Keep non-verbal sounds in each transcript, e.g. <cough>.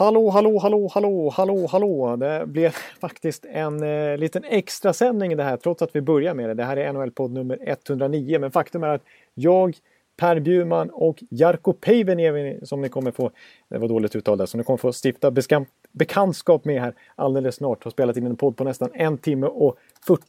Hallå, hallå, hallå, hallå, hallå, hallå. Det blev faktiskt en eh, liten extra sändning det här trots att vi börjar med det. Det här är NHL-podd nummer 109 men faktum är att jag, Per Bjurman och Jarko Päiväniemi som ni kommer få, det var dåligt uttal där, som ni kommer få stifta bekantskap med här alldeles snart har spelat in en podd på nästan en timme och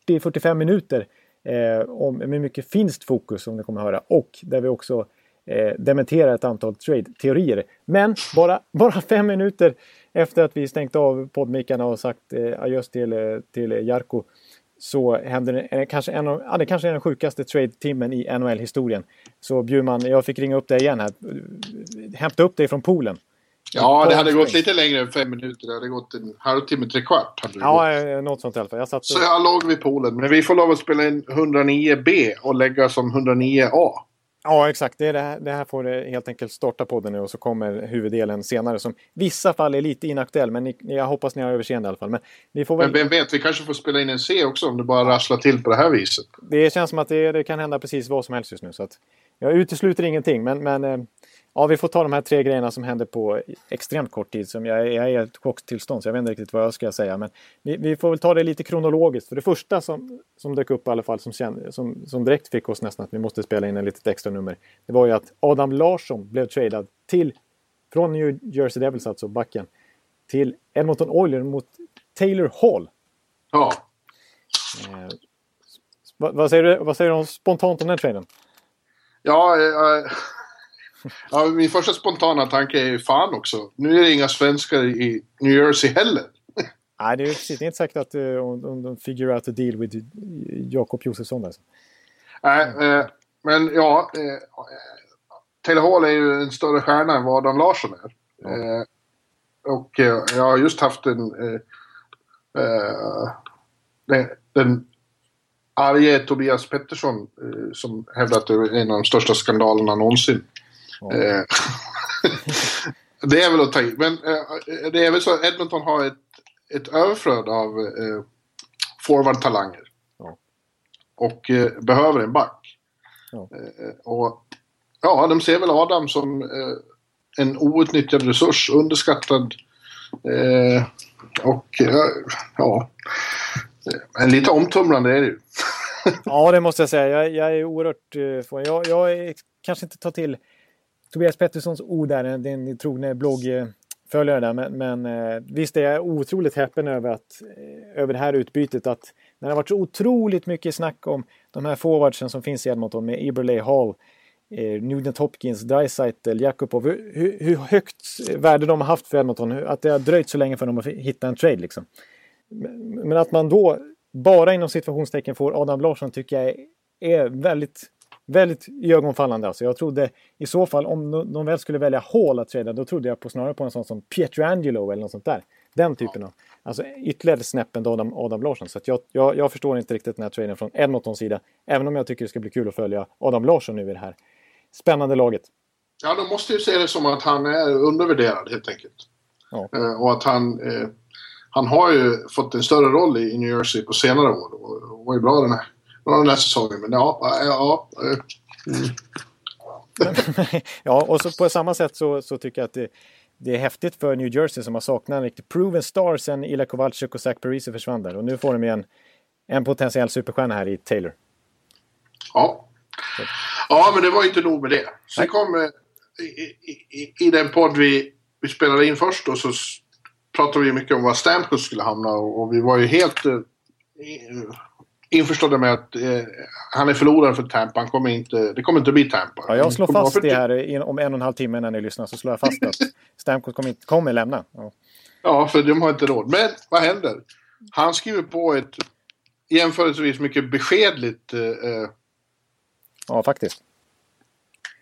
40-45 minuter. Eh, om, med mycket finskt fokus som ni kommer att höra och där vi också eh, dementerar ett antal trade-teorier. Men bara, bara fem minuter efter att vi stängt av poddmikarna och sagt eh, adjöss till, eh, till Jarko så händer det, eh, kanske en av, ja, det kanske är den sjukaste trade-timmen i NHL-historien. Så Bjurman, jag fick ringa upp dig igen här. Hämta upp dig från poolen. Ja, det hade gått lite längre än fem minuter. Det hade gått en halvtimme, tre kvart. ja, gått. Eh, något sånt i alla fall. Jag satt... Så jag låg vid poolen. Men vi får lov att spela in 109B och lägga som 109A. Ja, exakt. Det, är det, här, det här får det helt enkelt starta podden nu och så kommer huvuddelen senare som vissa fall är lite inaktuell. Men ni, jag hoppas ni har överseende i alla fall. Men, vi får väl... men vem vet, vi kanske får spela in en C också om det bara rasslar till på det här viset. Det känns som att det, det kan hända precis vad som helst just nu. Så att jag utesluter ingenting. Men, men eh, Ja, vi får ta de här tre grejerna som hände på extremt kort tid. Som jag, jag är i ett chocktillstånd så jag vet inte riktigt vad jag ska säga. Men vi, vi, får väl ta det lite kronologiskt. För det första som, som dök upp i alla fall som, som, som direkt fick oss nästan att vi måste spela in en litet extra nummer. Det var ju att Adam Larsson blev tradad till, från New Jersey Devils alltså, backen, till Edmonton Oilers mot Taylor Hall. Ja. Eh, vad, vad, säger du, vad säger du spontant om den traden? Ja, eh, Ja, min första spontana tanke är fan också. Nu är det inga svenskar i New Jersey heller. Nej, det är precis. inte säkert att uh, om de figure out a deal with Jakob Josefsson. Alltså. Nej, eh, men ja. Eh, Taylor Hall är ju en större stjärna än vad Adam Larsson är. Ja. Eh, och eh, jag har just haft en... Eh, den, den arge Tobias Pettersson som hävdar att det är en av de största skandalerna någonsin. Eh, <laughs> det är väl att ta i. Men eh, det är väl så att Edmonton har ett, ett överflöd av eh, forwardtalanger. Ja. Och eh, behöver en back. Eh, och ja, de ser väl Adam som eh, en outnyttjad resurs, underskattad. Och ja, en lite omtumlande är det ju. <laughs> ja, det måste jag säga. Jag, jag är oerhört... Jag, jag är, kanske inte tar till Tobias Petterssons ord där, eh, din trogne bloggföljare där. Men, men eh, visst är jag otroligt häpen över, att, eh, över det här utbytet. Att när det har varit så otroligt mycket snack om de här forwardsen som finns i Edmonton med Eberle Hall, eh, Nugent Hopkins, Dreisaitl, Jakubov. Hur, hur, högt värde de har haft för Edmonton. Att det har dröjt så länge för dem att hitta en trade liksom. Men att man då bara inom situationstecken får Adam Larsson tycker jag är väldigt Väldigt iögonfallande alltså. Jag trodde i så fall om de väl skulle välja Hall att träda då trodde jag på, snarare på en sån som Pietrangelo eller något sånt där. Den typen av, alltså ytterligare snäppen Adam, Adam Larsson. Så jag, jag, jag, förstår inte riktigt den här traden från Edmontons sida. Även om jag tycker det ska bli kul att följa Adam Larsson nu i det här spännande laget. Ja, de måste ju se det som att han är undervärderad helt enkelt. Ja. Eh, och att han, eh, han har ju fått en större roll i, New Jersey på senare år och var ju bra den här den här säsongen. Men ja, ja. Mm. <laughs> ja, och så på samma sätt så, så tycker jag att det, det, är häftigt för New Jersey som har saknat en riktig proven star sen Ila Kowalczyk och Zach Parise försvann där. Och nu får de en, en potentiell superstjärna här i Taylor. Ja. Ja, men det var inte nog med det. Sen kom eh, i, i, i, den podd vi, vi spelade in först då så pratade vi mycket om var Stamkos skulle hamna och, och vi var ju helt eh, införstådda med att eh, han är förloraren för Tampa. Han kommer inte, det kommer inte bli Tampa. Ja, jag slår fast det här om en och en halv timme när ni lyssnar. Så slår jag fast att <laughs> Stamkos kommer, inte, kommer lämna. Ja. ja, för de har inte råd. Men vad händer? Han skriver på ett jämförelsevis mycket beskedligt... Eh, eh ja, faktiskt.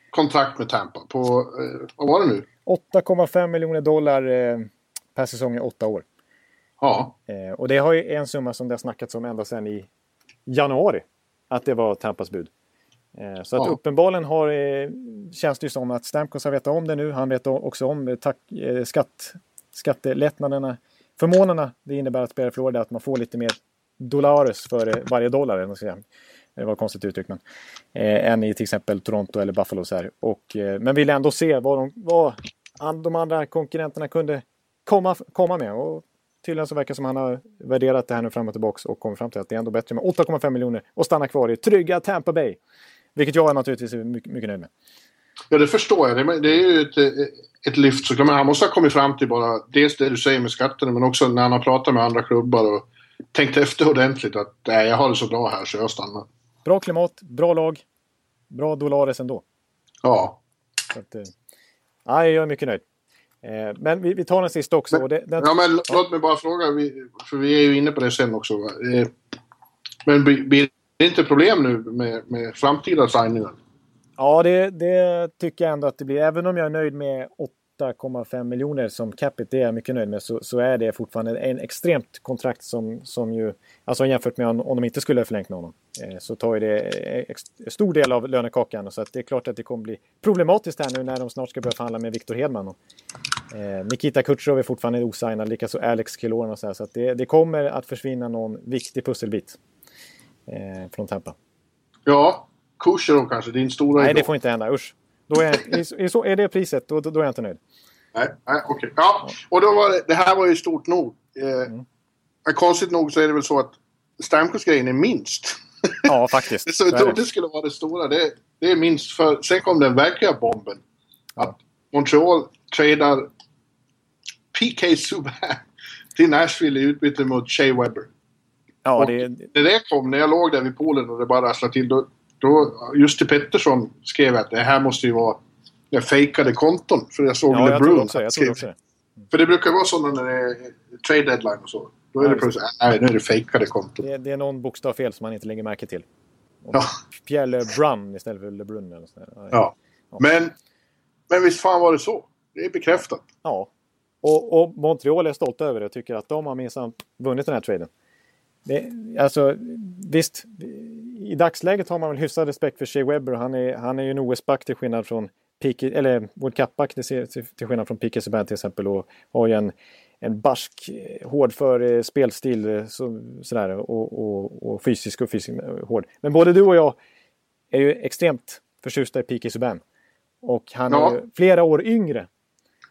Kontrakt med Tampa på, eh, vad var det nu? 8,5 miljoner dollar eh, per säsong i åtta år. Ja. Eh, och det har ju en summa som det har snackats om ända sedan i januari. Att det var Tampas bud. Eh, så att ja. uppenbarligen har, eh, känns det ju som att Stamkos har vetat om det nu. Han vet också om eh, tack, skatt, skattelättnaderna, förmånerna det innebär att spela i Florida. Att man får lite mer dollares för varje dollar. Det var konstigt uttryckt men. Eh, än i till exempel Toronto eller Buffalo. Så här. Och, eh, men vill ändå se vad, de, vad de andra konkurrenterna kunde komma, komma med. Och tydligen så verkar det som han har värderat det här nu fram och tillbaka och kommit fram till att det är ändå bättre med 8,5 miljoner och stanna kvar i trygga Tampa Bay. Vilket jag naturligtvis är mycket, mycket nöjd med. Ja, det förstår jag. Det är ju ett, ett lyft såklart. Men han måste ha kommit fram till bara dels det du säger med skatterna men också när han har pratat med andra klubbar och tänkt efter ordentligt att nej, jag har det så bra här så jag stannar. Bra klimat, bra lag, bra Dolares ändå. Ja. Så att, nej, jag är mycket nöjd. Eh, men vi, vi, tar den sista också. Men, det, den... ja, men låt mig bara fråga, för vi är ju inne på det sen också. Eh, men blir det inte problem nu med, med framtida signingar? Ja, det, det, tycker jag ändå att det blir. Även om jag är nöjd med 8,5 miljoner som capita, det är jag mycket nöjd med, så, så är det fortfarande en extremt kontrakt som, som ju, alltså jämfört med om, om de inte skulle ha förlängt med honom, eh, så tar ju det en stor del av lönekakan. Så att det är klart att det kommer bli problematiskt här nu när de snart ska börja förhandla med Viktor Hedman. Och, eh, Nikita Kutjerov är fortfarande osignad, likaså Alex Killorn och så här, så att det, det kommer att försvinna någon viktig pusselbit eh, från Tampa. Ja, Kucherov kanske, din stora Nej, idol. det får inte hända. Usch. Då är, är, är det priset, då, då är jag inte nöjd. Nej, nej okej. Okay. Ja, och då var det, det här var ju stort nog. Eh, mm. Konstigt nog så är det väl så att Stamkos-grejen är minst. Ja, faktiskt. <laughs> så jag trodde det skulle vara det stora. Det, det är minst för... Sen kom den verkliga bomben. Ja. Att Montreal tradar PK Subban till Nashville i utbyte mot Shea Weber. Ja, det... När det kom, när jag låg där vid poolen och det bara rasslade till, då, då, just till Pettersson skrev jag att det här måste ju vara jag fejkade konton. För jag såg ja, LeBron. Jag också, jag också det. För det brukar vara så när det är trade deadline och så. Då är ja, det plötsligt, nej nu är det fejkade konton. Det, det, är någon bokstav fel som man inte lägger märke till. Ja. Pierre LeBrun istället för LeBrun. Eller så. Ja. ja. Men, men visst fan var det så. Det är bekräftat. Ja. Och, och Montreal är stolta över det och tycker att de har minsann vunnit den här traden. Det, alltså, visst, i dagsläget har man väl hyfsad respekt för Shea Webber. Han är, han är ju en OS-back till skillnad från Pique, eller World Cup-back till, skillnad från Pique Subban till exempel. Och har ju en, en barsk, hårdför eh, spelstil eh, så, sådär, och, och, och fysisk och fysisk hård. Men både du och jag är ju extremt förtjusta i Pique Subban. Och han ja. är flera år yngre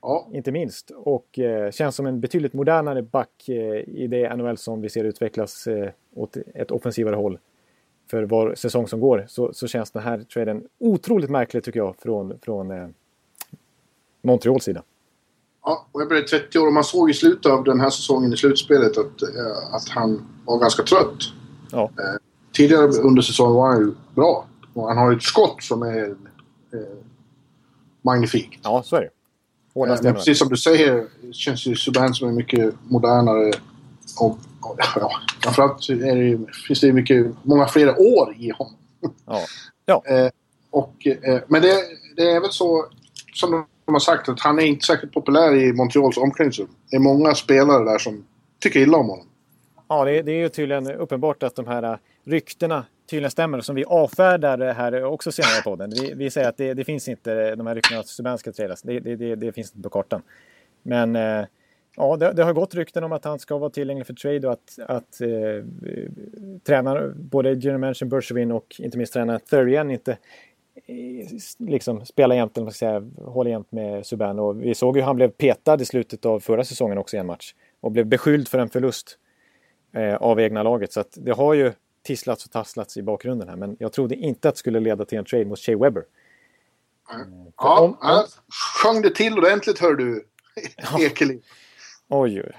Ja. Inte minst. Och eh, känns som en betydligt modernare back eh, i det NHL som vi ser utvecklas eh, åt ett offensivare håll. För var säsong som går så, så känns den här traden otroligt märklig tycker jag från, från eh, Montreals sida. Ja, och jag blev 30 år och man såg i slutet av den här säsongen i slutspelet att, eh, att han var ganska trött. Ja. Eh, tidigare under säsongen var han ju bra. Och han har ett skott som är eh, magnifikt. Ja, så är det. Hårda Men precis som du säger känns ju Subban som är mycket modernare. Och ja, framförallt är det, finns det mycket, många fler år i honom. Ja. ja. <laughs> eh, och, eh, men det, det, är väl så som de har sagt att han är inte särskilt populär i Montreals omklädningsrum. Det är många spelare där som tycker illa om honom. Ja, det, det är ju tydligen uppenbart att de här ryktena tydligen stämmer som vi avfärdar här också senare i podden. Vi, vi säger att det, det, finns inte, de här ryktena att Subban ska tradas. Det, det, det, finns inte på kartan. Men eh, ja, det, det, har gått rykten om att han ska vara tillgänglig för trade och att, att eh, tränare, både general manager Bergevin och inte minst tränaren Thurien inte eh, liksom spelar jämt, eller säga, håller jämt med Subban. Och vi såg ju hur han blev petad i slutet av förra säsongen också i en match. Och blev beskylld för en förlust eh, av egna laget. Så att det har ju tisslats och tasslats i bakgrunden här. Men jag trodde inte att det skulle leda till en trade mot Shea Webber. Mm. Ja, om, om... sjöng det till ordentligt hör du, <laughs> Ekeliv. Oj, oj.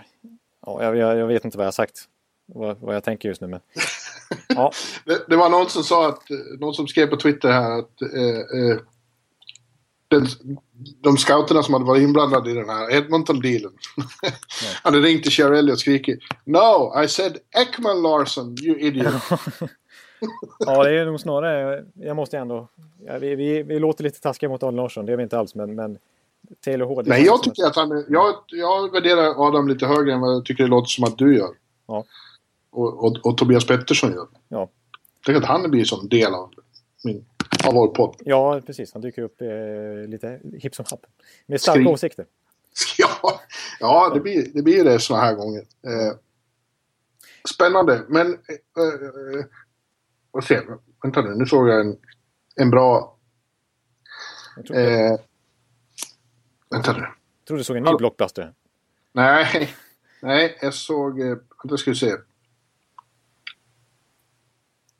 Ja, jag, jag, vet inte vad jag har sagt. Vad, vad jag tänker just nu. Men... <laughs> Ja. det, det, var någon som sa att, någon som skrev på Twitter här att eh, eh, den, de scouterna som hade varit inblandade i den här Edmonton-dealen <laughs> hade ringt till Cherrelli och skrikit No, I said Ekman Larsson, you idiot. ja, <laughs> det är nog snarare, jag måste ändå, ja, vi, vi, vi låter lite taskiga mot Adam Larsson, det är vi inte alls, men, men Taylor Hård. Nej, jag tycker att han, jag, jag värderar Adam lite högre än vad jag tycker det låter som att du gör. Ja. Och, och, och Tobias Pettersson gör. Ja. Tycker att han blir som del av min av vår podd. Ja, precis. Han dyker upp eh, lite hipp som happ. Med starka Skri åsikter. <laughs> Ja, ja det, blir, det blir det såna här gånger. Eh, spännande, men... Eh, vad ser jag? Vänta nu, nu såg jag en, en bra... Eh, vänta. Jag tror du såg en ny blockbuster. Nej, nej, jag såg... Eh, vänta ska vi se.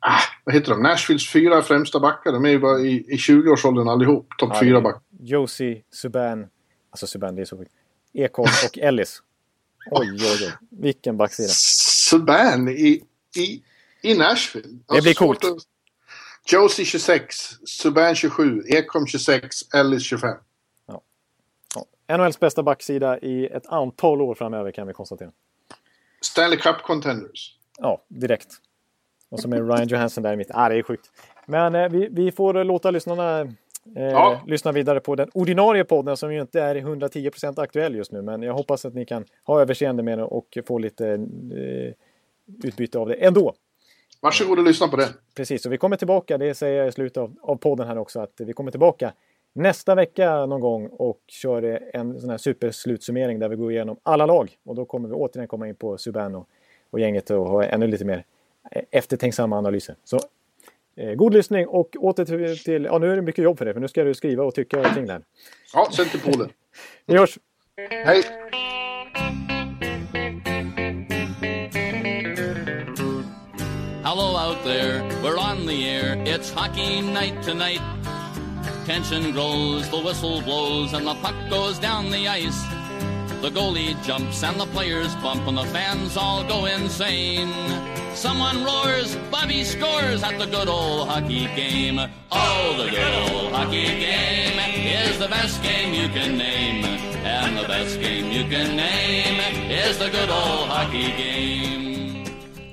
Ah, vad heter de? Nashvilles fyra främsta backar. De är ju bara i, i 20-årsåldern allihop. Topp Ja, fyra backar. Josie, Subban, alltså Subban det är så sjukt. Ekholm och <laughs> Ellis. Oj, oj, oj. Vilken backsida. Subban i, i, i Nashville. Det blir svårt coolt. att- Josie 26, Subban 27, Ekholm 26, Ellis 25. NHLs bästa backsida i ett antal år framöver kan vi konstatera. Stanley Cup Contenders. Ja, direkt. Och så med Ryan Johansson där i mitten. Ah, det är sjukt. Men eh, vi, vi får låta lyssnarna eh, Ja. lyssna vidare på den ordinarie podden som ju inte är 110% aktuell just nu. Men jag hoppas att ni kan ha överseende med den och få lite eh, utbyte av det ändå. Varsågod och lyssna på den. Precis, och vi kommer tillbaka, det säger jag i slutet av, av podden här också, att vi kommer tillbaka nästa vecka någon gång och kör en sån här superslutsummering där vi går igenom alla lag. Och då kommer vi återigen komma in på Subban och, och gänget och ha ännu lite mer eh, eftertänksamma analyser. Så eh, god lyssning och åter till, till, ja nu är det mycket jobb för dig för nu ska du skriva och tycka kring det här. Ja, sen till Polen. <laughs> Vi hörs! Hej! Hello out there, we're on the air. It's hockey night tonight. Tension grows, the whistle blows, and the puck goes down the ice. The goalie jumps and the players bump, and the fans all go insane. Someone roars, Bobby scores at the good old hockey game. Oh, the good old hockey game is the best game you can name. And the best game you can name is the good old hockey game.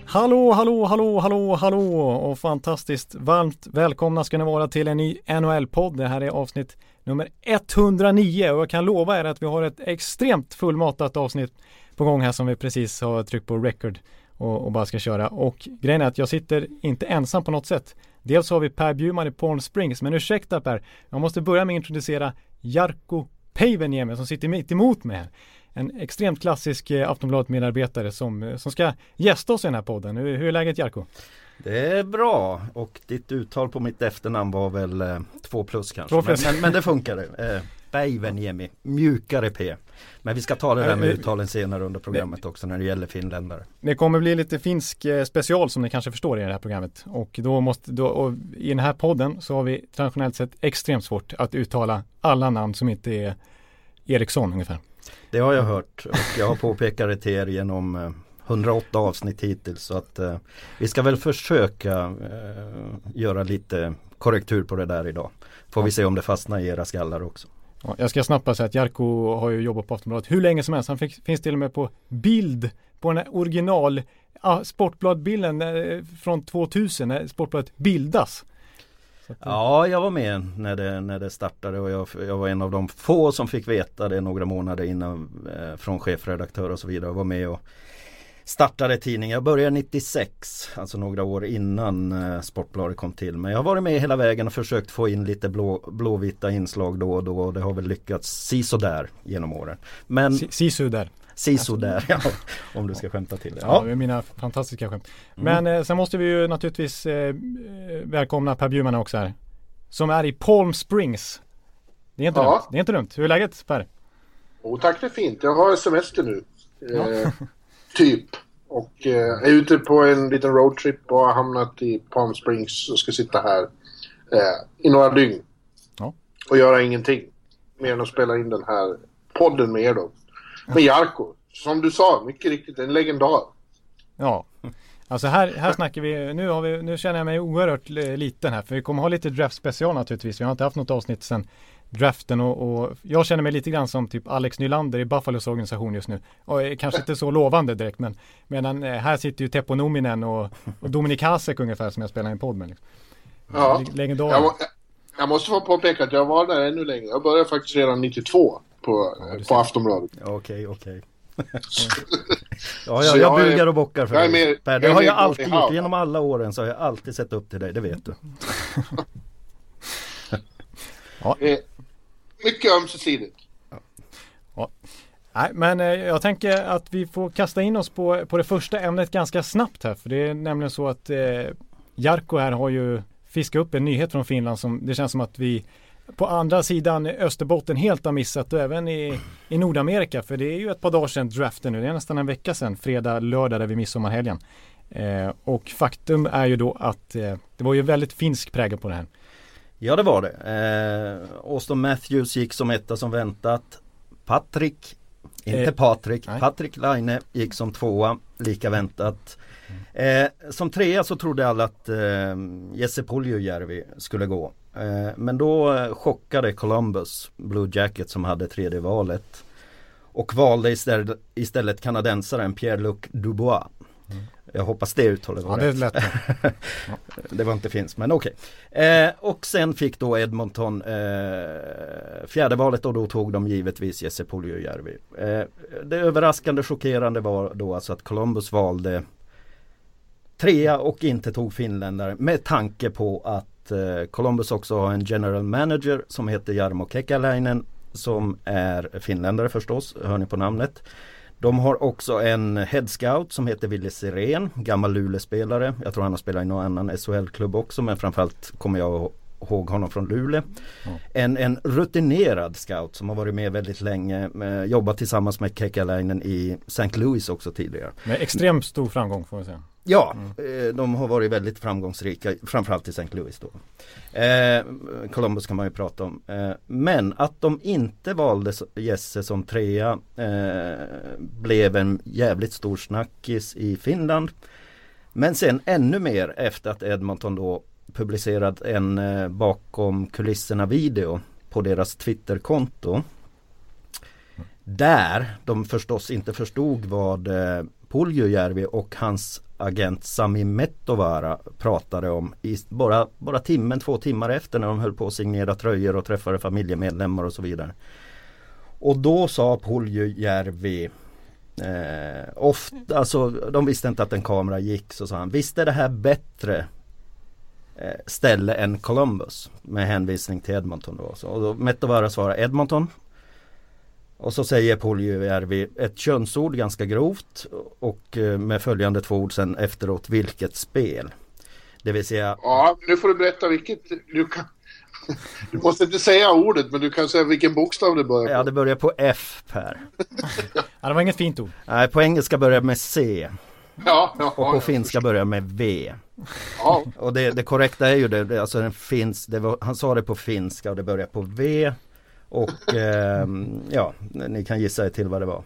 Hallå, hallå, hallå, hallå, hallå och fantastiskt varmt välkomna ska ni vara till en ny NHL-podd. Det här är avsnitt nummer 109 och jag kan lova er att vi har ett extremt fullmatat avsnitt på gång här som vi precis har tryckt på record och, och bara ska köra. Och grejen är att jag sitter inte ensam på något sätt. Dels har vi Per Bjurman i Palm Springs, men ursäkta Per, jag måste börja med att introducera Jarkko Päiväniemi som sitter mitt emot mig här. En extremt klassisk eh, Aftonbladet-medarbetare som, eh, som ska gästa oss i den här podden. Hur, hur är läget Jarkko? Det är bra och ditt uttal på mitt efternamn var väl eh, två plus kanske. Två plus. Men, men, men det funkade. Eh, Päiväniemi, mjukare P. Men vi ska ta det där med Eh, uttalen senare under programmet också när det gäller finländare. Det kommer bli lite finsk special som ni kanske förstår i det här programmet. Och då måste, då, i den här podden så har vi traditionellt sett extremt svårt att uttala alla namn som inte är Eriksson ungefär. Det har jag hört och jag har påpekat det till er genom eh, 108 avsnitt hittills så att eh, vi ska väl försöka eh, göra lite korrektur på det där idag. Får vi se om det fastnar i era skallar också. Ja, jag ska snabbt bara säga att Jarkko har ju jobbat på Aftonbladet hur länge som helst. Han fick, finns till och med på bild på den här original ah, Sportbladbilden eh, från 2000 när Sportbladet bildas. Att, eh, Ja, jag var med när det, när det startade och jag, jag var en av de få som fick veta det några månader innan eh, från chefredaktör och så vidare. Jag var med och startade tidningen. Jag började 96, alltså några år innan eh, Sportbladet kom till. Men jag har varit med hela vägen och försökt få in lite blå, blåvita inslag då och då och det har väl lyckats sisådär genom åren. Men Si- Sisu där. Sisådär, <laughs> ja, om du ska skämta till det. Ja, det är mina fantastiska skämt. Men eh, sen måste vi ju naturligtvis eh, eh, välkomna Per Bjurman också här. Som är i Palm Springs. Det är inte Ja. dumt. Det är inte dumt. Hur är läget Per? Oh, tack, det är fint. Jag har semester nu. Eh, typ. Och eh, är ute på en liten roadtrip och har hamnat i Palm Springs och ska sitta här eh, i några dygn. Ja. Och göra ingenting. Mer än att spela in den här podden med er då. Med Jarko. Som du sa, mycket riktigt en legendar. Ja. Alltså här, här snackar vi, nu, har vi, nu känner jag mig oerhört li- liten här för vi kommer ha lite draft special naturligtvis. Vi har inte haft något avsnitt sedan draften och, och jag känner mig lite grann som typ Alex Nylander i Buffalos organisation just nu. Och är kanske inte så lovande direkt men medan eh, här sitter ju Teppo Nominen och, och Dominik Hasek ungefär som jag spelar i en podd med. Liksom. Ja. Jag, må- jag måste få påpeka att jag var där ännu längre. Jag började faktiskt redan 92 på, du på. Aftonbladet. Ja, Okej, okej. <laughs> <laughs> ja, Så ja, jag jag är- bugar och bockar för jag dig. mer- Per, det har jag alltid gjort. Genom alla åren så har jag alltid sett upp till dig, det vet du. <laughs> Eh, mycket ömsesidigt. Nej, men eh, jag tänker att vi får kasta in oss på, på det första ämnet ganska snabbt här. För det är nämligen så att eh, Jarkko här har ju fiskat upp en nyhet från Finland som det känns som att vi på andra sidan Österbotten helt har missat och även i, i Nordamerika. För det är ju ett par dagar sedan draften nu. Det är nästan en vecka sedan, fredag, lördag där vid midsommarhelgen. Eh, och faktum är ju då att eh, det var ju väldigt finsk prägel på det här. Ja det var det. Eh, Austin Matthews gick som etta som väntat. Patrick, inte eh, Patrik, nej. Patrik Laine gick som tvåa, lika väntat. Eh, som trea så trodde alla att eh, Jesse Puljujärvi skulle gå. Eh, men då eh, chockade Columbus Blue Jacket som hade tredje valet. Och valde istället, istället kanadensaren Pierre-Luc Dubois. Mm. Jag hoppas det uttalet var ja, rätt. Det, ja. <laughs> det var inte finns men okej. Okay. Eh, och sen fick då Edmonton eh, fjärde valet och då tog de givetvis Jesse Puljujärvi. Eh, det överraskande chockerande var då alltså att Columbus valde trea och inte tog finländare med tanke på att Eh, Columbus också har en general manager som heter Jarmo Kekäläinen som är finländare förstås, hör ni på namnet. De har också en head scout som heter Ville Sirén, gammal Luleåspelare. Jag tror han har spelat i någon annan SHL-klubb också men framförallt kommer jag ihåg honom från Luleå. Mm. En, en rutinerad scout som har varit med väldigt länge, med, jobbat tillsammans med Kekäläinen i St. Louis också tidigare. Med extremt stor framgång får vi säga. Ja, mm. de har varit väldigt framgångsrika, framförallt i St. Louis då. Eh, Columbus kan man ju prata om. Eh, men att de inte valde Jesse som trea eh, blev en jävligt stor snackis i Finland. Men sen ännu mer efter att Edmonton då publicerat en eh, bakom kulisserna video på deras Twitterkonto. Där de förstås inte förstod vad eh, Puljujärvi och hans agent Sami Mettovara pratade om i bara, bara timmen, två timmar efter när de höll på att signera tröjor och träffade familjemedlemmar och så vidare. Och då sa Puljujärvi eh, ofta, alltså de visste inte att en kamera gick så sa han Visst är det här bättre ställe än Columbus med hänvisning till Edmonton då. Så, och då Mettovara svarar Edmonton och så säger Puljujärvi ett könsord ganska grovt och eh, med följande två ord sen efteråt vilket spel. Det vill säga... Ja, nu får du berätta vilket. Du, kan, <laughs> du måste inte säga ordet men du kan säga vilken bokstav det börjar på. Ja, det börjar på F Per. <laughs> ja, det var inget fint ord. Nej, på engelska börjar med C. Ja, ja, och på finska börjar med V. Ja. Och det, det korrekta är ju det, alltså den finns, det var, han sa det på finska och det börjar på V. Och eh, ja, ni kan gissa er till vad det var.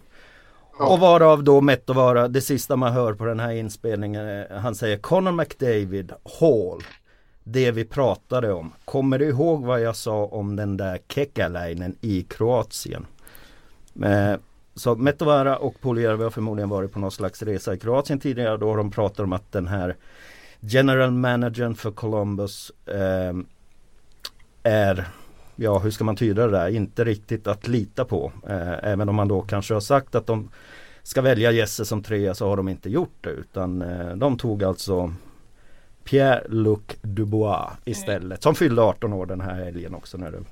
Ja. Och varav då Mettovara, det sista man hör på den här inspelningen, han säger Conor McDavid, Hall. Det vi pratade om. Kommer du ihåg vad jag sa om den där Kekäläinen i Kroatien? Eh, så Metovara och Puljärvi har förmodligen varit på någon slags resa i Kroatien tidigare. Då har de pratat om att den här General Managern för Columbus eh, är ja hur ska man tyda det där, inte riktigt att lita på. Eh, även om man då kanske har sagt att de ska välja Jesse som trea så har de inte gjort det utan eh, de tog alltså Pierre-Luc Dubois istället som fyllde 18 år den här helgen också när det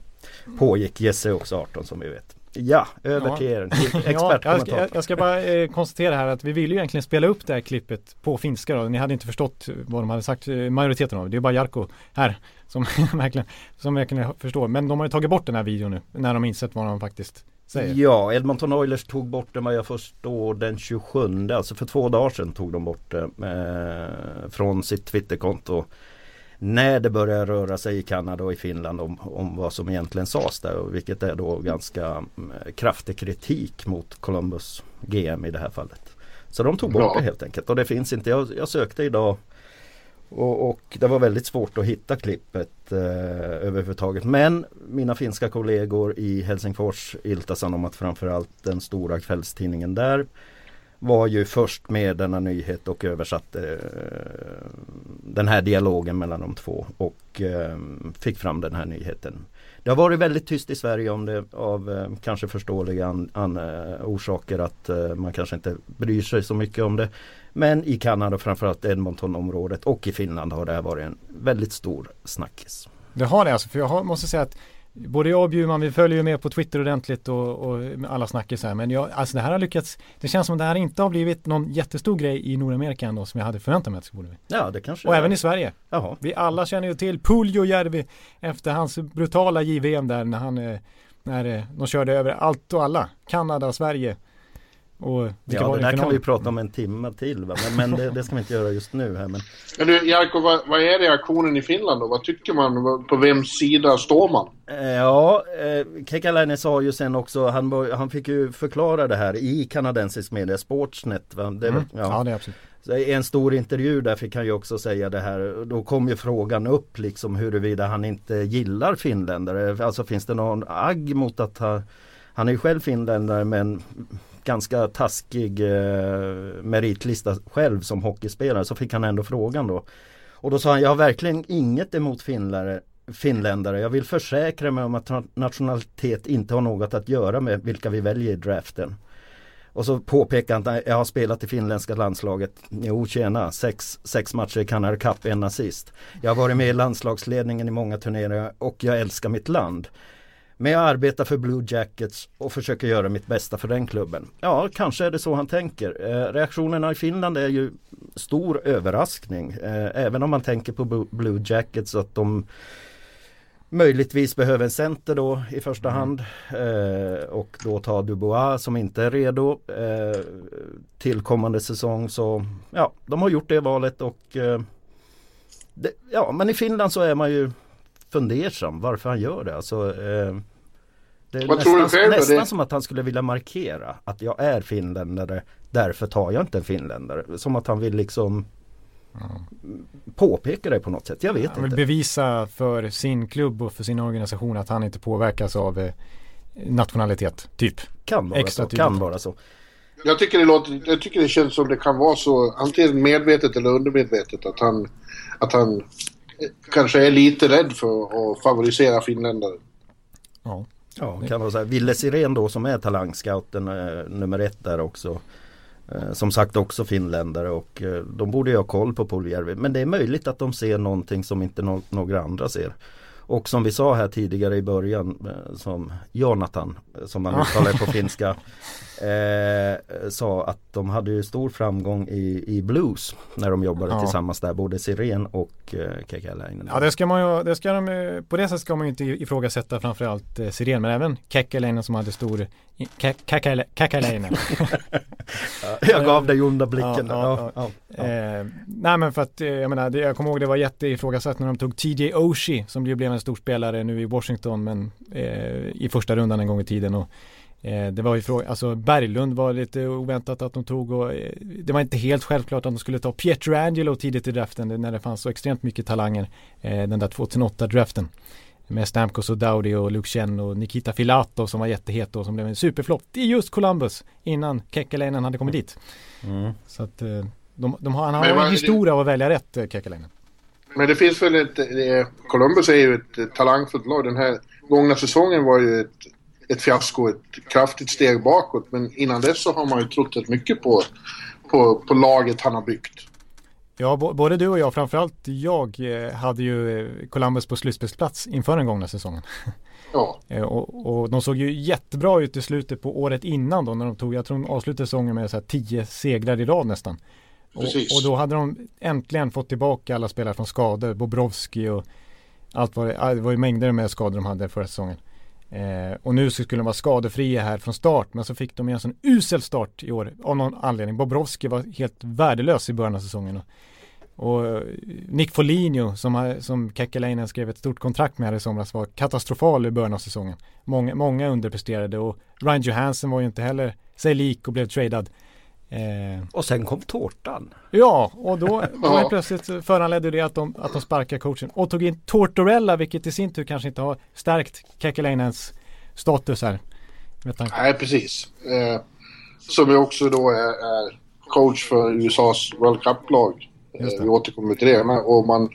pågick. Jesse också 18 som vi vet. Ja, över till er. <laughs> ja, jag, ska, jag ska bara eh, konstatera här att vi ville ju egentligen spela upp det här klippet på finska då. Ni hade inte förstått vad de hade sagt, eh, majoriteten av det. är bara Jarko här som <laughs> verkligen, som verkligen förstår. Men de har ju tagit bort den här videon nu när de insett vad de faktiskt säger. Ja, Edmonton Oilers tog bort den vad jag förstår den 27, alltså för två dagar sedan tog de bort det eh, från sitt Twitterkonto när det börjar röra sig i Kanada och i Finland om, om vad som egentligen sades där. Vilket är då ganska mm, kraftig kritik mot Columbus GM i det här fallet. Så de tog bort det helt enkelt och det finns inte. Jag, jag sökte idag och, och, det var väldigt svårt att hitta klippet eh, överhuvudtaget. Men mina finska kollegor i Helsingfors, Iltasan om att framförallt den stora kvällstidningen där var ju först med denna nyhet och översatte eh, den här dialogen mellan de två och eh, fick fram den här nyheten. Det har varit väldigt tyst i Sverige om det av eh, kanske förståeliga an, an, eh, orsaker att eh, man kanske inte bryr sig så mycket om det. Men i Kanada framförallt Edmontonområdet och i Finland har det här varit en väldigt stor snackis. Det har det alltså, för jag har, måste säga att både jag och Bjurman, vi följer ju med på Twitter ordentligt och, och alla snackis här. Men jag, alltså det här har lyckats, det känns som att det här inte har blivit någon jättestor grej i Nordamerika ändå som jag hade förväntat mig att det skulle bli. Ja, det kanske Och även i Sverige. Jaha. Vi alla känner ju till Puljujärvi efter hans brutala JVM där när han, eh, när eh, de körde över allt och alla. Kanada, Sverige. Och Ja, det där kan vi prata om en timme till va? Men, men det, det ska vi inte göra just nu här men Men du, Jarko, vad, vad är reaktionen i Finland då? Vad tycker man? På vems sida står man? Eh, Ja, eh, Kekalainen sa ju sen också, han, han fick ju förklara det här i kanadensisk media, Sportsnet. Va? Det, Mm. ja. Ja, det är absolut. I en stor intervju där fick han ju också säga det här. Då kom ju frågan upp liksom huruvida han inte gillar finländare. Alltså finns det någon agg mot att han, han är ju själv finländare men ganska taskig eh, meritlista själv som hockeyspelare. Så fick han ändå frågan då. Och då sa han, jag har verkligen inget emot finländare, finländare. Jag vill försäkra mig om att nationalitet inte har något att göra med vilka vi väljer i draften. Och så påpekar han att jag har spelat i finländska landslaget. Jo tjena, sex, sex matcher i Canada Cup, en assist. Jag har varit med i landslagsledningen i många turneringar och jag älskar mitt land. Men jag arbetar för Blue Jackets och försöker göra mitt bästa för den klubben. Ja, kanske är det så han tänker. Eh, reaktionerna i Finland är ju stor överraskning. Eh, även om man tänker på Blue Jackets att de möjligtvis behöver en center då i första hand. Eh, och då ta Dubois som inte är redo eh, till kommande säsong. Så ja, de har gjort det valet och eh, det, ja, men i Finland så är man ju fundersam varför han gör det. Alltså, eh, det är Vad tror du nästan, själv nästan Det- som att han skulle vilja markera att jag är finländare. Därför tar jag inte en finländare. Som att han vill liksom påpeka det på något sätt. Jag vet Han vill inte. bevisa för sin klubb och för sin organisation att han inte påverkas av eh, nationalitet, typ. Kan vara extra så. Kan vara så. Jag tycker, det låter, jag tycker det känns som det kan vara så, antingen medvetet eller undermedvetet, att han, att han eh, kanske är lite rädd för att favorisera finländare. Ja. Ja, kan så här. Ville Sirén då som är talangscouten eh, nummer ett där också. Eh, som sagt också finländare och eh, de borde ju ha koll på Puljärvi. Men det är möjligt att de ser någonting som inte no- några andra ser. Och som vi sa här tidigare i början som Jonathan som man uttalar på finska <laughs> eh, sa att de hade ju stor framgång i, i blues när de jobbade Ja. tillsammans där både Sirén och eh, Kekalainen. Ja det ska man ju, det ska de, på det sättet ska man ju inte ifrågasätta framförallt eh, Siren men även Kekalainen som hade stor i- Ke- Kekala- Kekalainen. <laughs> Jag gav dig onda blicken. Ja, Ja, ja, eh, nej men för att eh, jag menar, det, jag kommer ihåg det var jätteifrågasatt när de tog TJ Oshie som ju blev en stor spelare nu i Washington men eh, i första rundan en gång i tiden och det var ju fråga, alltså Berglund var lite oväntat att de tog och eh, det var inte helt självklart att de skulle ta Pietrangelo tidigt i draften när det fanns så extremt mycket talanger eh, den där 2008-draften med Stamkos och Dowdy och Luke och Nikita Filatov som var jättehet och som blev en superflopp i just Columbus innan Kekalainen hade kommit dit. Mm. Så att eh, de, de har, han har en historia av att välja rätt eh, Kekalainen. Men det finns väl ett... eh, Columbus är ju ett eh, talangfullt lag. Den här gångna säsongen var ju ett, ett fiasko, ett kraftigt steg bakåt. Men innan dess så har man ju trott rätt mycket på, på, på laget han har byggt. Ja, både du och jag, framförallt jag, eh, hade ju eh, Columbus på slutspelsplats inför den gångna säsongen. <laughs> Ja, Eh, och, och de såg ju jättebra ut i slutet på året innan då när de tog, jag tror de avslutade säsongen med så här tio segrar i rad nästan. Och, Precis. och då hade de äntligen fått tillbaka alla spelare från skador, Bobrovski och allt var, ah, det var ju mängder med skador de hade förra säsongen. Eh, och nu så skulle de vara skadefria här från start men så fick de en sån usel start i år av någon anledning. Bobrovski var helt värdelös i början av säsongen. Och, och eh, Nick Foligno som, som Kekalainen skrev ett stort kontrakt med här i somras var katastrofal i början av säsongen. Många, många underpresterade och Ryan Johansson var ju inte heller sig lik och blev tradad. Eh, Och sen kom tårtan. Ja, och då, <laughs> då plötsligt föranledde det att de, att de sparkade coachen och tog in Tortorella, vilket i sin tur kanske inte har stärkt Kekalainens status här. Nej precis. Eh, som ju också då är, är coach för USAs World Cup-lag. Eh, vi återkommer till det. Men, och man,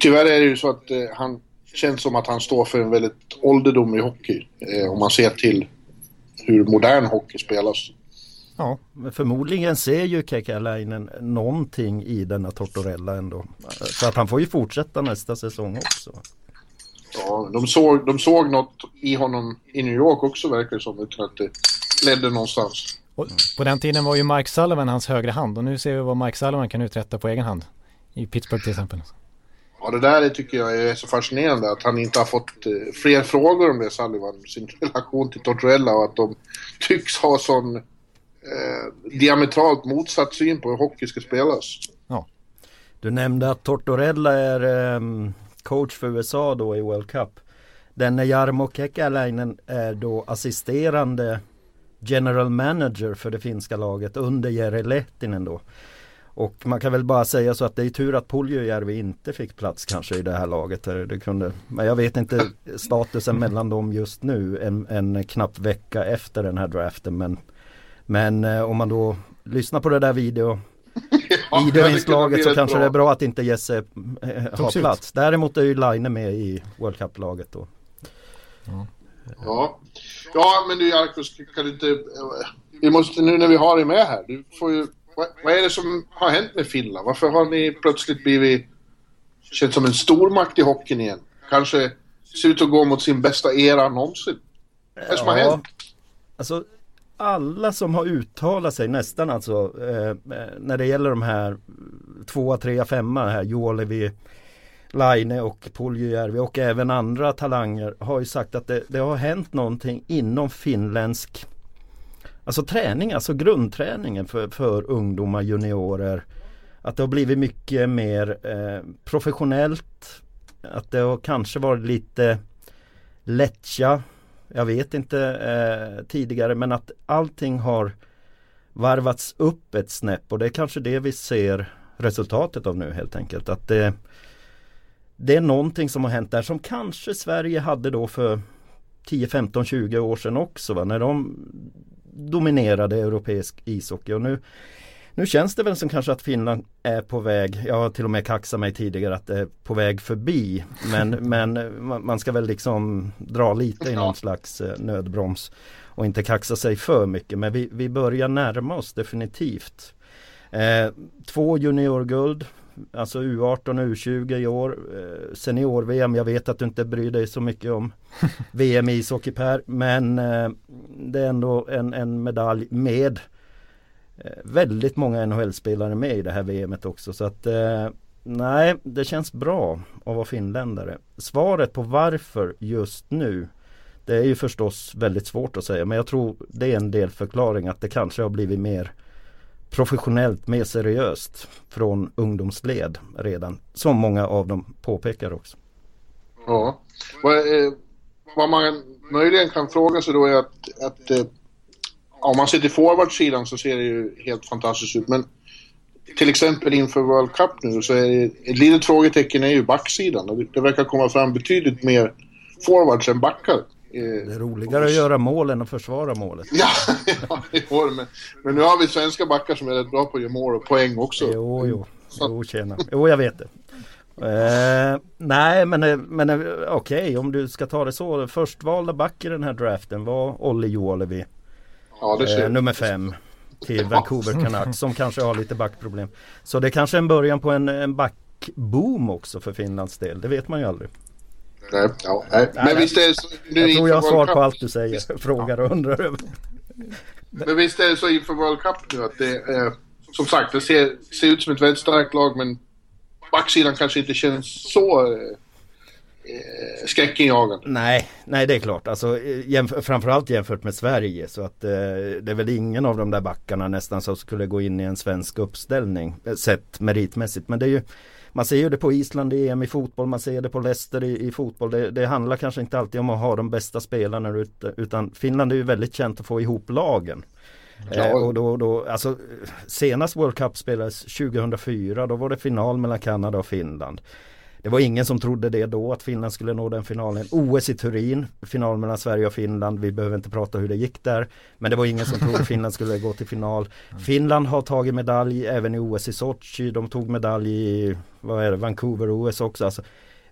tyvärr är det ju så att eh, han känns som att han står för en väldigt ålderdom i hockey. Eh, om man ser till hur modern hockey spelas. Ja, Men förmodligen ser ju Kekalainen någonting i denna Tortorella ändå. Så att han får ju fortsätta nästa säsong också. Ja, de såg, de såg något i honom i New York också verkar det som, utan att det ledde någonstans. Och på den tiden var ju Mike Sullivan hans högra hand och nu ser vi vad Mike Sullivan kan uträtta på egen hand. I Pittsburgh till exempel. Ja, det där tycker jag är så fascinerande att han inte har fått eh, fler frågor om det, Sullivan, sin relation till Tortorella och att de tycks ha sån eh, diametralt motsatt syn på hur hockey ska spelas. Ja. Du nämnde att Tortorella är eh, coach för USA då i World Cup. Denne Jarmo Kekäläinen är då assisterande general manager för det finska laget under Jere Lehtinen då. Och man kan väl bara säga så att det är tur att Puljujärvi inte fick plats kanske i det här laget. Eh, det kunde, men jag vet inte statusen mellan dem just nu en, en knapp vecka efter den här draften. Men, men eh, om man då lyssnar på det där video <laughs> Ja, videoinslaget så kanske bra. det är bra att inte Jesse eh, har Togs ut. plats. Däremot är ju Line med i World Cup-laget då. Ja. ja, men du Jarkos, kan du inte... Vi måste, nu när vi har dig med här, du får ju... Vad, vad är det som har hänt med Finland? Varför har ni plötsligt blivit... Känns som en stormakt i hockeyn igen? Kanske ser ut att gå mot sin bästa era någonsin? Vad är det som har hänt? Alltså alla som har uttalat sig nästan alltså eh, eh, när det gäller de här tvåa, trea, femma här Jolevi, Laine och Puljujärvi och även andra talanger har ju sagt att det, det har hänt någonting inom finländsk Alltså träning, alltså grundträningen för, för ungdomar, juniorer. Att det har blivit mycket mer eh, professionellt. Att det har kanske varit lite lättja jag vet inte eh, tidigare men att allting har varvats upp ett snäpp och det är kanske det vi ser resultatet av nu helt enkelt. Att det, det är någonting som har hänt där som kanske Sverige hade då för 10, 15, 20 år sedan också va? när de dominerade europeisk ishockey och nu nu känns det väl som kanske att Finland är på väg, jag har till och med kaxat mig tidigare att det är på väg förbi. Men, <laughs> men man man ska väl liksom dra lite i någon slags eh, nödbroms och inte kaxa sig för mycket. Men vi, vi börjar närma oss definitivt. Eh, två juniorguld, alltså U18 och U20 i år. Eh, Senior-VM, jag vet att du inte bryr dig så mycket om <laughs> VM i ishockey Per. Men eh, det är ändå en, en medalj med eh, Eh, väldigt många NHL-spelare med i det här VMet också. Så att eh, nej, det känns bra att vara finländare. Svaret på varför just nu det är ju förstås väldigt svårt att säga men jag tror det är en del förklaring att det kanske har blivit mer professionellt, mer seriöst från ungdomsled redan. Som många av dem påpekar också. Ja. Vad, eh, vad man möjligen kan fråga sig då är att, att eh, om man ser till forwardsidan så ser det ju helt fantastiskt ut. Men till exempel inför World Cup nu så är det, ett litet frågetecken är ju backsidan. Det, verkar komma fram betydligt mer forwards än backar. Eh, Det är roligare att göra mål än att försvara målet. Ja, <laughs> ja det var det. Men, men nu har vi svenska backar som är rätt bra på att göra mål och poäng också. Jo, jo, jo tjena. Jo, jag vet det. Eh, nej, men, eh, men eh, okej, om du ska ta det så. Förstvalda back i den här draften var Olli Juolevi. Ja, Eh, nummer fem till Vancouver Canucks som kanske har lite backproblem. Så det kanske är en början på en, en backboom också för Finlands del. Det vet man ju aldrig. Nej, ja, nej. Men nej. visst är det så, nu Jag tror jag har svar på allt du säger, frågar och undrar över. Men visst är det så inför World Cup nu att det är... Som sagt, det ser, ser ut som ett väldigt starkt lag men backsidan kanske inte känns så eh, skräckinjagande. Nej, nej det är klart. Alltså, eh, jämf- framförallt jämfört med Sverige. Så att eh, det är väl ingen av de där backarna nästan som skulle gå in i en svensk uppställning. eh, Sett meritmässigt. Men det är ju man ser ju det på Island i EM i fotboll, man ser det på Leicester i, i fotboll. Det, det handlar kanske inte alltid om att ha de bästa spelarna ut, utan Finland är ju väldigt känt att få ihop lagen. Ja. Eh, och då, då, alltså, senast World Cup spelades 2004, då var det final mellan Kanada och Finland. Det var ingen som trodde det då att Finland skulle nå den finalen. OS i Turin, final mellan Sverige och Finland. Vi behöver inte prata hur det gick där. Men det var ingen som trodde Finland skulle gå till final. Finland har tagit medalj även i OS i Sochi. De tog medalj i vad är det, Vancouver-OS också. Alltså,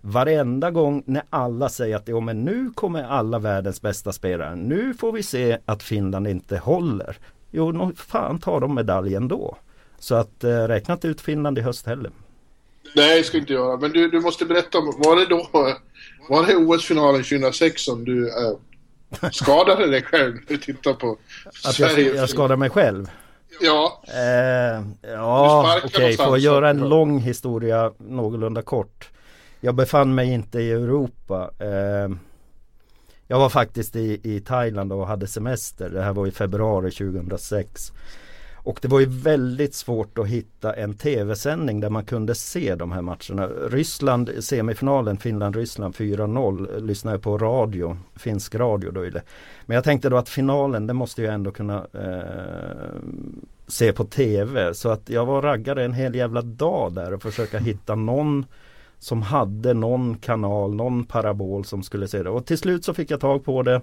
varenda gång när alla säger att ja, men nu kommer alla världens bästa spelare. Nu får vi se att Finland inte håller. Jo, fan tar de medalj ändå. Så att eh, räkna inte ut Finland i höst heller. Nej, det ska inte göra. Men du, du måste berätta, var det då, var det OS-finalen 2006 som du äh, skadade dig själv när du tittade på Att Sverige? jag, jag skadade mig själv? Ja, Eh, ja, okej, någonstans, för att göra en lång historia någorlunda kort. Jag befann mig inte i Europa. Eh, jag var faktiskt i, i Thailand och hade semester. Det här var i februari 2006. Och det var ju väldigt svårt att hitta en tv-sändning där man kunde se de här matcherna. Ryssland, semifinalen Finland-Ryssland 4-0 lyssnade jag på radio, finsk radio då. Men jag tänkte då att finalen, det måste jag ändå kunna eh, se på tv. Så att jag var raggare en hel jävla dag där och försöka hitta någon som hade någon kanal, någon parabol som skulle se det. Och till slut så fick jag tag på det.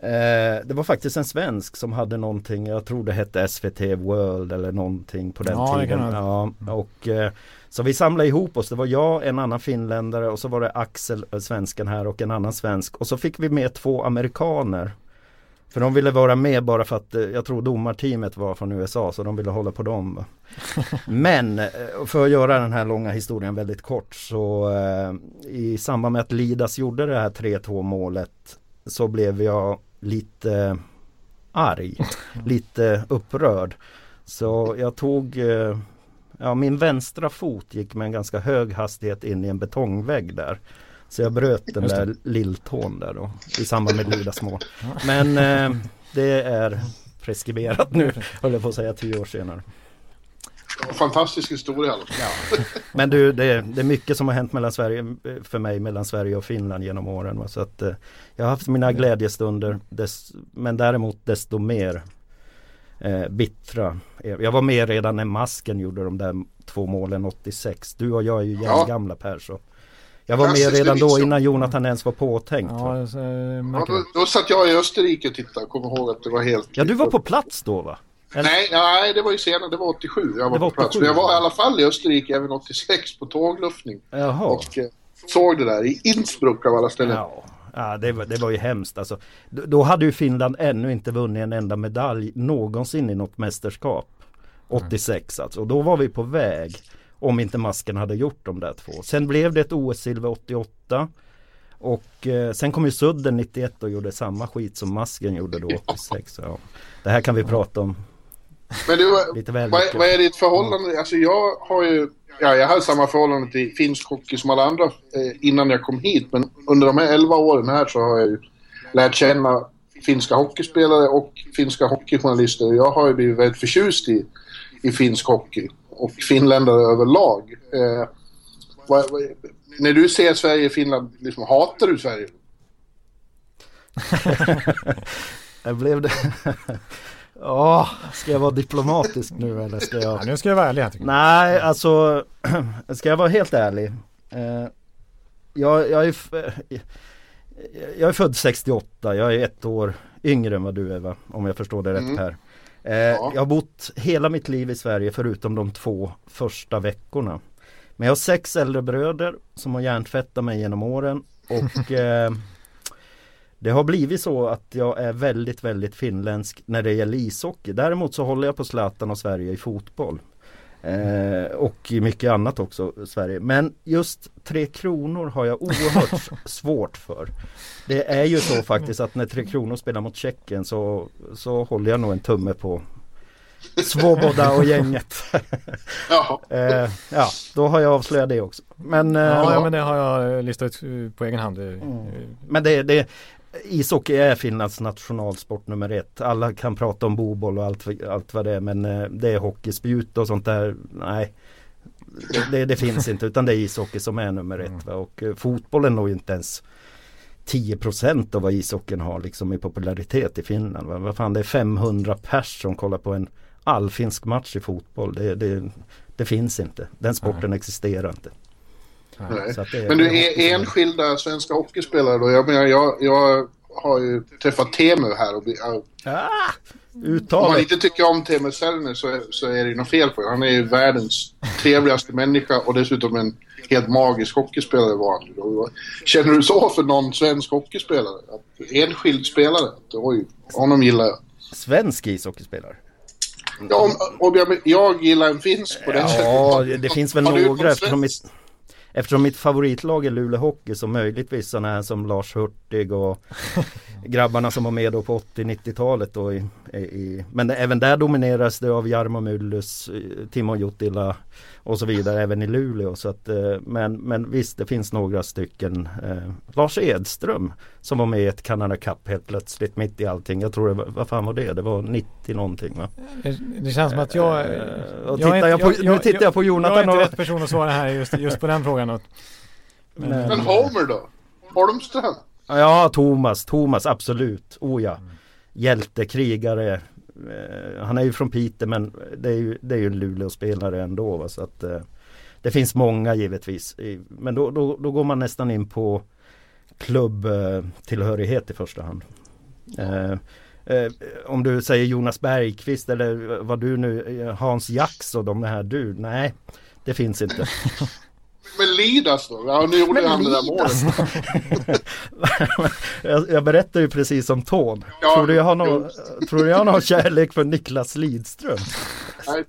Eh, det var faktiskt en svensk som hade någonting, jag tror det hette SVT World eller någonting på den Ja, tiden. Ja, och, eh, så vi samlade ihop oss, det var jag, en annan finländare och så var det Axel, eh, svensken här och en annan svensk. Och så fick vi med två amerikaner. För de ville vara med bara för att jag tror domarteamet var från USA så de ville hålla på dem. <laughs> Men för att göra den här långa historien väldigt kort så eh, i samband med att Lidas gjorde det här 3-2 målet så blev jag lite arg, lite upprörd. Så jag tog eh, Ja, min vänstra fot gick med en ganska hög hastighet in i en betongvägg där. Så jag bröt den där lilltån där då i samband med Lidas mål. Men eh, det är preskriberat nu, <laughs> höll jag på att säga tio år senare. Fantastisk historia. Alltså. Men du, det, det är mycket som har hänt mellan Sverige, för mig mellan Sverige och Finland genom åren. Va? Så att, eh, jag har haft mina glädjestunder, dess, men däremot desto mer eh, bittra. Jag var med redan när Masken gjorde de där två målen 86. Du och jag är ju Ja. gamla Per så. Jag var med redan då innan Jonathan ens var påtänkt. Ja, så, Ja, då, då satt jag i Österrike och tittade och kom ihåg att det var helt... Ja, du var på plats då va? Eller? Nej, nej, det var ju senare. Det var 87 jag var, var på plats. 87. Men jag var i alla fall i Österrike även 86 på tågluffning. Jaha. Och eh, såg det där i Innsbruck av alla ställen. Ja, ja det, var, det var ju hemskt alltså. Då, då hade ju Finland ännu inte vunnit en enda medalj någonsin i något mästerskap. 86 alltså. Och då var vi på väg. Om inte masken hade gjort de där två. Sen blev det ett OS-silver 88. Och eh, sen kom ju Sudden 91 och gjorde samma skit som masken gjorde då 86. Ja. Det här kan vi prata om Men du, <laughs> vad, vad, är ditt förhållande? Alltså jag har ju... Ja, jag hade samma förhållande till finsk hockey som alla andra eh, innan jag kom hit. Men under de här 11 åren här så har jag ju lärt känna finska hockeyspelare och finska hockeyjournalister. Jag har ju blivit väldigt förtjust i, i finsk hockey och finländare överlag. Eh, vad, vad, när du ser Sverige och Finland, liksom, hatar du Sverige? <laughs> Jag blev det. Ja, ska jag vara diplomatisk nu eller ska jag? Ja, nu ska jag vara ärlig här. Nej, alltså <clears throat> ska jag vara helt ärlig. Eh, jag, jag, är, f- eh, jag är född 68, jag är ett år yngre än vad du är va? Om jag förstår det rätt Mm. här. Eh, Ja. Jag har bott hela mitt liv i Sverige förutom de två första veckorna. Men jag har sex äldre bröder som har hjärntvättat mig genom åren och <laughs> eh, det har blivit så att jag är väldigt, väldigt finländsk när det gäller ishockey. Däremot så håller jag på Zlatan och Sverige i fotboll. Eh, och i mycket annat också Sverige. Men just Tre Kronor har jag oerhört <laughs> svårt för. Det är ju så faktiskt att när Tre Kronor spelar mot Tjeckien så, så håller jag nog en tumme på Svoboda och gänget. <laughs> Jaha. eh, ja, då har jag avslöjat det också. Men, eh, Ja, ja, men det har jag listat ut eh, på egen hand. Eh, Men det, det Ishockey är Finlands nationalsport nummer ett. Alla kan prata om boboll och allt, allt vad det är men eh, det är hockeyspjut och sånt där. Nej. Det, det, finns inte utan det är ishockey som är nummer ett. Va? Och eh, fotbollen når ju inte ens 10% av vad ishockeyn har liksom i popularitet i Finland. Va? Vad fan det är 500 pers som kollar på en allfinsk match i fotboll. Det, det, det finns inte. Den sporten existerar inte. Nej. Är- Men du, är enskilda svenska hockeyspelare då? Jag menar, jag, jag har ju träffat Temu här och Ah, om man uttalet. inte tycker om Teemu Selner så, så är det ju något fel på det. Han är ju världens trevligaste människa och dessutom en helt magisk hockeyspelare var han. Och Känner du så för någon svensk hockeyspelare? Att, enskild spelare? Att, oj, honom gillar jag. Svensk ishockeyspelare. Ja, om, om jag, jag gillar en finsk på det Ja, sättet. det finns väl några eftersom mitt, eftersom mitt favoritlag är Luleå Hockey så möjligtvis sådana här som Lars Hurtig och <laughs> grabbarna som var med då på 80-90-talet då i, i, Men även där domineras det av Jarmo Myllys, eh, Timo Juttila och så vidare även i Luleå. Så att, eh, men, men visst det finns några stycken. Eh, Lars Edström som var med i ett Canada Cup helt plötsligt mitt i allting. Jag tror det var, vad fan var det? Det var 90 någonting va? Det känns som att jag... Eh, och jag är tittar jag på- nu tittar jag på Jonathan Jag är inte och- rätt person att svara här just, just på den frågan. Men, Men- Men Homer då? Holmström? Ja, Thomas, Thomas absolut. Oh ja. Hjälte, krigare. Eh, han är ju från Piteå men det är ju, det är ju en Luleå-spelare ändå. Va? Så att, eh, det finns många givetvis. Men då, då, då går man nästan in på klubbtillhörighet i första hand. Eh, eh, om du säger Jonas Bergqvist eller vad du nu, eh, Hans Jax och de här du. Nej, det finns inte. <laughs> Men Lidas då? Ja, nu gjorde Men han det där målet. <laughs> jag, jag berättar ju precis om Tån. Ja, tror, du jag har någon, tror du jag har någon kärlek för Niklas Lidström? Nej,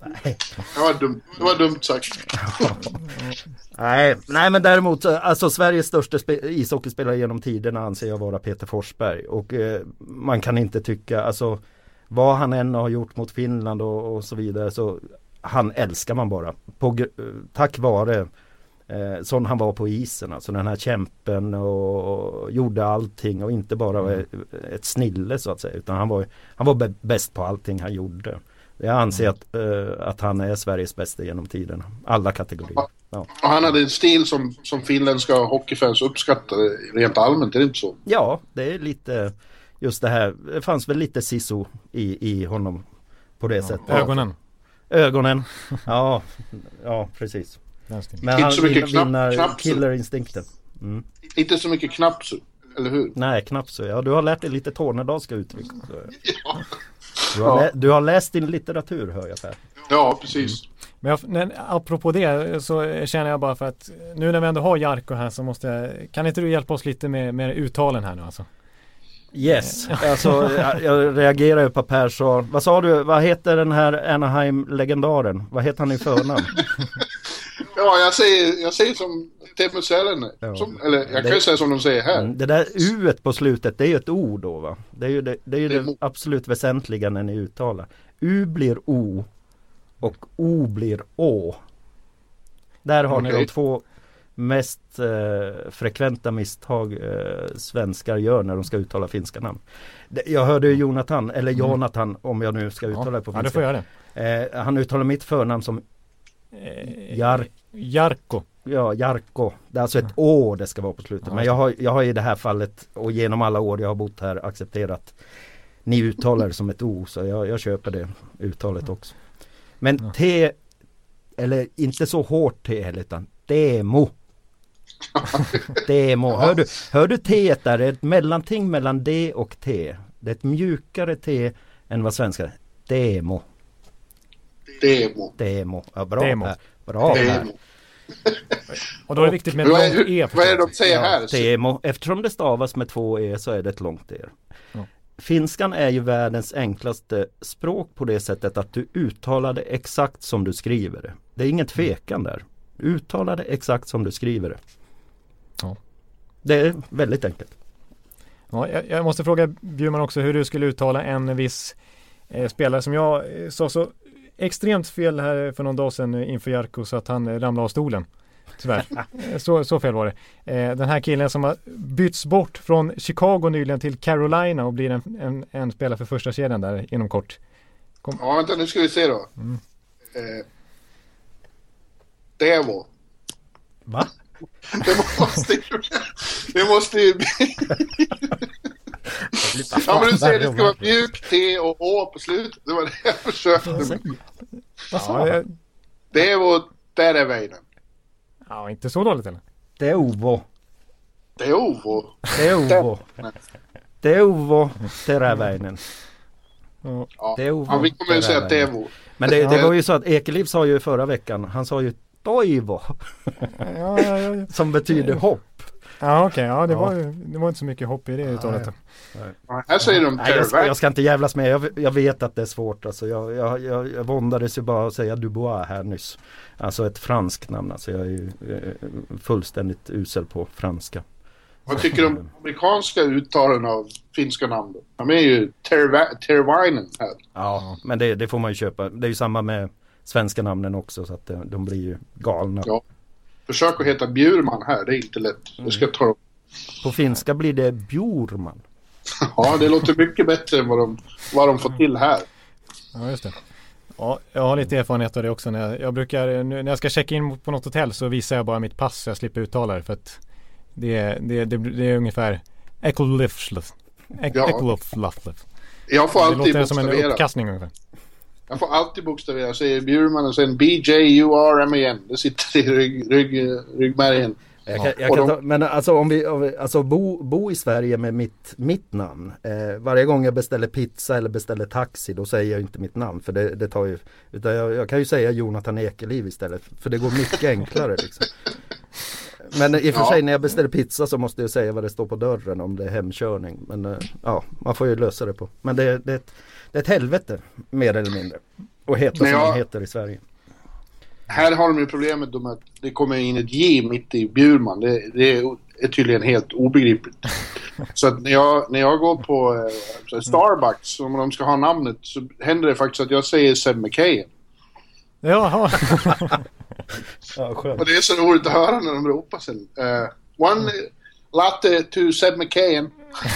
det var dumt, det var dumt sagt. <laughs> Nej, nej men däremot alltså Sveriges största spe- ishockeyspelare genom tiderna anser jag vara Peter Forsberg. Och eh, man kan inte tycka, alltså vad han än har gjort mot Finland och, och så vidare så han älskar man bara. På, eh, tack vare eh, sån han var på isen. Alltså den här kämpen och, och gjorde allting och inte bara var ett snille så att säga. Utan han var, han var bä- bäst på allting han gjorde. Jag anser att, eh, att han är Sveriges bästa genom tiderna. Alla kategorier. Ja. Och han hade en stil som, som finländska hockeyfans uppskattade rent allmänt, är det inte så? Ja, det är lite just det här. Det fanns väl lite siso i, i honom på det sättet. ögonen. Ögonen. Ja, ja precis. Men Inte han så mycket vin- knapp- vinner killerinstinkten. Mm. Inte så mycket knappt, eller hur? Nej, knappt så. Ja, du har lärt dig lite tornedalska uttryck. Så. <laughs> Ja, Du, har Ja. lä- du har läst din litteratur hör jag Per. ja precis. Men jag, men apropå det så känner jag bara för att nu när vi ändå har Jarko här så måste jag, kan inte du hjälpa oss lite med, med uttalen här nu alltså? Yes, alltså jag, jag reagerar ju på Per sa, vad sa du, vad heter den här Anaheim-legendaren? Vad heter han i förnamn? <laughs> Ja, jag säger, jag säger som Teemu Selänne. Ja. Eller jag kan Det- ju säga som de säger här. Mm, Det där u på slutet, det är ju ett o då va? Det är ju det, det, är ju Det är det absolut väsentliga när ni uttalar. U blir o och o blir å. Där har ni de två mest eh, frekventa misstag eh, svenskar gör när de ska uttala finska namn. Det- Jag hörde ju Jonathan, eller Jonathan om jag nu ska uttala det på Mm. ja, finska. får göra det. Eh, han uttalar mitt förnamn som Eh, Jar, Jarko. ja, Jarko. Det är alltså ett å det ska vara på slutet. Men jag har, jag har i det här fallet och genom alla år jag har bott här accepterat ni uttalar det som ett o så jag, jag köper det uttalet också. Men. T, eller inte så hårt T heller utan demo. <laughs> Demo. Hör du, hör du T där? Det är ett mellanting mellan D och T. Det är ett mjukare T än vad svenskar. Demo. Demo. Demo. Ja, bra Demo. Per. Bra Per. Demo. <laughs> Och då är det viktigt med ett vad är, långt E vad är det de säger här? Temo. Eftersom det stavas med två E så är det ett långt E. Ja. Finskan är ju världens enklaste språk på det sättet att du uttalar det exakt som du skriver det. Det är ingen tvekan där. Uttala det exakt som du skriver det. Ja. Det är väldigt enkelt. Ja, jag, jag måste fråga Bjurman också hur du skulle uttala en viss eh, spelare som jag eh, sa så extremt fel här för någon dag sedan inför Jarko så att han ramlade av stolen. Tyvärr. <laughs> Så, så fel var det. Eh, den här killen som har bytts bort från Chicago nyligen till Carolina och blir en, en, en spelare för första kedjan där inom kort. Ja, vänta nu ska vi se då. Mm. Eh, Devo. Va? <laughs> Det måste ju... Det måste ju bli... <laughs> Ja, men du säger det ska vara mjuk T och Å på slutet. Det var det jag försökte med. Vad sa jag? Devo Tereväinen. Ja, inte så dåligt eller? Det är Ovo. Devo. Det är Ovo. Det är Ovo <laughs> Teräväinen. Ja. Ja, Det är Ovo ja, vi kommer ju säga. Devo. Men det, det Ja. var ju så att Ekeliv sa ju förra veckan, han sa ju Toivo. Ja, ja, ja, ja. <laughs> Som betyder hopp. Ja okej, okay. ja, det, ja. Var, det var inte så mycket hopp i det uttalet. Här säger de Nej, jag, ska, jag ska inte jävlas med, jag, jag vet att det är svårt alltså. Jag, jag, jag, jag våndades ju bara att säga Dubois här nyss. Alltså ett franskt namn, alltså jag är ju fullständigt usel på franska. Vad tycker du om amerikanska uttalen av finska namn? De är ju Tervainen här. Ja, men det, det, får man ju köpa. Det är ju samma med svenska namnen också så att de, de blir ju galna. Ja. Försök att heta Bjurman här, det är inte lätt. Det ska ta På finska blir det Bjurman. ja, det låter mycket bättre än vad de, vad de får till här. Ja, just det. Ja, jag har lite erfarenhet av det också. När jag, jag brukar, när jag ska checka in på något hotell så visar jag bara mitt pass så jag slipper uttala det. För att det, det, det, det är ungefär Ekolifslöf. Ekoloflaflöf. Jag får alltid Det låter som en uppkastning ungefär. Jag får alltid bokstavera. Jag säger Bjurman och sen B-J-U-R-M-A-N. Det sitter i rygg, rygg, ryggmärgen. Jag kan, jag kan ta, men alltså om vi, alltså bo, bo i Sverige med mitt, mitt namn. Eh, varje gång jag beställer pizza eller beställer taxi då säger jag inte mitt namn för det, det tar ju Utan jag, jag, kan ju säga Jonathan Ekeliv istället för det går mycket enklare liksom. Men i och för ja. sig när jag beställer pizza så måste jag säga vad det står på dörren om det är hemkörning. Men eh, ja, man får ju lösa det på. Men det, det, det är ett helvete mer eller mindre. Och heta som jag... heter i Sverige. Här har de ju problemet med att det kommer in ett J mitt i Bjurman. Det, det är tydligen helt obegripligt. <laughs> så att när jag, när jag går på eh, Starbucks, om de ska ha namnet, så händer det faktiskt att jag säger Seb McKayen. Jaha. <laughs> ja, skönt. Och det är så roligt att höra när de ropar sen. Uh, one latte to Seb McKayen. <laughs>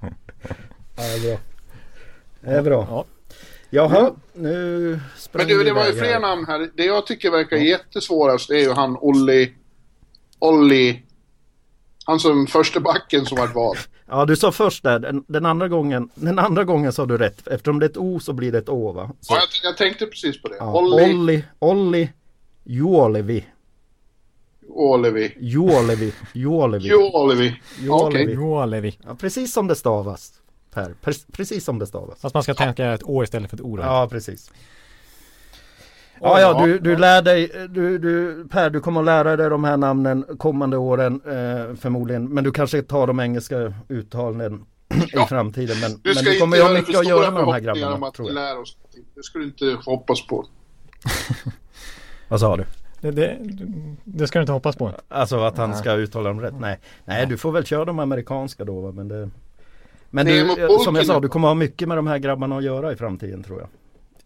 ja, det är bra. Det är bra. Ja. Jaha, nu Men du, det var ju fler här. namn här. Det jag tycker verkar ja. jättesvårast är ju han Olli... Olli... Han som första backen som var vald. <laughs> Ja, du sa först där, den, den, andra gången, den andra gången sa du rätt. Eftersom det är ett O så blir det ett Å va? Så. Ja, jag, jag, tänkte precis på det. Ja, Olli... Olli... Olli... Juolevi. Juolevi. Juolevi. Juolevi. Juolevi. Okej. Juolevi. Ja, precis som det stavas. Per. Precis som det stavas. Fast man ska tänka ett Å istället för ett O. Ja, precis. Ja, ja, du, du lär dig, du, du, Per, du kommer att lära dig de här namnen kommande åren eh, förmodligen. Men du kanske tar de engelska uttalen ja. i framtiden. Men, du, men du kommer ju ha mycket att göra med de här grabbarna. Att tror jag. Lära oss. Det ska du inte hoppas på. <laughs> Vad sa du? Det, det, det, ska du inte hoppas på. Alltså att han ska uttala dem rätt? Nej, Nej du får väl köra de amerikanska då. Men, det, men du, som jag sa, du kommer ha mycket med de här grabbarna att göra i framtiden tror jag.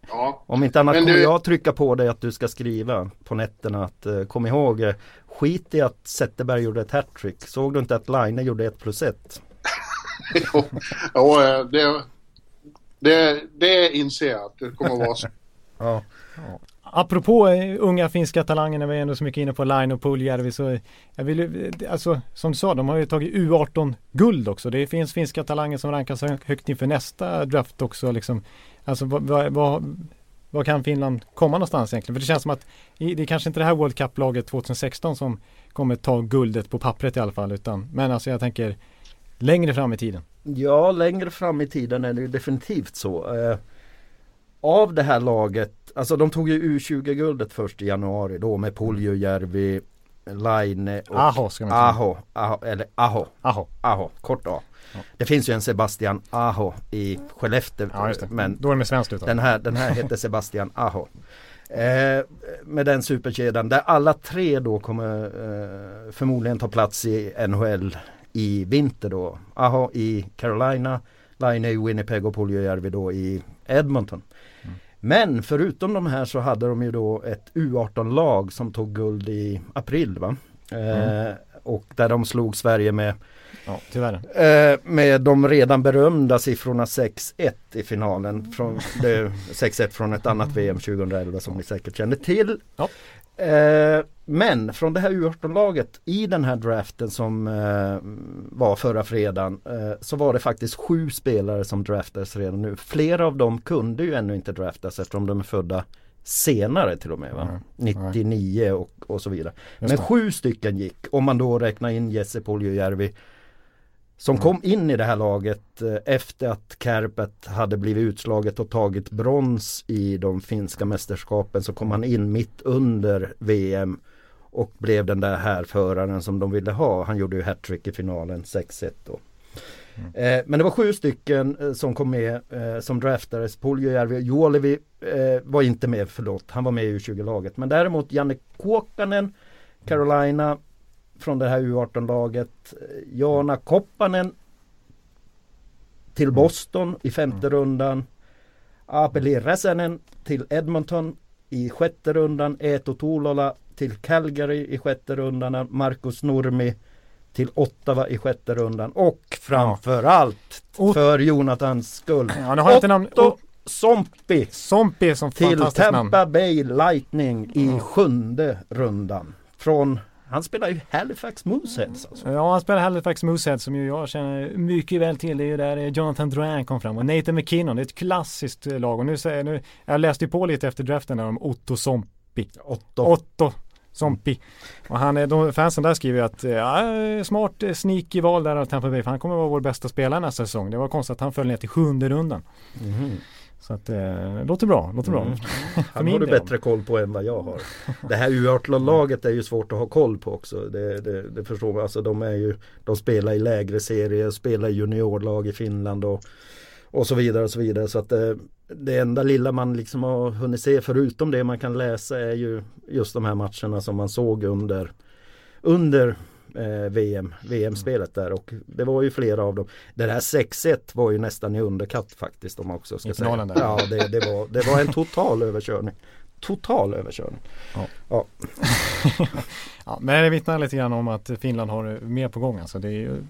Ja. Om inte annat kommer du... jag trycka på dig att du ska skriva på nätterna att uh, kom ihåg uh, skit i att Zetterberg gjorde ett hattrick. Såg du inte att Line gjorde ett plus ett? <laughs> jo, eh, det, det, det inser jag att det kommer att vara så. <laughs> ja. Apropå eh, unga finska talanger när vi är ändå så mycket inne på Line och Puljärvi så jag vill eh, alltså som du sa, de har ju tagit U18 guld också. Det finns finska talanger som rankas högt inför nästa draft också liksom. Alltså vad, vad, vad kan Finland komma någonstans egentligen? För det känns som att det är kanske inte det här World Cup-laget 2016 som kommer ta guldet på pappret i alla fall. Utan, men alltså jag tänker längre fram i tiden. Ja, längre fram i tiden är det ju definitivt så. Eh, av det här laget, alltså de tog ju U20-guldet först i januari då med Puljujärvi, Laine och Aho, ska man säga. Aho, Aho, eller Aho. Aho. Aho, kort A. Det finns ju en Sebastian Aho i Skellefteå. Ja, men Då är det med svenskt uttal. Den här, den här heter <laughs> Sebastian Aho. Eh, med den superkedjan där alla tre då kommer eh, förmodligen ta plats i NHL i vinter då. Aho i Carolina, Line i Winnipeg och Puljujärvi då i Edmonton. Men förutom de här så hade de ju då ett U18-lag som tog guld i april va? Eh, mm. Och där de slog Sverige med Ja, tyvärr. Eh, med de redan berömda siffrorna 6-1 i finalen. Från, 6-1 från ett annat VM 2011 som ni säkert känner till. Ja. Eh, men från det här U18-laget i den här draften som eh, var förra fredagen eh, så var det faktiskt sju spelare som draftades redan nu. Flera av dem kunde ju ännu inte draftas eftersom de är födda senare till och med. Va? Mm. 99 och, och så vidare. Men sju stycken gick om man då räknar in Jesse Puljujärvi som mm. kom in i det här laget eh, efter att Kärpät hade blivit utslaget och tagit brons i de finska mästerskapen så kom han in mitt under VM och blev den där härföraren som de ville ha. Han gjorde ju hattrick i finalen 6-1 då. Eh, men det var sju stycken eh, som kom med eh, som draftades. Puljujärvi, Juolevi eh, var inte med, förlåt. Han var med i U20-laget. Men däremot Janne Kuokkanen, Carolina från det här U18-laget. Jana Koppanen till Boston i femte rundan. Apeli Räsänen till Edmonton i sjätte rundan. Eetu Tuulola till Calgary i sjätte rundan. Marcus Nurmi till Ottawa i sjätte rundan och framförallt Ot- för Jonathans skull. Ja, nu har jag inte namn. Otto Sompi Sompi som till fantastiskt namn. Tampa Bay Lightning i sjunde rundan. Från, han spelar ju Halifax Mooseheads alltså. Ja, han spelar Halifax Moosehead som ju jag känner mycket väl till. Det är ju där Jonathan Drouin kom fram och Nathan McKinnon. Det är ett klassiskt eh, lag och nu säger nu, jag läste ju på lite efter draften där om Otto Sompi. Otto. Otto Sompi. Och han de fansen där skriver ju att eh, ja, smart eh, sneaky val där av Tampa Bay för han kommer vara vår bästa spelare nästa säsong. Det var konstigt att han föll ner till sjunde rundan. Mhm. Så att eh, låter bra, låter bra. Mm. <laughs> Han har du bättre koll på än vad jag har. Det här U18-laget är ju svårt att ha koll på också. Det, det, det förstår man. Alltså de, är ju, de spelar i lägre serier, spelar i juniorlag i Finland och, och så vidare. och så vidare. Så att det, det enda lilla man liksom har hunnit se förutom det man kan läsa är ju just de här matcherna som man såg under, under eh, VM, VM-spelet där och det var ju flera av dem. Det där 6-1 var ju nästan i underkatt faktiskt om man också ska I säga. där. Ja, det, det, var, det var en total överkörning. Total överkörning. Ja, <laughs> men det vittnar lite grann om att Finland har eh, mer på gång. Alltså det är ju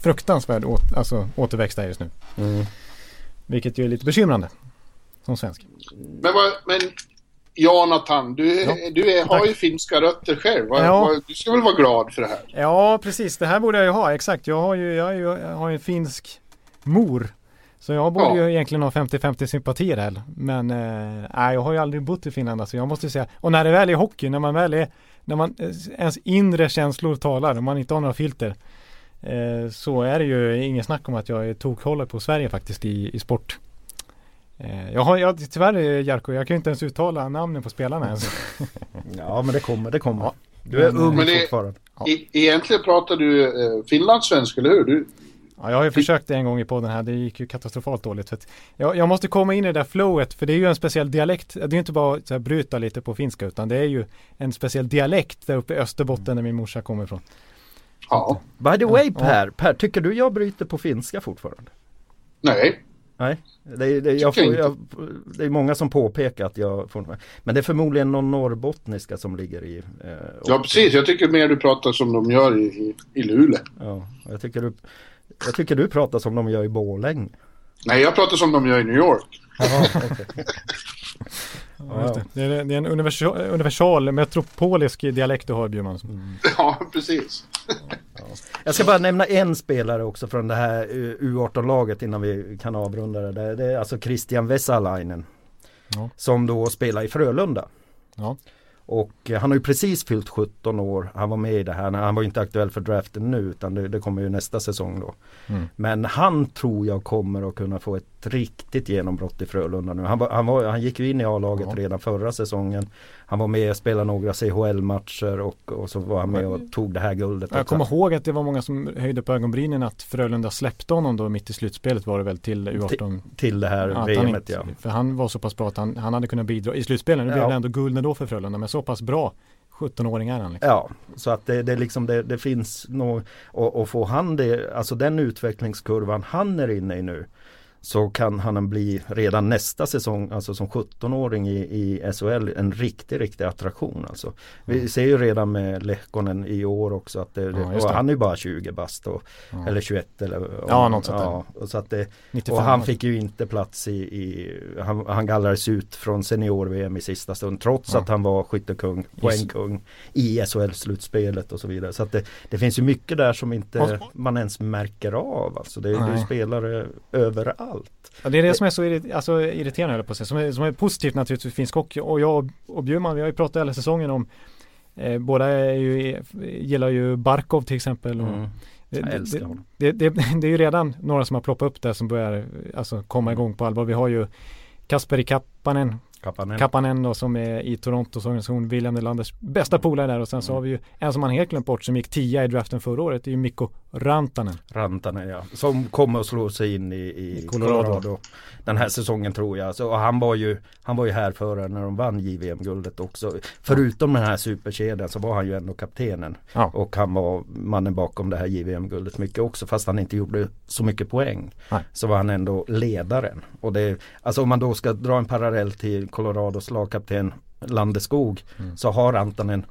fruktansvärd åt, alltså, återväxt där just nu. Mm. Vilket ju är lite bekymrande. Som svensk. Men, vad, men Jonathan, du, Ja, du är, har tack. ju finska rötter själv. Ja. Du ska väl vara glad för det här? Ja, precis. Det här borde jag ju ha. Exakt. Jag har ju, jag är ju, jag har en finsk mor. Så jag borde Ja. ju egentligen ha 50-50 sympatier här. Men eh, jag har ju aldrig bott i Finland. Alltså jag måste säga. Och när det väl är hockey, när man väl är, när man eh, ens inre känslor talar, om man inte har några filter. Eh, så är det ju ingen snack om att jag är tokhållare på Sverige faktiskt i, i sport. Eh, jag har, jag, tyvärr eh, Jarko, jag kan ju inte ens uttala namnen på spelarna ens. <laughs> Ja men det kommer, det kommer. Ja. Du är Men- ung Men det- fortfarande. Ja. I, egentligen pratar du eh, finlandssvenska, eller hur? Du, Ja, jag har ju försökt en gång i podden här, det gick ju katastrofalt dåligt. För att jag, jag måste komma in i det där flowet, för det är ju en speciell dialekt. Det är ju inte bara att så här, bryta lite på finska, utan det är ju en speciell dialekt där uppe i Österbotten där min morsa kommer ifrån. Ja. By the way. Per, Per, tycker du jag bryter på finska fortfarande? Nej. Nej, det är, det, jag får, jag, det är många som påpekar att jag får, Men det är förmodligen någon norrbottniska som ligger i eh, Ja, precis. Jag tycker mer du pratar som de gör i, i, i Luleå. Ja, jag tycker du Jag tycker du pratar som de gör i Borlänge. Nej, jag pratar som de gör i New York. Jaha, okej. <laughs> Ja, just det. Det, är, det är en universal, universal metropolisk dialekt du har Bjurman. <laughs> Ja, precis. Jag ska bara nämna en spelare också från det här eh, U18-laget innan vi kan avrunda det. Det är alltså Christian Vesalainen. Ja. Som då spelar i Frölunda. Ja. Och eh, han har ju precis fyllt 17 år. Han var med i det här. Han var inte aktuell för draften nu utan det, det kommer ju nästa säsong då. Mm. Men han tror jag kommer att kunna få ett riktigt genombrott i Frölunda nu. Han, var, han, var, han gick ju in i A-laget Ja. redan förra säsongen. Han var med och spelade några CHL-matcher och, och så var han med och tog det här guldet. Jag kommer ihåg att det var många som höjde på ögonbrynen att Frölunda släppte honom då mitt i slutspelet var det väl till U18. till det här att VMet inte, ja. För han var så pass bra att han, han hade kunnat bidra i slutspelen. Nu blev Ja. det ändå guld ändå för Frölunda men så pass bra 17-åring är han. Liksom. Ja, så att det, det, liksom, det, det finns nog och, och får han det, alltså den utvecklingskurvan han är inne i nu så kan han bli redan nästa säsong, alltså som 17-åring i, i SHL, en riktig, riktig attraktion. Alltså. Vi ser ju redan med Lehkonen i år också att det, Ja, och han är ju bara 20 bast och, Ja. eller 21 eller Ja, något sånt ja, och så att det, 95 och han fick ju inte plats i, i han, han gallrades ut från senior-VM i sista stund trots att han var skyttekung, poängkung i SHL-slutspelet och så vidare. Så att det, det finns ju mycket där som inte Och- man ens märker av. Alltså det, det är ju spelare överallt. Ja, det är det som är så irrit- alltså, irriterande höll på säga. Som är, som är positivt naturligtvis för finsk hockey. Och jag och Bjurman, vi har ju pratat hela säsongen om eh, Båda ju, gillar ju Barkov till exempel. Och Mm. det, Jag älskar honom. det, det, <laughs> det är ju redan några som har ploppat upp där som börjar alltså, komma igång på allvar. Vi har ju Kasperi Kappanen Kapanen. Kapanen då, som är i Torontos organisation, William Nylanders bästa polare där och sen så Mm. har vi ju en som man helt glömt bort som gick tia i draften förra året, det är ju Mikko Rantanen. Rantanen ja. Som kommer att slå sig in i, i I Colorado. Colorado. Den här säsongen tror jag. Så, och han var ju Han var ju här före när de vann JVM-guldet också. Förutom den här superkedjan så var han ju ändå kaptenen. Ja. Och han var mannen bakom det här JVM-guldet mycket också. Fast han inte gjorde så mycket poäng. Nej. Så var han ändå ledaren. Och det, alltså om man då ska dra en parallell till Colorados lagkapten Landeskog. Mm. Så har Rantanen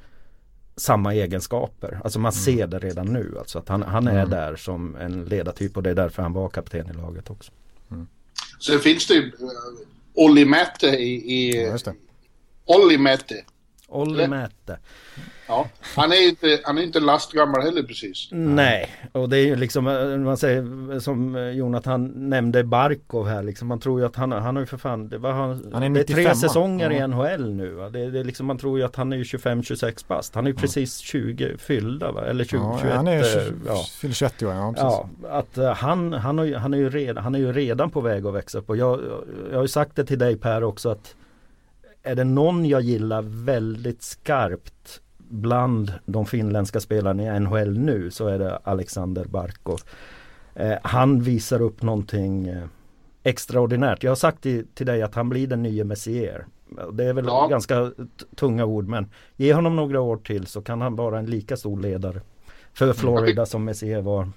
samma egenskaper. Alltså man ser det redan nu. Alltså att han, han är Mm. där som en ledartyp och det är därför han var kapten i laget också. Sen finns det ju uh, Olli Mäte i... i Ja. Olli Mäte. Olli Mäte. Ja. Han är ju inte, han är inte lastgammal heller precis. Nej, och det är ju liksom, eh, man säger som eh, Jonathan nämnde Barkov här liksom. Man tror ju att han, han har ju för fan, det, var han, Han är det är tre 95, säsonger ja. i NHL nu. Va? Det, det är liksom, man tror ju att han är ju 25-26 bast. Han är ju precis 20 fyllda va? Eller 20, Ja, 21. han är eh, 20, ja. fyller 20 år, ja precis. Ja, att eh, han, han, har ju, han, är ju redan, han är ju redan på väg att växa upp. Och jag, jag har ju sagt det till dig Per också att är det någon jag gillar väldigt skarpt bland de finländska spelarna i NHL nu så är det Alexander Barkov. Eh, han visar upp någonting eh, extraordinärt. Jag har sagt till, till dig att han blir den nya Messier. Det är väl Ja. ganska tunga ord men ge honom några år till så kan han vara en lika stor ledare för Florida som Messier var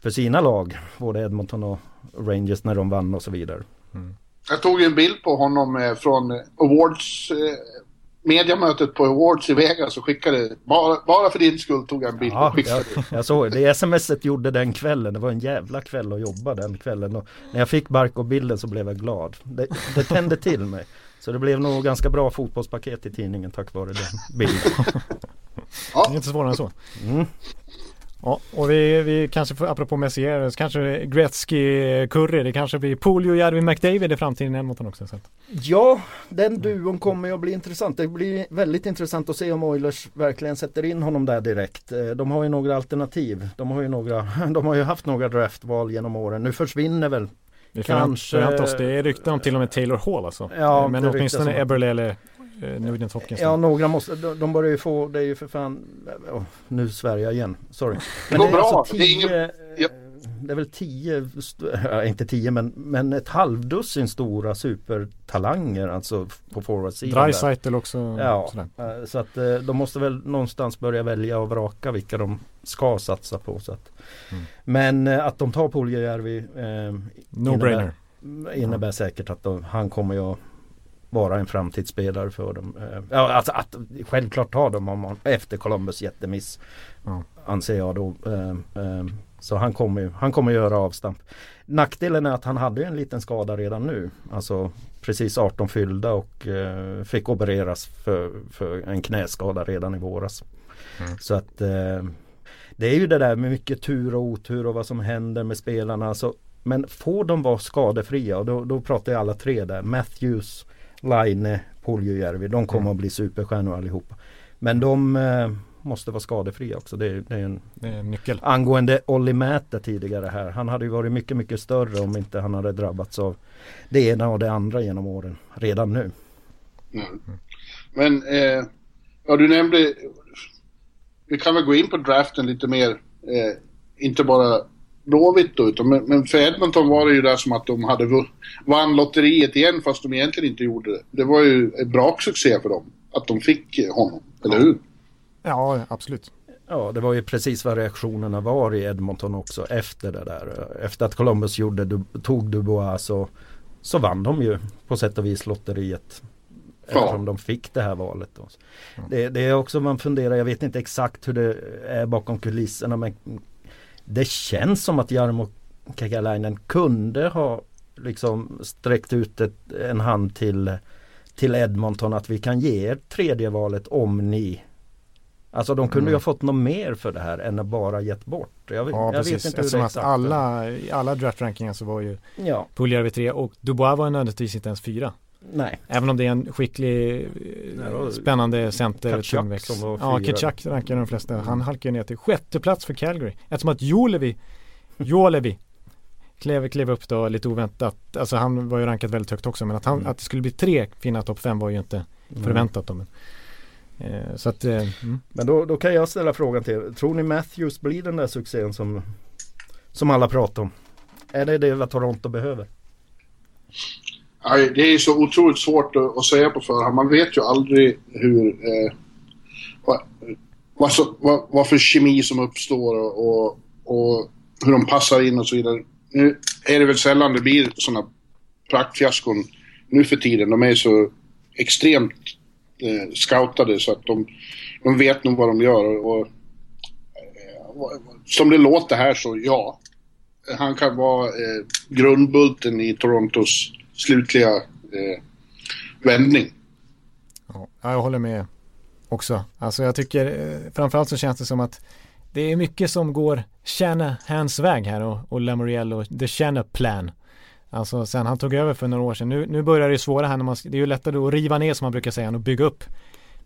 för sina lag. Både Edmonton och Rangers när de vann och så vidare. Jag tog ju en bild på honom eh, från eh, Awards... Eh, mediamötet på Awards i Vegas och skickade... Bara, bara för din skull tog jag en bild och Ja, skickade. jag, jag såg det smset gjorde den kvällen. Det var en jävla kväll att jobba den kvällen. Och när jag fick Barco-bilden så blev jag glad. Det, det tände till mig. Så det blev nog ganska bra fotbollspaket i tidningen tack vare den bilden. Det är inte svårare än så. Mm. Ja, och vi, vi kanske får, apropå Messier, så kanske Gretzky, Curry, det kanske blir Polio, Järvi, McDavid i framtiden i Edmonton också. Så Ja, den duon kommer ju att bli intressant. Det blir väldigt intressant att se om Oilers verkligen sätter in honom där direkt. Eh, De har ju några alternativ. De har ju, några, <laughs> de har ju haft några draftval genom åren. Nu försvinner väl vi Kanske- förväntar oss, det är rykten om till och med Taylor Hall alltså. Ja, Men åtminstone Eberle eller eh, Nugent Hopkins. Ja, några måste, de, de börjar ju få, det är ju för fan, oh, nu svär jag igen, sorry. Det går är bra, alltså det är tio, ingen- ja. det är väl tio, inte tio men, men ett halvdussin stora supertalanger alltså på forwardsidan. Dreisaitl också. Ja, Sådär. eh, så att eh, de måste väl någonstans börja välja och vraka vilka de ska satsa på. Så att. Mm. Men eh, att de tar Puljujärvi eh, No-brainer. innebär säkert att de, han kommer ju att vara en framtidsspelare för dem. Eh, Ja, alltså att självklart tar de om efter Columbus jättemiss. Ja. Anser jag då. Eh, eh, Så han kommer ju han kommer göra avstamp. Nackdelen är att han hade en liten skada redan nu. Alltså precis 18 fyllda och eh, fick opereras för, för en knäskada redan i våras. Mm. Så att eh, det är ju det där med mycket tur och otur och vad som händer med spelarna. Alltså, men får de vara skadefria och då, då pratar jag alla tre där. Matthews, Laine, Puljujärvi. De kommer Mm. att bli superstjärnor allihopa. Men de eh, måste vara skadefria också. Det är, det är en Det är en nyckel. Angående Olli Mäte tidigare här. Han hade ju varit mycket, mycket större om inte han hade drabbats av det ena och det andra genom åren. Redan nu. Mm. Men, eh, ja du nämnde... Vi kan väl gå in på draften lite mer. Eh, inte bara Blåvitt då, utan, men, men för Edmonton var det ju där som att de hade vann lotteriet igen fast de egentligen inte gjorde det. Det var ju en bra succé för dem. Att de fick eh, honom, eller hur? Ja, absolut. Ja, det var ju precis vad reaktionerna var i Edmonton också efter det där. Efter att Columbus gjorde, du- tog Dubois så, så vann de ju på sätt och vis lotteriet. Ja. Eftersom de fick det här valet. Då. Det, det är också man funderar, jag vet inte exakt hur det är bakom kulisserna men det känns som att Jarmo Kekalainen kunde ha liksom sträckt ut ett, en hand till, till Edmonton att vi kan ge er tredje valet om ni Alltså de kunde ju Mm. ha fått något mer för det här än att bara gett bort. Jag, vet- Ja, jag precis. vet inte hur Eftersom det att exakt alla, i alla draftrankingar så var ju Ja, Puljärvi 3 och Dubois var nödvändigtvis inte ens fyra. Nej. Även om det är en skicklig, eh, det var spännande center. Tungväxt. som var Ja, fyra. Kitchak rankar de flesta. Han halkar ner till sjätte plats för Calgary. Eftersom att Jolevi, Jolevi klev, klev upp då lite oväntat. Alltså han var ju rankad väldigt högt också men att, han, Mm. att det skulle bli tre finna topp fem var ju inte förväntat då. Men, eh, så att, eh, mm. Men då, då kan jag ställa frågan till er. Tror ni Matthews blir den där succén som, som alla pratar om? Är det det vad Toronto behöver? Det är så otroligt svårt att, att säga på förhand. Man vet ju aldrig hur... Eh, vad, vad, så, vad, vad för kemi som uppstår och, och, hur de passar in och så vidare. Nu är det väl sällan det blir sådana praktfiaskon nu för tiden. De är så extremt eh, scoutade så att de, de vet nog vad de gör. Och, och, eh, som det låter här så ja. Han kan vara eh, grundbulten i Torontos slutliga eh, vändning. Ja, jag håller med också. Alltså jag tycker eh, framförallt så känns det som att det är mycket som går Shanahans väg här och, och Lamoriel och the Shanahan plan. Alltså sen han tog över för några år sedan. Nu, nu börjar det svåra här när man, det är ju lättare att riva ner som man brukar säga än att bygga upp.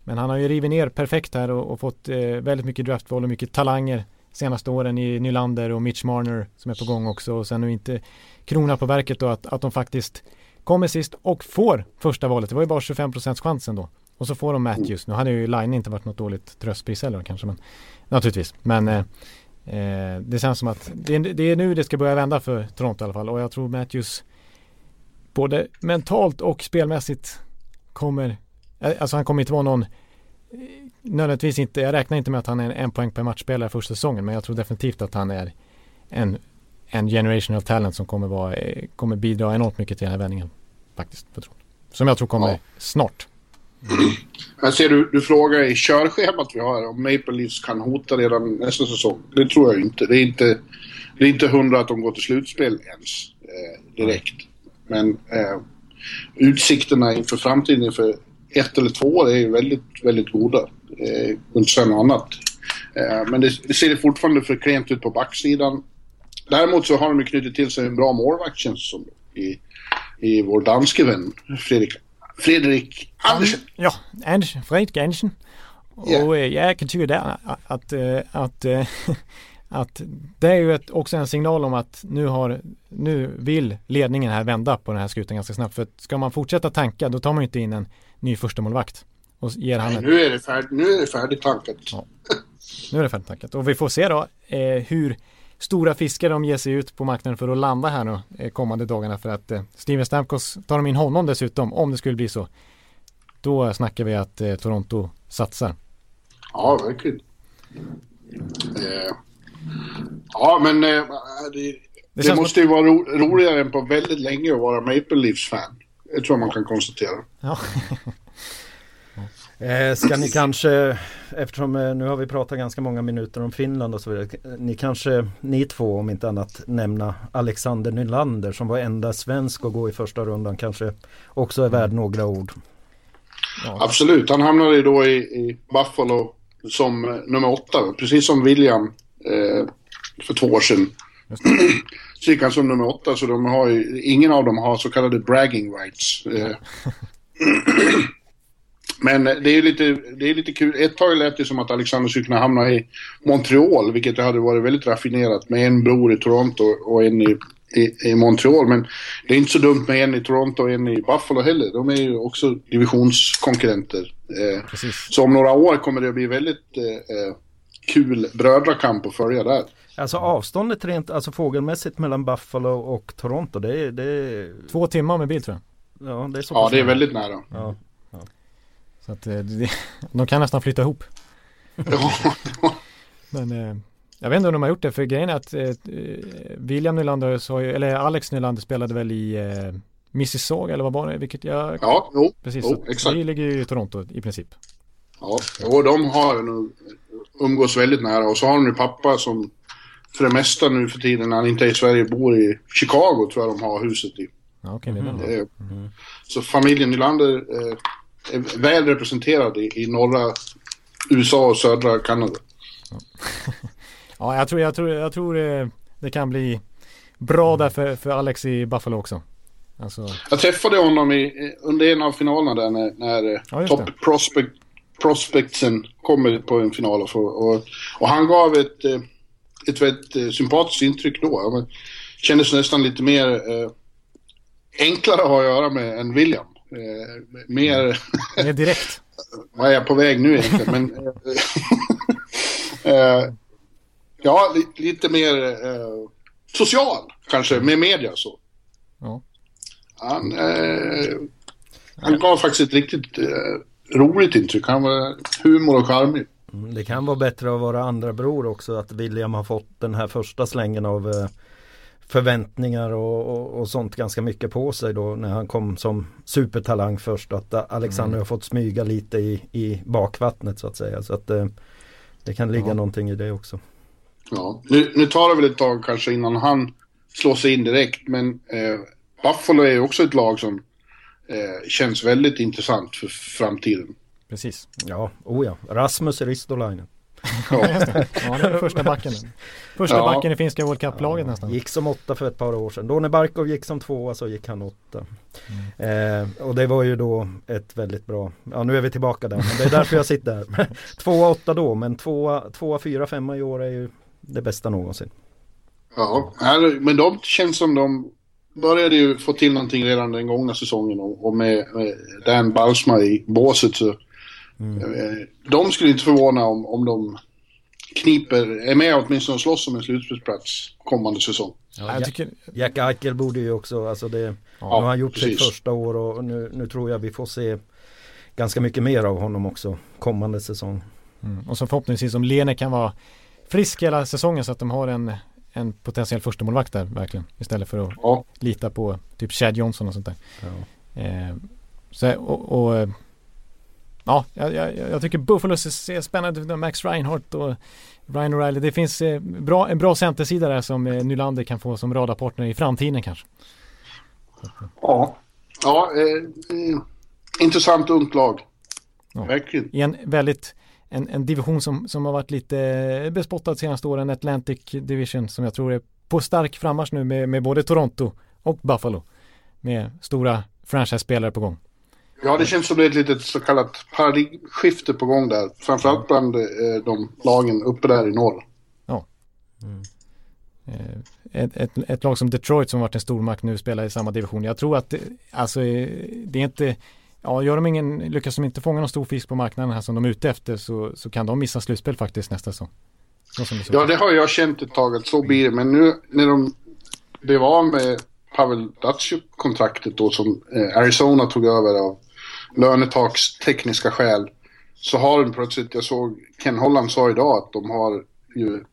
Men han har ju rivit ner perfekt här och, och fått eh, väldigt mycket draftval och mycket talanger senaste åren i Nylander och Mitch Marner som är på gång också och sen nu inte krona på verket då att, att de faktiskt kommer sist och får första valet. Det var ju bara 25% chansen då. Och så får de Matthews. Nu hade ju Line inte varit något dåligt tröstpris heller kanske. Men, naturligtvis. Men eh, eh, det känns som att det är, det är nu det ska börja vända för Toronto i alla fall. Och jag tror Matthews både mentalt och spelmässigt kommer, eh, alltså han kommer inte vara någon eh, nödvändigtvis inte, jag räknar inte med att han är en poäng per matchspelare första säsongen. Men jag tror definitivt att han är en, en generation of talent som kommer, vara, eh, kommer bidra enormt mycket till den här vändningen. Faktiskt, för Toronto. Som jag tror kommer Ja. snart. Jag ser du, du frågar i körschemat vi har om Maple Leafs kan hota redan nästa säsong. Det tror jag inte. Det är inte, det är inte hundra att de går till slutspel ens eh, direkt. Men eh, utsikterna inför framtiden inför ett eller två år är ju väldigt, väldigt goda. Eh, inte säga något annat. Eh, men det, det ser fortfarande för klent ut på backsidan. Däremot så har de knutit till sig en bra målvakt känns det som. I, i vår danske vän Fredrik, Fredrik Andersen. Ja, Anders, Fredrik Andersen. Och eh, jag kan tycka där att, eh, att, eh, <laughs> att det är ju ett, också en signal om att nu, har, nu vill ledningen här vända på den här skutan ganska snabbt. För att ska man fortsätta tanka då tar man ju inte in en ny första målvakt och ger han Nej, nu är det, färd, nu är det färdigtankat. Ja. nu är det färdigtankat. Och vi får se då eh, hur stora fiskar de ger sig ut på marknaden för att landa här nu eh, kommande dagarna för att eh, Steven Stamkos tar de in honom dessutom om det skulle bli så. Då snackar vi att eh, Toronto satsar. Ja, verkligen. Eh, ja, men eh, det, det, känns måste ju vara ro, roligare än på väldigt länge att vara Maple Leafs-fan. Det tror jag man kan konstatera. Ja. <laughs> Eh, ska ni kanske, eftersom eh, nu har vi pratat ganska många minuter om Finland och så vidare. Ni kanske, ni två om inte annat, nämna Alexander Nylander som var enda svensk att gå i första rundan. Kanske också är värd några ord. Absolut, han hamnade ju då i, i Buffalo som eh, nummer åtta, precis som William eh, för två år sedan. <clears throat> så gick han som nummer åtta, så de har ju, ingen av dem har så kallade bragging rights. <clears throat> Men det är lite, det är lite kul. Ett tag lät det som att Alexander skulle kunna hamna i Montreal, vilket hade varit väldigt raffinerat med en bror i Toronto och en i, i, i Montreal. Men det är inte så dumt med en i Toronto och en i Buffalo heller. De är ju också divisionskonkurrenter. Eh, Precis. så om några år kommer det att bli väldigt eh, eh, kul brödrakamp att följa där. Alltså avståndet rent, alltså fågelmässigt mellan Buffalo och Toronto. Det är, det är, Två timmar med bil tror jag. ja, det är så Ja, det är väldigt nära. Ja. Så att eh, det, <laughs> de kan nästan flytta ihop. Ja, <laughs> Men eh, jag vet inte om de har gjort det för grejen är att eh, William Nylander, så, eller Alex Nylander spelade väl i eh, Mississauga eller vad var det? Vilket jag, ja jo, precis. jo, exakt. det ligger ju i Toronto i princip. Ja, och de har nog umgås väldigt nära. Och så har de ju pappa som för det mesta nu för tiden när han inte är i Sverige bor i Chicago tror jag de har huset i. Ja, okej, det är. Eh, Så familjen Nylander eh, väl representerad i, i norra USA och södra Kanada. <laughs> Ja, jag tror, jag tror, jag tror eh, det kan bli bra där för, för Alex i Buffalo också. Alltså, Jag träffade honom i, under en av finalerna där när, när eh, Ja, Top. Prospect, Prospectsen kommer på en final. Och, och, och han gav ett, eh, ett väldigt sympatiskt intryck då. Kändes nästan lite mer eh, enklare att ha att göra med än William. Eh, mer... Mer direkt. <laughs> Vad är jag på väg nu egentligen? Men, <laughs> eh, ja, li, lite mer eh, social kanske, med media så. Ja. Han, eh, han gav faktiskt ett riktigt eh, roligt intryck. Han var humor och charmig. Mm, det kan vara bättre att vara andra bror också att William har fått den här första slängen av eh, förväntningar och, och, och, sånt ganska mycket på sig då när han kom som supertalang först. Att Alexander mm. har fått smyga lite i, i bakvattnet så att säga. Så att eh, det kan ligga ja. någonting i det också. Ja, nu, nu tar det väl ett tag kanske innan han slår sig in direkt men eh, Buffalo är också ett lag som eh, känns väldigt intressant för framtiden. Precis. Ja, oh ja. Rasmus Ristolainen. Ja, ja det är första backen. Första ja. backen i finska World Cup-laget ja, nästan. Gick som åtta för ett par år sedan. Då när Barkov gick som tvåa så gick han åtta. Mm. Eh, och det var ju då ett väldigt bra, ja nu är vi tillbaka där, men det är därför jag sitter här. <laughs> tvåa, åtta då, men tvåa, tvåa, fyra, femma i år är ju det bästa någonsin. Ja, men de känns som de började ju få till någonting redan den gångna säsongen och, med, med Dan Balsma i båset så mm. Eh, de skulle inte förvåna om, om de kniper, är med åtminstone och slåss om en slutspelsplats kommande säsong. Ja, jag tycker... Jack Eichel borde ju också, alltså det, ja, nu har han gjort precis. sitt första år och nu, nu tror jag vi får se ganska mycket mer av honom också kommande säsong. Mm. Och så förhoppningsvis om Lene kan vara frisk hela säsongen så att de har en, en potentiell första målvakt där verkligen. Istället för att ja. lita på typ Chad Johnson och sånt där. Ja. Eh, så, och, och ja, jag, jag, jag, tycker Buffalo ser spännande ut. Max Reinhardt och Ryan O'Reilly. Det finns eh, bra, en bra centersida där som eh, Nylander kan få som radarpartner i framtiden kanske. Ja, ja eh, eh, intressant ungt lag. Ja. Verkligen. I en väldigt en, en division som, som har varit lite bespottad senaste åren, Atlantic Division, som jag tror är på stark frammarsch nu med, med både Toronto och Buffalo. Med stora franchise-spelare på gång. Ja, det känns som det är ett litet så kallat paradigmskifte på gång där. Framförallt bland eh, de lagen uppe där i norr. Ja. Mm. Eh, ett, ett, ett, lag som Detroit som varit en stormakt nu spelar i samma division. Jag tror att det, alltså, det är inte Ja, gör de ingen, lyckas de inte fånga någon stor fisk på marknaden här som de är ute efter så, så kan de missa slutspel faktiskt nästa säsong. Ja, det har jag känt ett tag att så blir det. Men nu när de blev av med Pavel Datsjuk-kontraktet då som eh, Arizona tog över av lönetaks tekniska skäl. Så har de plötsligt, jag såg Ken Holland sa idag att de har ju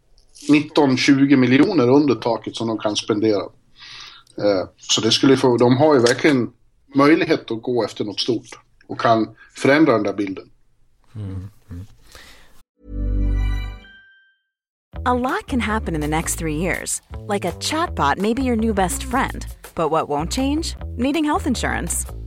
19-20 miljoner under taket som de kan spendera. Eh, så det skulle få, de har ju verkligen möjlighet att gå efter något stort och kan förändra den där bilden. Mm. Mm. A lot can happen in the next three years. Like a chatbot maybe your new best friend. But what won't change? Needing health insurance.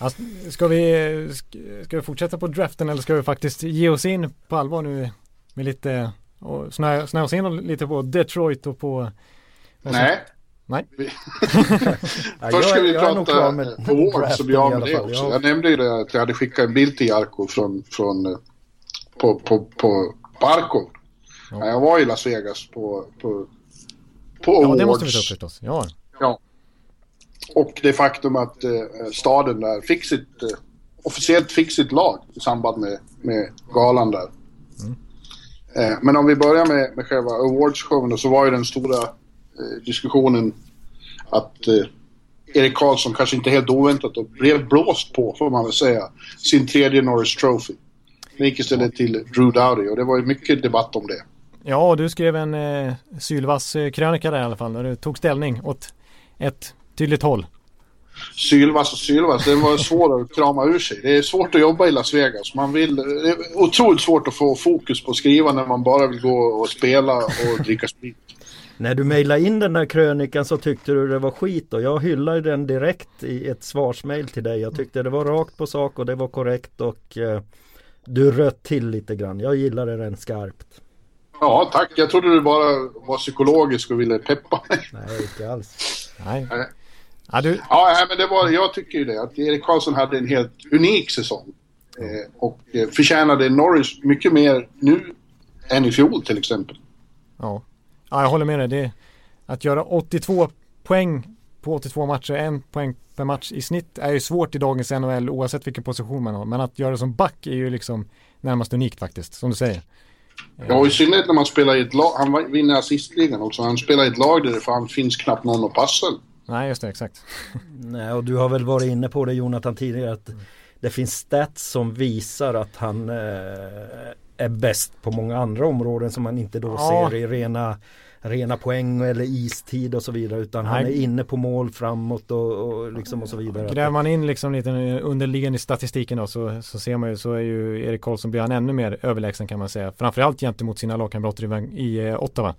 Alltså, ska, vi, ska vi fortsätta på draften eller ska vi faktiskt ge oss in på allvar nu med lite och snöa, snöa oss in lite på Detroit och på... Nej. Nej. <laughs> Först ska vi prata Awards så blir jag med det också. Jag nämnde ju det att jag hade skickat en bild till Jarko från, från på, på, på Barkov. Ja. Jag var i Las Vegas på, på, på Awards. Ja, det måste vi ta upp förstås. Ja. ja. Och det faktum att eh, staden där fick sitt, eh, officiellt fick sitt lag i samband med, med galan där. Mm. Eh, men om vi börjar med, med själva awards-showen så var ju den stora eh, diskussionen att eh, Erik Karlsson kanske inte helt oväntat och blev blåst på, får man väl säga, sin tredje Norris Trophy. Den gick istället till Drew Dowdy och det var ju mycket debatt om det. Ja, du skrev en eh, sylvass krönika där i alla fall, när du tog ställning åt ett tydligt håll. Sylvass och Sylvass, den var svår att krama ur sig. Det är svårt att jobba i Las Vegas. Man vill, det är otroligt svårt att få fokus på att skriva när man bara vill gå och spela och dricka sprit. När du mejlade in den där krönikan så tyckte du det var skit och jag hyllade den direkt i ett svarsmail till dig. Jag tyckte det var rakt på sak och det var korrekt och eh, du rött till lite grann. Jag gillade den skarpt. Ja, tack. Jag trodde du bara var psykologisk och ville peppa mig. Nej, inte alls. Nej. Ja, du, Ja, men det var, jag tycker ju det. Att Erik Karlsson hade en helt unik säsong. Eh, och eh, förtjänade Norris mycket mer nu än i fjol till exempel. ja. ja, jag håller med dig. Det, att göra 82 poäng på 82 matcher, en poäng per match i snitt är ju svårt i dagens NHL oavsett vilken position man har. Men att göra det som back är ju liksom närmast unikt faktiskt, som du säger. Ja, i synnerhet när man spelar i ett lag. Han vinner assistligan också. Han spelar i ett lag där det fan finns knappt någon att passa. Nej, just det, exakt. <laughs> Nej, och du har väl varit inne på det Jonathan tidigare att det finns stats som visar att han eh, är bäst på många andra områden som man inte då Ja. ser i rena rena poäng eller istid och så vidare utan han är Nej. inne på mål framåt och, och liksom och så vidare. Gräver man in liksom lite underliggande i statistiken då så, så ser man ju så är ju Erik Karlsson blir han ännu mer överlägsen kan man säga. Framförallt gentemot sina lagkamrater i, i eh, Ottawa.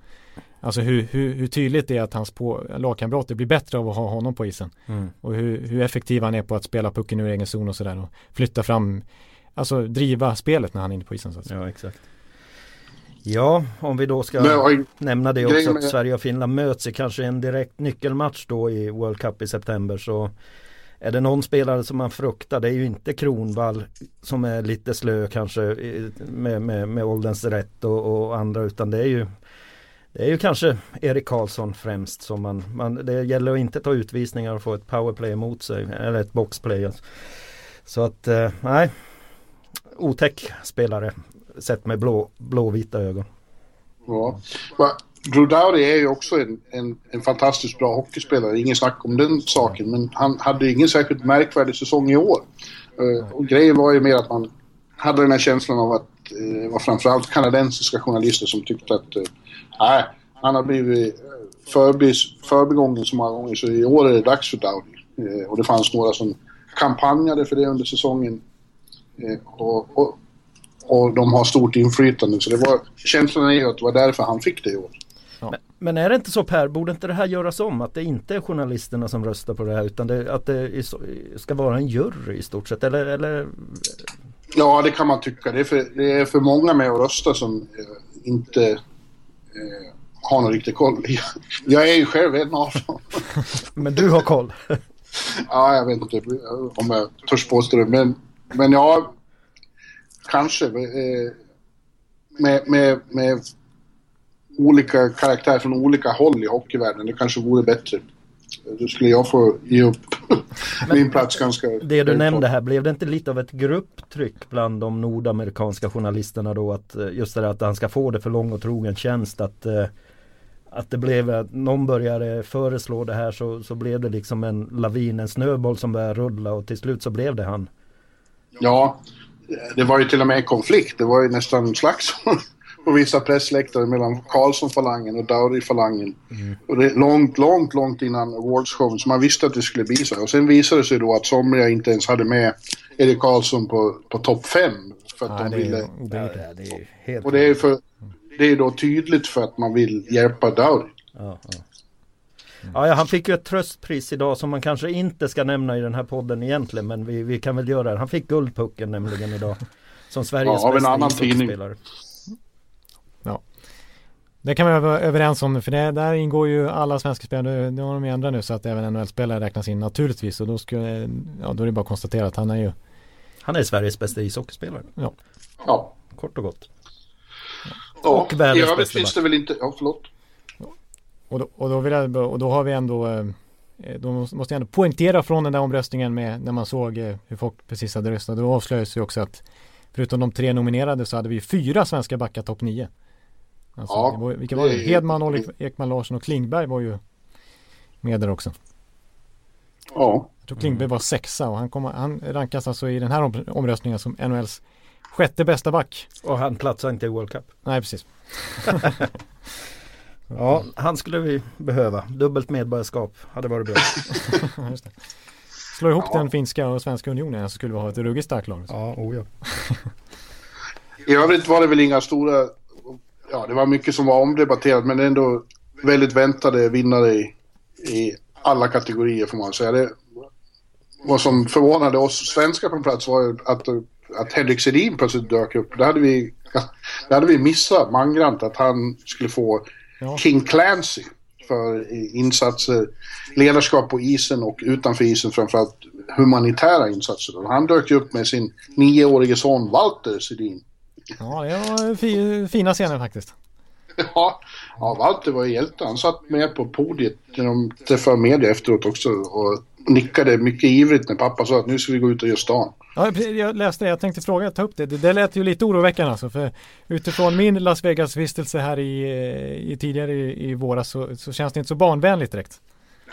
Alltså hur, hur, hur tydligt det är att hans på, lagkamrater blir bättre av att ha honom på isen. Mm. Och hur, hur effektiv han är på att spela pucken ur egen zon och sådär och flytta fram, alltså driva spelet när han är inne på isen så att säga. Ja exakt. Ja, om vi då ska Men, nämna det också att Sverige och Finland möts i kanske en direkt nyckelmatch då i World Cup i september så är det någon spelare som man fruktar, det är ju inte Kronvall som är lite slö kanske med, med, med ålderns rätt och, och andra utan det är ju det är ju kanske Erik Karlsson främst som man, man det gäller att inte ta utvisningar och få ett powerplay emot sig eller ett boxplay. alltså. Så att eh, nej Otäck spelare sett med blå, blåvita ögon. ja. Va, Drew Dowdy är ju också en, en, en fantastiskt bra hockeyspelare. Ingen snack om den saken. Men han hade ju ingen särskilt märkvärdig säsong i år. Eh, och grejen var ju mer att man hade den här känslan av att det var framförallt kanadensiska journalister som tyckte att eh, nej, han har blivit eh, förbigången så många gånger så i år är det dags för Dowdy. Eh, och det fanns några som kampanjade för det under säsongen. Eh, och, och, och de har stort inflytande. Så det var, känslan är ju att det var därför han fick det i år. Men är det inte så Per, borde inte det här göras om? Att det inte är journalisterna som röstar på det här utan det, att det ska vara en jury i stort sett? Eller, eller Ja, det kan man tycka. Det är för, det är för många med att rösta som eh, inte eh, har någon riktig koll. <laughs> Jag är ju själv en av dem. <laughs> Men du har koll? <laughs> ja, jag vet inte om jag törs påstå det. Men, men ja, kanske. Eh, med, med, med olika karaktärer från olika håll i hockeyvärlden. Det kanske vore bättre. Då skulle jag få ge upp <laughs> min plats ganska... Det du nämnde här, blev det inte lite av ett grupptryck bland de nordamerikanska journalisterna då att eh, just det där att han ska få det för lång och trogen tjänst att eh, att det blev att någon började föreslå det här så, så blev det liksom en lavin, en snöboll som började rulla och till slut så blev det han. Ja, det var ju till och med en konflikt. Det var ju nästan slagsmål på vissa pressläktare mellan Karlsson-falangen och Dowdy-falangen. Och det är långt, långt, långt innan awardshowen. Så man visste att det skulle bli så. Och sen visade det sig då att somliga inte ens hade med Erik Karlsson på, på topp fem. För att Ja, de det är ville... det är helt Och det är, för, det är då tydligt för att man vill hjälpa Dowdy. Ja, ja. Ja, ja, han fick ju ett tröstpris idag som man kanske inte ska nämna i den här podden egentligen men vi, vi kan väl göra det. Han fick Guldpucken nämligen idag. Som Sveriges Ja, av en bästa annan tidning. Det kan vi vara överens om för det, där ingår ju alla svenska spelare, det har de ju ändrat nu så att även NHL-spelare räknas in naturligtvis och då, skulle, ja, då är det bara att konstatera att han är ju Han är Sveriges bästa ishockeyspelare. Ja. Kort och gott. ja. Och världens I övrigt bästa finns det väl inte... Ja, förlåt. Och då, och då, vill jag, och då har vi ändå eh, då måste jag ändå poängtera från den där omröstningen med när man såg eh, hur folk precis hade röstat. Då avslöjades ju också att förutom de tre nominerade så hade vi fyra svenska backar topp nio. Alltså, Ja, det var, vilka var det? Hedman, Oliver Ekman Larsson och Klingberg var ju med där också. Ja. Jag tror Klingberg var sexa och han, kom, han rankas alltså i den här om, omröstningen som NHLs sjätte bästa back. Och han platsar inte i World Cup. Nej, precis. <laughs> Ja, han skulle vi behöva. Dubbelt medborgarskap hade varit bra. <laughs> Just det. Slå ihop den finska och svenska unionen så skulle vi ha ett ruggigt starkt lag. Ja, oh ja. I övrigt var det väl inga stora... Ja, det var mycket som var omdebatterat men ändå väldigt väntade vinnare i, i alla kategorier får man säga. Det, vad som förvånade oss svenskar på plats var ju att, att Henrik Sedin plötsligt dök upp. Det hade vi, <laughs> det hade vi missat mangrant att han skulle få ja. King Clancy för insatser, ledarskap på isen och utanför isen framförallt humanitära insatser. Han dök upp med sin nioårige son Walter Sedin. Ja, det var fina scener faktiskt. Ja, ja, Walter var ju hjälte. Han satt med på podiet när de träffade media efteråt också och nickade mycket ivrigt när pappa sa att nu ska vi gå ut och göra stan. Ja, jag läste det. Jag tänkte fråga, ta upp det. Det, det lät ju lite oroväckande alltså. För utifrån min Las Vegas-vistelse här i, i tidigare i, i våras så, så, känns det inte så barnvänligt direkt.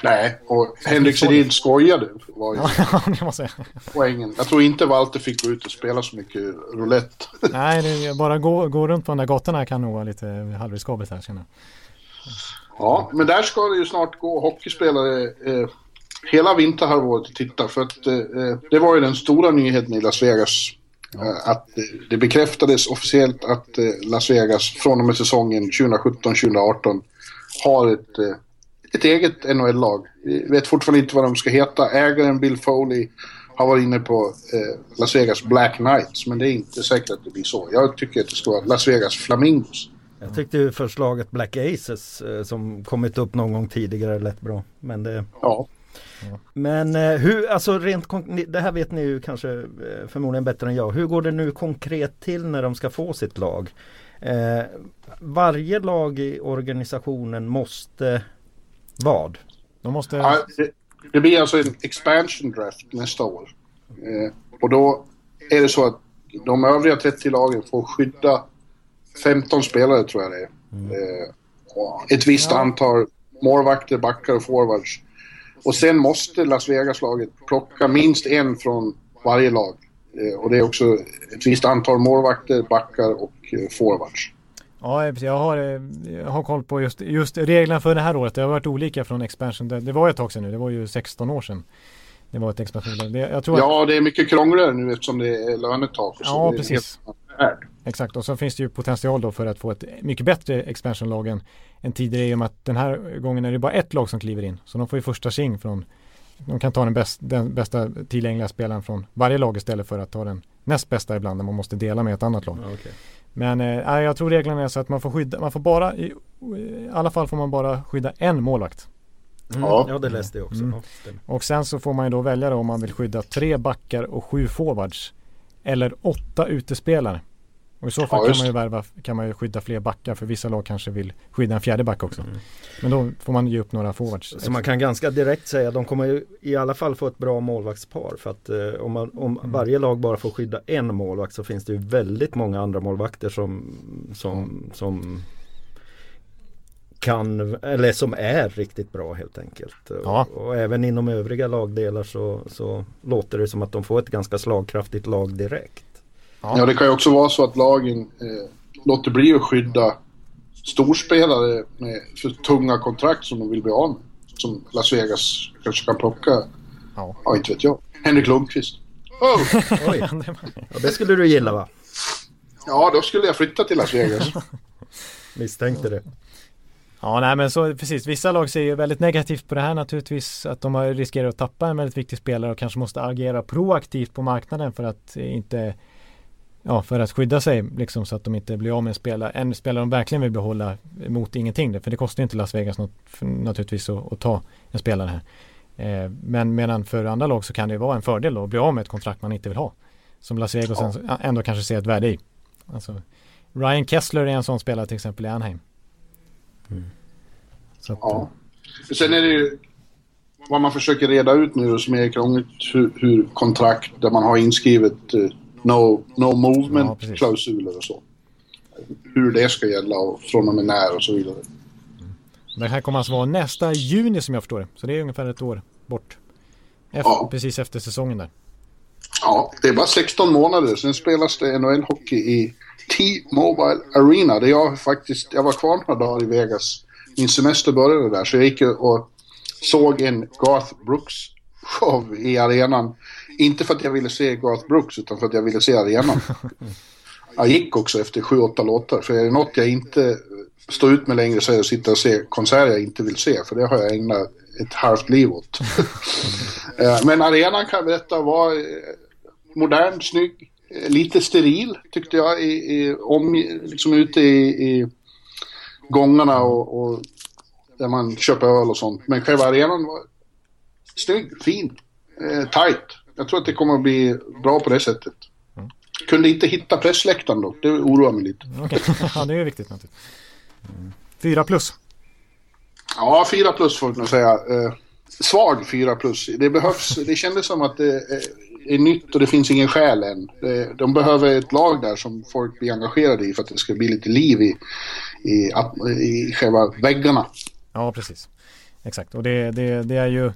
Nej, och Henrik Sedin skojade var ju ja, <laughs> poängen. Jag tror inte Walter fick gå ut och spela så mycket roulette. <laughs> Nej, det, bara gå, gå runt på de där gatorna kan nog vara lite halvriskabelt här känner jag. Ja, men där ska det ju snart gå hockeyspelare eh, hela vinterhalvåret och titta. För att eh, det var ju den stora nyheten i Las Vegas. Ja. Eh, att det bekräftades officiellt att eh, Las Vegas från och med säsongen 2017-2018 har ett, eh, ett eget NHL-lag. Vet fortfarande inte vad de ska heta. Ägaren Bill Foley har varit inne på eh, Las Vegas Black Knights, men det är inte säkert att det blir så. Jag tycker att det ska vara Las Vegas Flamingos. Jag tyckte förslaget Black Aces eh, som kommit upp någon gång tidigare lät bra. Men det... Ja. Men eh, hur, alltså rent det här vet ni ju kanske eh, förmodligen bättre än jag. Hur går det nu konkret till när de ska få sitt lag? Eh, varje lag i organisationen måste vad? De måste... Ja, det, det, blir alltså en expansion draft nästa år. Eh, och då är det så att de övriga 30 lagen får skydda 15 spelare tror jag det är. Mm. Eh, ett visst ja. antal målvakter, backar och forwards. Och sen måste Las Vegas-laget plocka minst en från varje lag. Eh, och det är också ett visst antal målvakter, backar och eh, forwards. Ja, jag har, eh, jag har koll på just, just reglerna för det här året. Det har varit olika från expansion. Det, det var ett tag sedan nu, det var ju 16 år sedan. Det var ett expansion. Det, jag tror ja, att... det är mycket krångligare nu eftersom det är lönetak. ja, precis. Exakt, och så finns det ju potential då för att få ett mycket bättre expansionlag än, än tidigare i och med att den här gången är det bara ett lag som kliver in. Så de får ju första sing från, de kan ta den, bäst, den bästa tillgängliga spelaren från varje lag istället för att ta den näst bästa ibland när man måste dela med ett annat lag. okay. Men eh, jag tror reglerna är så att man får skydda, man får bara, i, i alla fall får man bara skydda en målvakt. Mm. Ja. ja, det läste jag också. Mm. och sen så får man ju då välja då om man vill skydda tre backar och sju forwards. Eller åtta utespelare. Och i så fall ja, kan, man ju värva, kan man ju skydda fler backar för vissa lag kanske vill skydda en fjärde back också. Mm. Men då får man ge upp några forwards. Så man kan ganska direkt säga att de kommer ju i alla fall få ett bra målvaktspar. För att eh, om, man, om mm. varje lag bara får skydda en målvakt så finns det ju väldigt många andra målvakter som, som, mm. som kan, eller som är riktigt bra helt enkelt. Ja. Och, och, även inom övriga lagdelar så, så låter det som att de får ett ganska slagkraftigt lag direkt. Ja. ja, det kan ju också vara så att lagen eh, låter bli att skydda storspelare med för tunga kontrakt som de vill bli av med. Som Las Vegas kanske kan plocka. Ja, ja inte vet jag. Henrik Lundqvist. Oh! <laughs> Oj. Ja, det skulle du gilla va? Ja, då skulle jag flytta till Las Vegas. <laughs> Misstänkte det. Ja, nej men så precis. Vissa lag ser ju väldigt negativt på det här naturligtvis. Att de riskerar att tappa en väldigt viktig spelare och kanske måste agera proaktivt på marknaden för att inte ja, för att skydda sig liksom så att de inte blir av med en spelare. En spelare de verkligen vill behålla mot ingenting. För det kostar inte Las Vegas något för, naturligtvis att, att, ta en spelare här. Eh, men medan för andra lag så kan det vara en fördel då att bli av med ett kontrakt man inte vill ha. Som Las Vegas ja. ändå kanske ser ett värde i. Alltså, Ryan Kessler är en sån spelare till exempel i Anaheim. Mm. Så att, ja. Sen är det ju vad man försöker reda ut nu som är krångligt hur, hur kontrakt där man har inskrivet eh, no, no movement-klausuler och så. Hur det ska gälla och från och med när och så vidare. Mm. Det här kommer alltså vara nästa juni som jag förstår det. Så det är ungefär ett år bort. Efter, ja. Precis efter säsongen där. Ja, det är bara 16 månader. Sen spelas det NHL-hockey i T-Mobile Arena. Där jag faktiskt, jag var kvar några dagar i Vegas. Min semester började där så jag gick och såg en Garth Brooks show i arenan inte för att jag ville se Garth Brooks utan för att jag ville se arenan. <laughs> jag gick också efter sju, åtta låtar. För är det något jag inte står ut med längre så är det att sitta och se konserter jag inte vill se. För det har jag ägnat ett halvt liv åt. <laughs> Eh, men arenan kan jag berätta var eh, modern, snygg, eh, lite steril tyckte jag. I, i, om, liksom ute i, i gångarna och, och där man köper öl och sånt. Men själva arenan var snygg, fin, eh, tight. Jag tror att det kommer att bli bra på det sättet. Kunde inte hitta pressläktaren dock, det oroar mig lite. Okej, <laughs> ja det är viktigt naturligtvis. Fyra plus. Ja, fyra plus får man säga. Eh, svag fyra plus. Det behövs, det kändes som att det är, nytt och det finns ingen själ än. De behöver ett lag där som folk blir engagerade i för att det ska bli lite liv i, i, i själva väggarna. Ja, precis. Exakt, och det, det, det är ju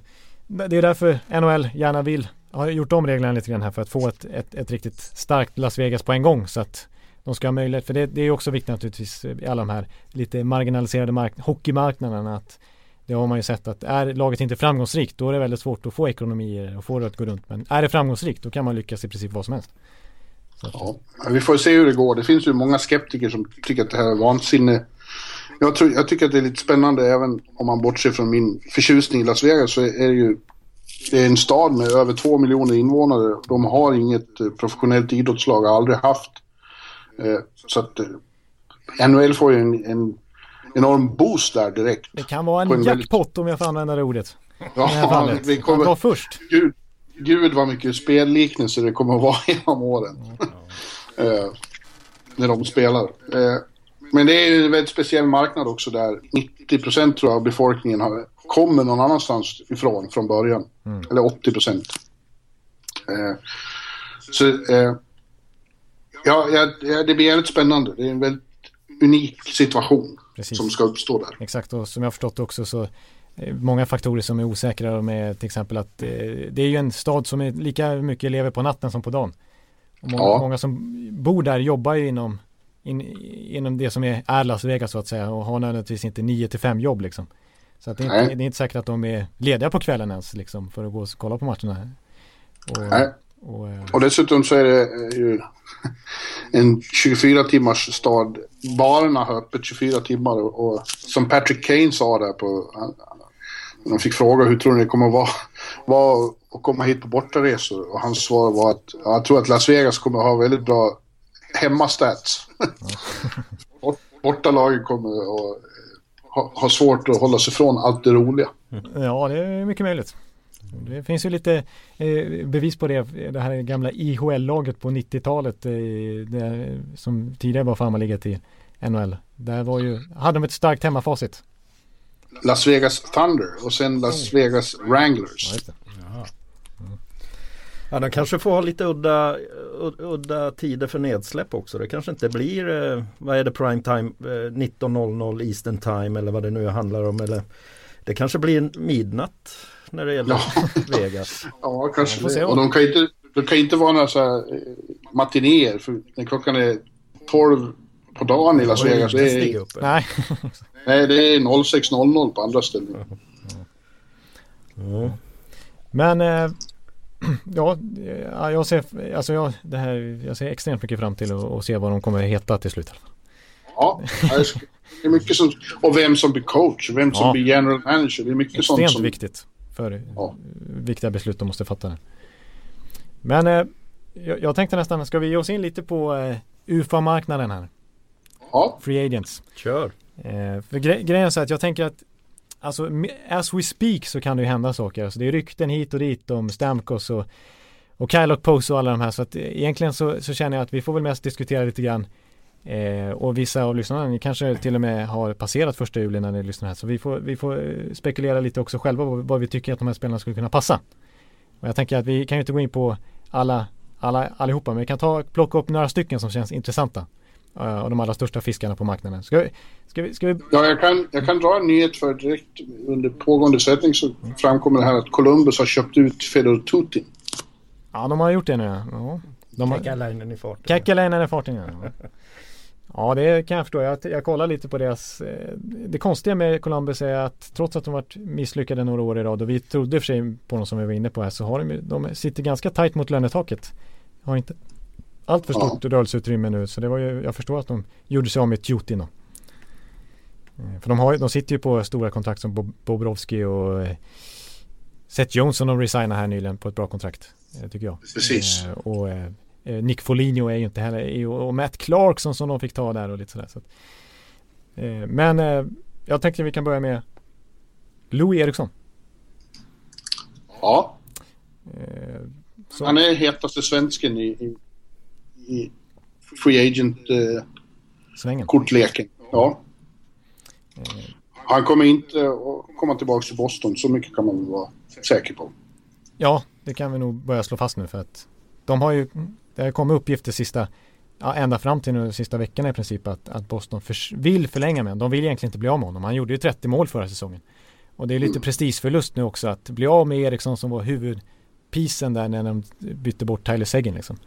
det är därför NHL gärna vill har gjort om reglerna lite grann här för att få ett, ett, ett riktigt starkt Las Vegas på en gång så att de ska ha möjlighet, för det, det är också viktigt naturligtvis i alla de här lite marginaliserade mark hockeymarknaderna att det har man ju sett att är laget inte framgångsrikt då är det väldigt svårt att få ekonomier och få det att gå runt. Men är det framgångsrikt då kan man lyckas i princip vad som helst. Ja, vi får se hur det går. Det finns ju många skeptiker som tycker att det här är vansinne. Jag, tror, jag tycker att det är lite spännande även om man bortser från min förtjusning i Las Vegas så är det ju det är en stad med över två miljoner invånare. De har inget eh, professionellt idrottslag, har aldrig haft. Eh, så att eh, NHL får ju en, en enorm boost där direkt. Det kan vara en, en jackpot väldigt... om jag får använda det ordet. <laughs> Ja, vi kommer... var först. Gud, gud vad mycket spelliknelser det kommer att vara <laughs> genom åren. uh, <laughs> när de spelar. Men det är ju en väldigt speciell marknad också där 90 procent tror jag av befolkningen har, kommer någon annanstans ifrån från början. Mm. Eller 80 procent. Uh, så ja, ja, det blir väldigt spännande. Det är en väldigt unik situation. Precis. som ska uppstå där. Exakt och som jag har förstått också så eh, många faktorer som är osäkra med till exempel att eh, det är ju en stad som är lika mycket lever på natten som på dagen. Och många, ja. många som bor där jobbar ju inom, in, inom det som är, är Las Vegas så att säga och har nödvändigtvis inte 9 till 5 jobb liksom. Så att det, är inte, det är inte säkert att de är lediga på kvällen ens liksom för att gå och kolla på matcherna. Och, Nej. Och, eh, och dessutom så är det ju <laughs> en 24 timmars stad. Barerna har öppet 24 timmar och, och som Patrick Kane sa där på... De fick fråga hur tror ni det kommer att vara, vara att komma hit på bortaresor och hans svar var att jag tror att Las Vegas kommer att ha väldigt bra hemmastats. <laughs> Bortalaget kommer att ha, ha svårt att hålla sig från allt det roliga. Ja, det är mycket möjligt. Det finns ju lite eh, bevis på det. Det här gamla IHL-laget på 90-talet eh, som tidigare var farmarligat i NHL. Där var ju, hade de ett starkt hemmafacit. Las Vegas Thunder och sen Las Vegas Wranglers. Ja, mm. Ja, de kanske får ha lite udda, udda tider för nedsläpp också. Det kanske inte blir, eh, vad är det, prime time, eh, 19.00 Eastern time eller vad det nu handlar om. Eller det kanske blir midnatt när det gäller ja. <laughs> Vegas. Ja, kanske det. Och de kan inte, de kan inte vara några så här eh, matinéer för när klockan är 12 på dagen i Las Vegas. Det är, nej. <laughs> nej, det är 06.00 på andra ställen. Mm. Men äh, <clears throat> ja, jag ser, alltså jag, det här, jag ser extremt mycket fram till att se vad de kommer heta till slut. Ja, det är mycket som, och vem som blir coach, vem som ja. blir general manager. Det är mycket extremt sånt som... viktigt för ja. viktiga beslut de måste fatta. Men eh, jag, jag, tänkte nästan, ska vi ge oss in lite på eh, UFA-marknaden här? Ja. Free Agents. Kör. Eh, för gre grejen är så att jag tänker att Alltså as we speak så kan det ju hända saker. Alltså, det är rykten hit och dit om Stamkos och, och Kyle Pose och alla de här. Så att eh, egentligen så, så känner jag att vi får väl mest diskutera lite grann Eh, och vissa av lyssnarna, ni kanske till och med har passerat första juli när ni lyssnar här. Så vi får, vi får eh, spekulera lite också själva vad, vad vi tycker att de här spelarna skulle kunna passa. Och jag tänker att vi kan ju inte gå in på alla, alla allihopa, men vi kan ta, plocka upp några stycken som känns intressanta. Uh, och de allra största fiskarna på marknaden. Ska vi, ska vi, ska vi... Ja, jag kan, jag kan dra en nyhet för direkt under pågående sättning så framkommer det här att Columbus har köpt ut Fedor Tutin. Ja, de har gjort det nu. Ja. De har... Käkäläinen i farten. Käkäläinen i farten, ja. Ja det kan jag förstå. Jag, jag kollar lite på deras eh, Det konstiga med Columbus är att trots att de varit misslyckade några år i rad och vi trodde för sig på dem som vi var inne på här så har de de sitter ganska tajt mot lönetaket. Har inte allt för stort ja. rörelseutrymme nu så det var ju, jag förstår att de gjorde sig av med Tjutin då. Eh, för de, har, de sitter ju på stora kontrakt som Bobrovski och eh, Seth Johnson de resignar här nyligen på ett bra kontrakt. Eh, tycker jag. Precis. och Nick Foligno är ju inte heller, och Matt Clarkson som de fick ta där och lite sådär. Så att, men jag tänkte vi kan börja med Louis Eriksson. Ja. Så. Han är hetaste svensken i, i, i Free Agent-kortleken. Eh, ja. Han kommer inte att komma tillbaka till Boston, så mycket kan man vara säker på. Ja, det kan vi nog börja slå fast nu för att de har ju, det har kommit uppgifter sista, ja, ända fram till nu de sista veckorna i princip att, att Boston för, vill förlänga med honom. De vill egentligen inte bli av med honom. Han gjorde ju 30 mål förra säsongen. Och det är lite mm. prestigeförlust nu också att bli av med Eriksson som var huvudpisen där när de bytte bort Tyler Seguin liksom.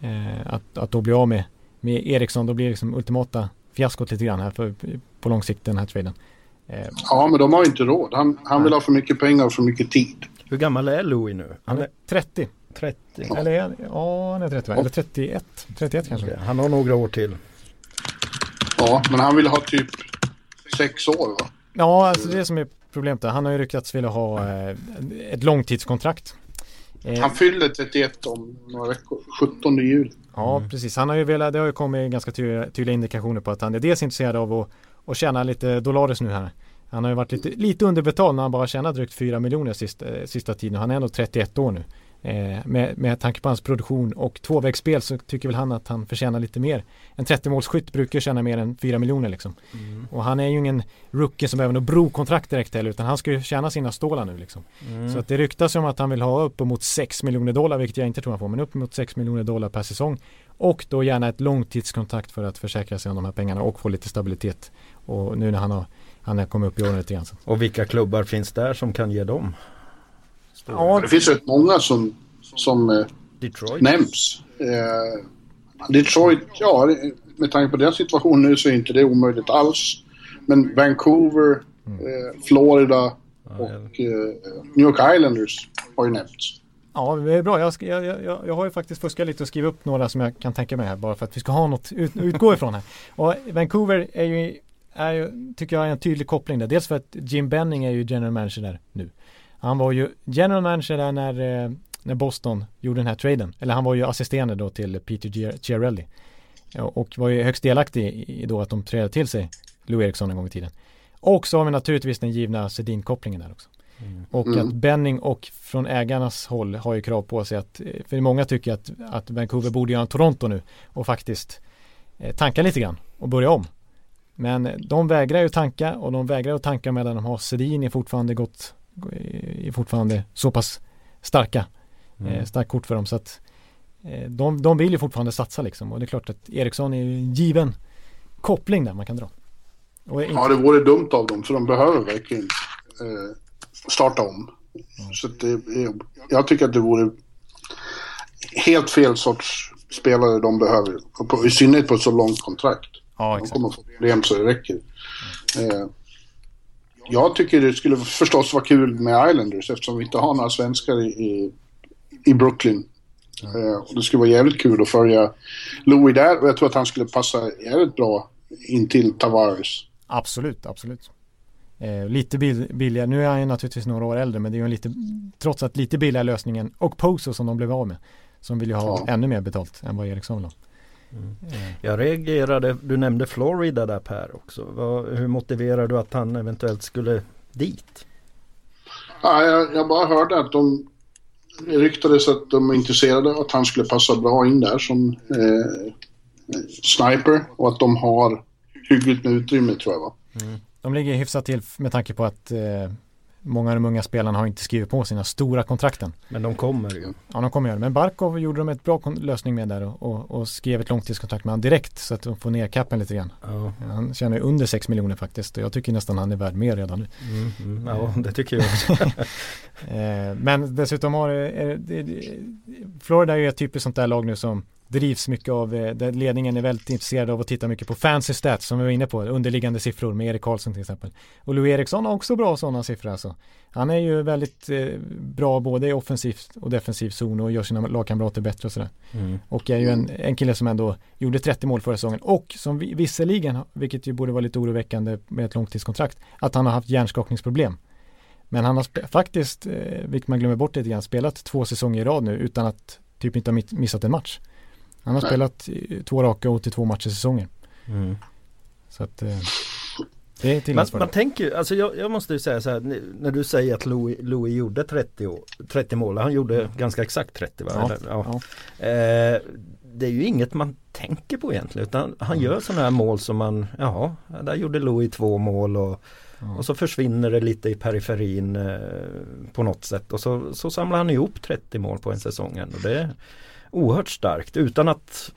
Eh, att, att då bli av med, med Eriksson, då blir det liksom ultimata fiaskot lite grann här för, på lång sikt den här traden. Eh, ja, men de har inte råd. Han, han vill ha för mycket pengar och för mycket tid. Hur gammal är Louis nu? Han är 30. 30. Ja. Eller ja, han är 30 Eller 31. 31 kanske. Okay. Han har några år till. Ja, men han vill ha typ sex år va? Ja, alltså det som är problemet där. Han har ju ryckats vilja ha eh, ett långtidskontrakt. Eh, han fyller 31 om några veckor, 17 juli. Ja, mm. precis. Han har ju velat, det har ju kommit ganska tydliga, tydliga indikationer på att han är dels intresserad av att, att tjäna lite dollares nu här. Han har ju varit lite, lite underbetald när han bara tjänat drygt 4 miljoner sista, sista tiden. Han är ändå 31 år nu. Eh, med, med tanke på hans produktion och tvåvägsspel så tycker väl han att han förtjänar lite mer. En 30-målsskytt brukar tjäna mer än 4 miljoner liksom. Mm. Och han är ju ingen rookie som behöver något brokontrakt direkt heller utan han ska ju tjäna sina stålar nu liksom. Mm. Så att det ryktas om att han vill ha uppemot 6 miljoner dollar vilket jag inte tror han får men uppemot 6 miljoner dollar per säsong. Och då gärna ett långtidskontrakt för att försäkra sig om de här pengarna och få lite stabilitet. Och nu när han har han har kommit upp i åren lite grann. Och vilka klubbar finns där som kan ge dem? Ja, det finns rätt många som, som eh, Detroit. nämns. Eh, Detroit, ja, med tanke på deras situation nu så är inte det omöjligt alls. Men Vancouver, mm. eh, Florida och eh, New York Islanders har ju nämnts. Ja, det är bra. Jag, ska, jag, jag, jag har ju faktiskt fuskat lite och skrivit upp några som jag kan tänka mig här bara för att vi ska ha något ut, utgå ifrån här. Och Vancouver är ju, är ju, tycker jag, är en tydlig koppling där. Dels för att Jim Benning är ju general manager där nu. Han var ju general manager där när, eh, när Boston gjorde den här traden. Eller han var ju assisterande då till Peter Chiarelli. Och var ju högst delaktig i då att de trädde till sig Lou Eriksson en gång i tiden. Och så har vi naturligtvis den givna Sedin-kopplingen där också. Mm. Och mm. att Benning och från ägarnas håll har ju krav på sig att, eh, för många tycker att, att Vancouver borde göra en Toronto nu och faktiskt eh, tanka lite grann och börja om. Men de vägrar ju tanka och de vägrar att tanka medan de har Sedin är fortfarande gott är fortfarande så pass starka. Mm. Eh, starkt kort för dem så att eh, de, de vill ju fortfarande satsa liksom och det är klart att Eriksson är ju en given koppling där man kan dra. Inte... Ja, det vore dumt av dem för de behöver verkligen eh, starta om. Mm. Så det, jag tycker att det vore helt fel sorts spelare de behöver. På, I synnerhet på ett så långt kontrakt. Ja, exakt. De kommer få problem så det räcker. Mm. Eh, jag tycker det skulle förstås vara kul med Islanders eftersom vi inte har några svenskar i, i Brooklyn. Mm. Uh, och det skulle vara jävligt kul att följa Louis där och jag tror att han skulle passa jävligt bra in till Tavares. Absolut, absolut. Eh, lite billigare, nu är han ju naturligtvis några år äldre men det är ju en lite, trots att lite billigare lösningen och Poso som de blev av med. Som vill ju ha ja. ännu mer betalt än vad Eriksson vill ha. Mm. Jag reagerade, du nämnde Florida där Per också. Vad, hur motiverar du att han eventuellt skulle dit? Ja, jag, jag bara hörde att de ryktades att de var intresserade att han skulle passa bra in där som eh, sniper och att de har hyggligt med utrymme tror jag va. Mm. De ligger hyfsat till med tanke på att eh, Många av de unga spelarna har inte skrivit på sina stora kontrakten. Men de kommer ju. Ja, de kommer göra det. Men Barkov gjorde de ett bra lösning med där och, och, och skrev ett långtidskontrakt med honom direkt så att de får ner kappen lite grann. Ja. Han tjänar under 6 miljoner faktiskt och jag tycker nästan han är värd mer redan nu. Mm, mm, ja, det tycker jag också. <laughs> Eh, men dessutom har Florida är ju ett typiskt sånt där lag nu som drivs mycket av, eh, där ledningen är väldigt intresserad av att titta mycket på fancy stats som vi var inne på, underliggande siffror med Erik Karlsson till exempel. Och Louis Eriksson har också bra sådana siffror alltså. Han är ju väldigt eh, bra både i offensivt och defensiv zon och gör sina lagkamrater bättre och sådär. Mm. Och är ju en, en kille som ändå gjorde 30 mål förra säsongen och som visserligen, vilket ju borde vara lite oroväckande med ett långtidskontrakt, att han har haft hjärnskakningsproblem. Men han har faktiskt, eh, vilket man glömmer bort lite grann, spelat två säsonger i rad nu utan att typ inte ha missat en match. Han har spelat två raka 82 matcher i säsongen. Mm. Så att eh, det är till man, man tänker alltså jag, jag, måste ju säga så här när du säger att Louis, Louis gjorde 30, år, 30 mål, han gjorde mm. ganska exakt 30 va? Ja, ja. ja. Eh, det är ju inget man tänker på egentligen utan han mm. gör sådana här mål som man, jaha, där gjorde Louis två mål och och så försvinner det lite i periferin eh, på något sätt och så, så samlar han ihop 30 mål på en säsong. Och det oerhört starkt utan att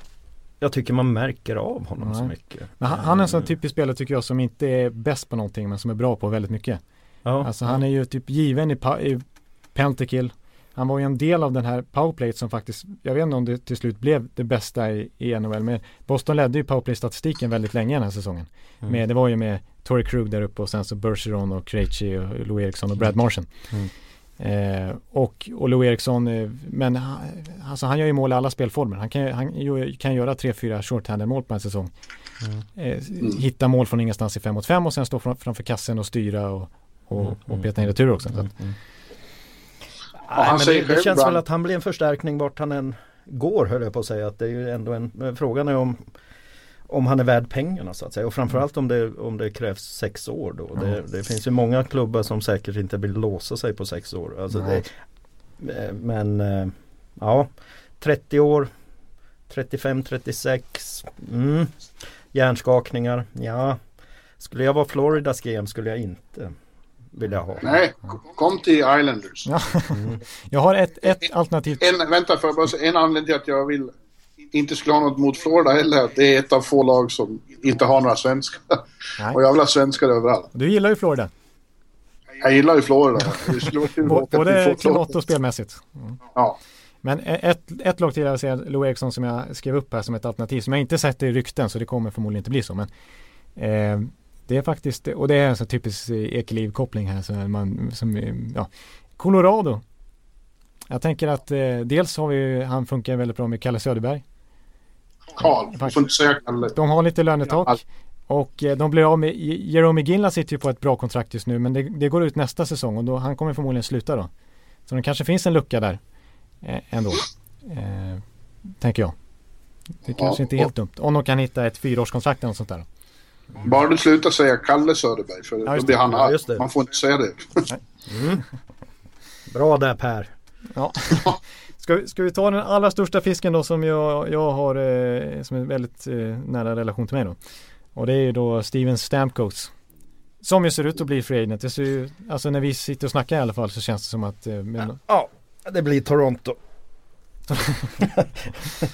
jag tycker man märker av honom Nej. så mycket. Men han, han, är en sån typisk spelare tycker jag som inte är bäst på någonting men som är bra på väldigt mycket. Ja. Alltså han är ju typ given i, i Pentakill. Han var ju en del av den här powerplay som faktiskt, jag vet inte om det till slut blev det bästa i, i NHL, men Boston ledde ju powerplay-statistiken väldigt länge den här säsongen. Mm. Med, det var ju med Torrey Krug där uppe och sen så Bergeron och Krejci och Lou Eriksson och Brad Martian. Mm. Eh, och, Lou Eriksson, eh, men han, alltså han gör ju mål i alla spelformer. Han kan, han kan göra 3-4 short-handed mål på en säsong. Mm. Eh, hitta mål från ingenstans i 5 mot 5 och sen stå fram, framför kassen och styra och, och, mm. och peta in retur också. Mm. mm. Nej, men det, det känns väl att han blir en förstärkning vart han än går höll jag på att säga. Att det är ju ändå en, frågan är om om han är värd pengarna så att säga och framförallt om det, om det krävs sex år då. Mm. Det, det, finns ju många klubbar som säkert inte vill låsa sig på sex år. Alltså det, eh, men eh, ja 30 år 35-36 mm, Hjärnskakningar, ja Skulle jag vara Floridas GM skulle jag inte vilja ha. Nej, kom till Islanders. Ja. Mm. <laughs> Jag har ett, ett alternativ. En, vänta, för en anledning till att jag vill inte skulle ha något mot Florida heller. Det är ett av få lag som inte har några svenskar. Nej. <laughs> Och jag vill ha svenskar överallt. Du gillar ju Florida. Jag gillar ju Florida. <laughs> Både klimat och spelmässigt. Mm. Ja. Men ett, ett lag till jag säga Lou Eriksson som jag skrev upp här som ett alternativ som jag inte sett i rykten så det kommer förmodligen inte bli så. Men eh, det är faktiskt, och det är en sån typisk Ekeliv-koppling här. Så man, som, ja. Colorado. Jag tänker att eh, dels har vi, han funkar väldigt bra med Kalle Söderberg. Karl, du får inte säga Kalle. De har lite lönetak. Och eh, de blir av med, Jerome Ginla sitter ju på ett bra kontrakt just nu men det, det, går ut nästa säsong och då, han kommer förmodligen sluta då. Så det kanske finns en lucka där eh, ändå. Eh, tänker jag. Det kanske ja, inte är helt dumt. Om de kan hitta ett fyraårskontrakt eller något sånt där. Bara du slutar säga Kalle Söderberg för ja, då blir han arg. Ja, Man får inte säga det. Mm. Bra där Per. Ja. <laughs> Ska, vi, ska vi ta den allra största fisken då som jag, jag har eh, som är väldigt eh, nära relation till mig då. Och det är ju då Steven Stamkos. Som ju ser ut att bli free agent. Det ser ju, alltså när vi sitter och snackar i alla fall så känns det som att... Eh, men... Ja, det blir Toronto. <laughs>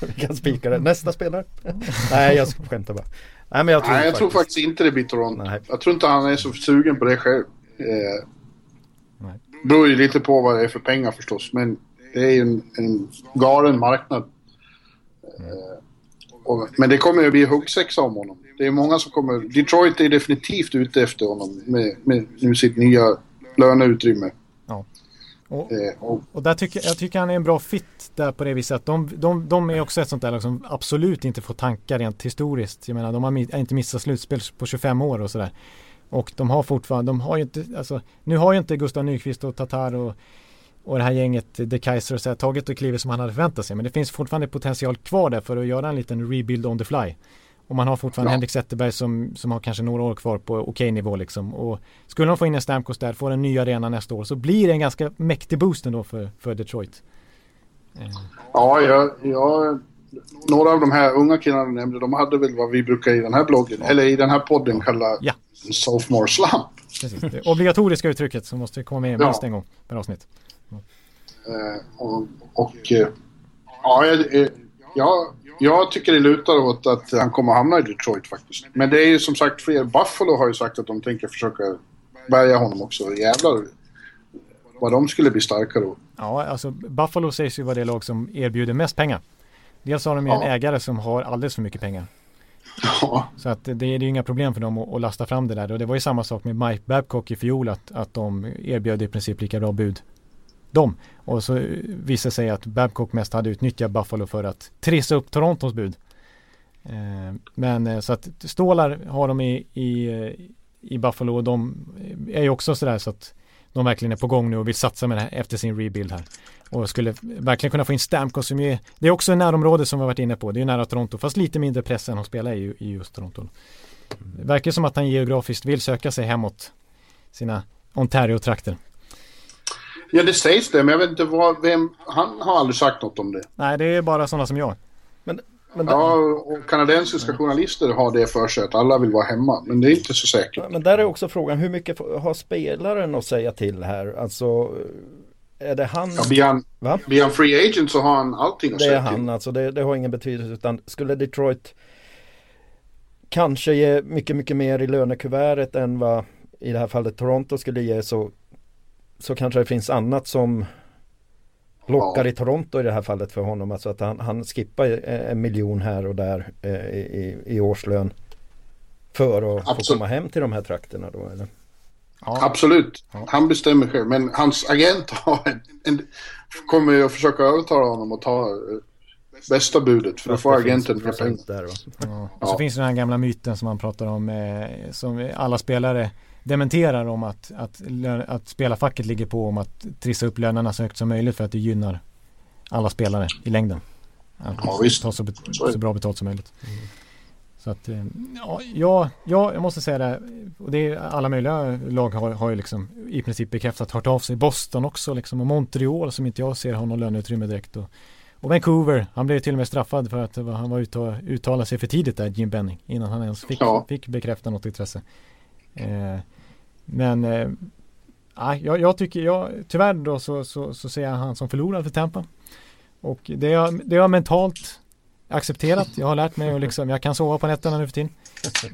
vi kan spika det. Nästa spelare? Nej, jag skämtar bara. Nej, men jag tror, Nej, jag faktiskt... tror faktiskt inte det blir Toronto. Nej. Jag tror inte han är så sugen på det själv. Eh, Nej. beror ju lite på vad det är för pengar förstås. Men det är ju en, en galen marknad. Eh, och, men det kommer ju bli huggsexa om honom. Det är många som kommer... Detroit är definitivt ute efter honom med, med, med sitt nya löneutrymme. Ja. Och, eh, och, och, där tycker jag tycker han är en bra fit där på det viset att de, de, de är också ett sånt där lag som absolut inte får tankar rent historiskt. Jag menar de har inte missat slutspel på 25 år och sådär. Och de har fortfarande, de har ju inte, alltså nu har ju inte Gustav Nyqvist och Tatar och och det här gänget, De Kaiser, så här, tagit och klivit som han hade förväntat sig. Men det finns fortfarande potential kvar där för att göra en liten rebuild on the fly. Och man har fortfarande ja. Henrik Zetterberg som, som har kanske några år kvar på okej okay nivå liksom. Och skulle de få in en Stamkos där, få en ny arena nästa år så blir det en ganska mäktig boost ändå för, för Detroit. Ja, jag, jag, några av de här unga killarna du nämnde, de hade väl vad vi brukar i den här bloggen, eller i den här podden kalla ja. sophomore slump. Precis, det obligatoriska uttrycket som måste komma med minst en gång per avsnitt. Eh, och, och eh, ja, jag, jag, jag tycker det lutar åt att han kommer att hamna i Detroit faktiskt. Men det är ju som sagt fler. Buffalo har ju sagt att de tänker försöka bärga honom också. Jävlar vad de skulle bli starka då. Ja, alltså Buffalo sägs ju vara det lag som erbjuder mest pengar. Dels har de ju en ägare som har alldeles för mycket pengar. Ja. Så att det, det är ju inga problem för dem att, att lasta fram det där. Och det var ju samma sak med Mike Babcock i fjol att, att de erbjöd i princip lika bra bud. De. Och så visade sig att Babcock mest hade utnyttjat Buffalo för att trissa upp Torontos bud. Eh, men eh, så att stålar har de i, i, eh, i Buffalo och de är ju också sådär så att de verkligen är på gång nu och vill satsa med det här efter sin rebuild här. Och skulle verkligen kunna få in Stamkos som är, det är också en närområde som vi har varit inne på. Det är nära Toronto, fast lite mindre press än att spela i, i just Toronto. Det verkar som att han geografiskt vill söka sig hemåt sina Ontario-trakter. Ja, det sägs det, men jag vet inte vad, vem, han har aldrig sagt något om det. Nej, det är bara sådana som jag. Men, men, Ja, och kanadensiska journalister har det för sig att alla vill vara hemma, men det är inte så säkert. men där är också frågan, hur mycket har spelaren att säga till här? Alltså, är det han? Ja, blir, han, Va? blir han free agent så har han allting att Det är säga han till. alltså, det, det har ingen betydelse utan skulle Detroit kanske ge mycket, mycket mer i lönekuvertet än vad i det här fallet Toronto skulle ge så, så kanske det finns annat som lockar Ja. i Toronto i det här fallet för honom. Alltså att han, han skippar eh, en miljon här och där eh, i, i årslön för att få Absolut. komma hem till de här trakterna då eller? Ja, Absolut, han bestämmer själv. Men hans agent har en, en, kommer ju att försöka övertala honom att ta eh, bästa budet. För då får agenten mer pengar. där ja. Och så Ja. finns det den här gamla myten som man pratar om eh, som alla spelare dementerar om att, att, att spelarfacket ligger på om att trissa upp lönerna så högt som möjligt för att det gynnar alla spelare i längden. Att Ja, visst. ta så, bet- Så bra betalt som möjligt. Så att, eh, ja, ja, ja, jag måste säga det. Och det är alla möjliga lag har, har ju liksom i princip bekräftat hört av sig. Boston också liksom och Montreal som inte jag ser har någon löneutrymme direkt. Och, och Vancouver, han blev till och med straffad för att han var ute och uttalade sig för tidigt där, Jim Benning, innan han ens fick, Ja. fick bekräfta något intresse. Eh, men eh, jag, jag tycker, jag, tyvärr då så, så, så ser jag han som förlorad för Tampa. Och det har det har mentalt accepterat. Jag har lärt mig och liksom, jag kan sova på nätterna nu för tiden.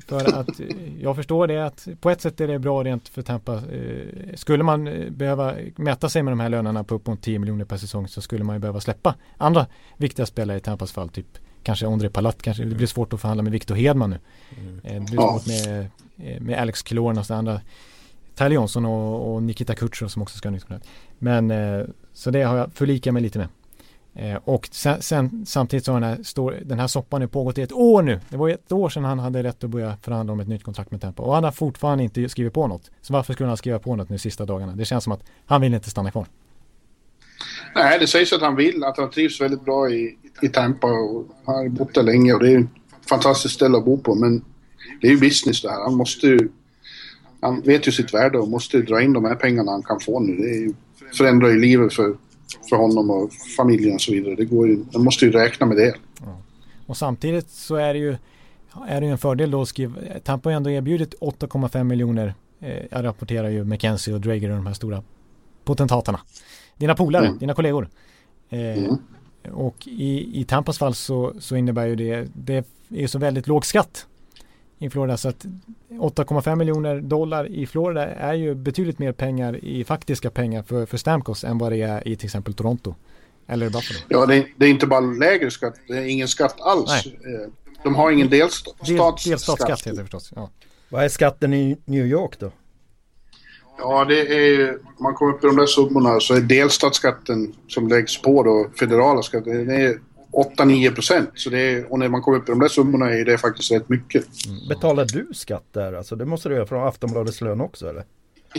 För att eh, jag förstår det att på ett sätt är det bra rent för Tampa. Eh, Skulle man eh, behöva mäta sig med de här lönerna på upp mot 10 miljoner per säsong så skulle man ju behöva släppa andra viktiga spelare i Tampas fall. Typ kanske Ondrej Palat, kanske det blir svårt att förhandla med Victor Hedman nu. Eh, Det blir svårt med, med Alex Killorn och så andra. Tyler Johnson och, och Nikita Kutjerov som också ska ha nytt kontrakt. Men eh, så det har jag förlikat mig lite med. Eh, och sen, sen, samtidigt så har den här, stor, den här soppan nu pågått i ett år nu. Det var ett år sedan han hade rätt att börja förhandla om ett nytt kontrakt med Tempo. Och han har fortfarande inte skrivit på något. Så varför skulle han skriva på något nu sista dagarna? Det känns som att han vill inte stanna kvar. Nej, det sägs att han vill, att han trivs väldigt bra i, i Tampa och han har bott där länge och det är ett fantastiskt ställe att bo på. Men det är ju business det här. Han måste ju... Han vet ju sitt värde och måste ju dra in de här pengarna han kan få nu. Det ju, förändrar ju livet för, för honom och familjen och så vidare. Det går ju, man måste ju räkna med det. Och samtidigt så är det ju är det en fördel då att skriva. Tampa har ändå erbjudit 8,5 miljoner. Eh, jag rapporterar ju McKenzie och Drager och de här stora potentaterna. Dina polare, Mm. dina kollegor. Eh, Mm. Och i, i Tampas fall så, så innebär ju det, det är så väldigt låg skatt i Florida så att 8,5 miljoner dollar i Florida är ju betydligt mer pengar i faktiska pengar för, för Stamkos än vad det är i till exempel Toronto. Eller Buffalo. Ja, det, det är inte bara lägre skatt, det är ingen skatt alls. Eh, De har ingen Del, delstatsskatt. delstatsskatt heter det förstås. Ja. Vad är skatten i New York då? Ja, det är... Man kommer upp i de där summorna så är delstatsskatten som läggs på då, federala skatten, det är 8-9 procent. Så det är, och när man kommer upp i de där summorna är det faktiskt rätt mycket. Betalar du skatt där? Alltså det måste du göra från Aftonbladets lön också eller?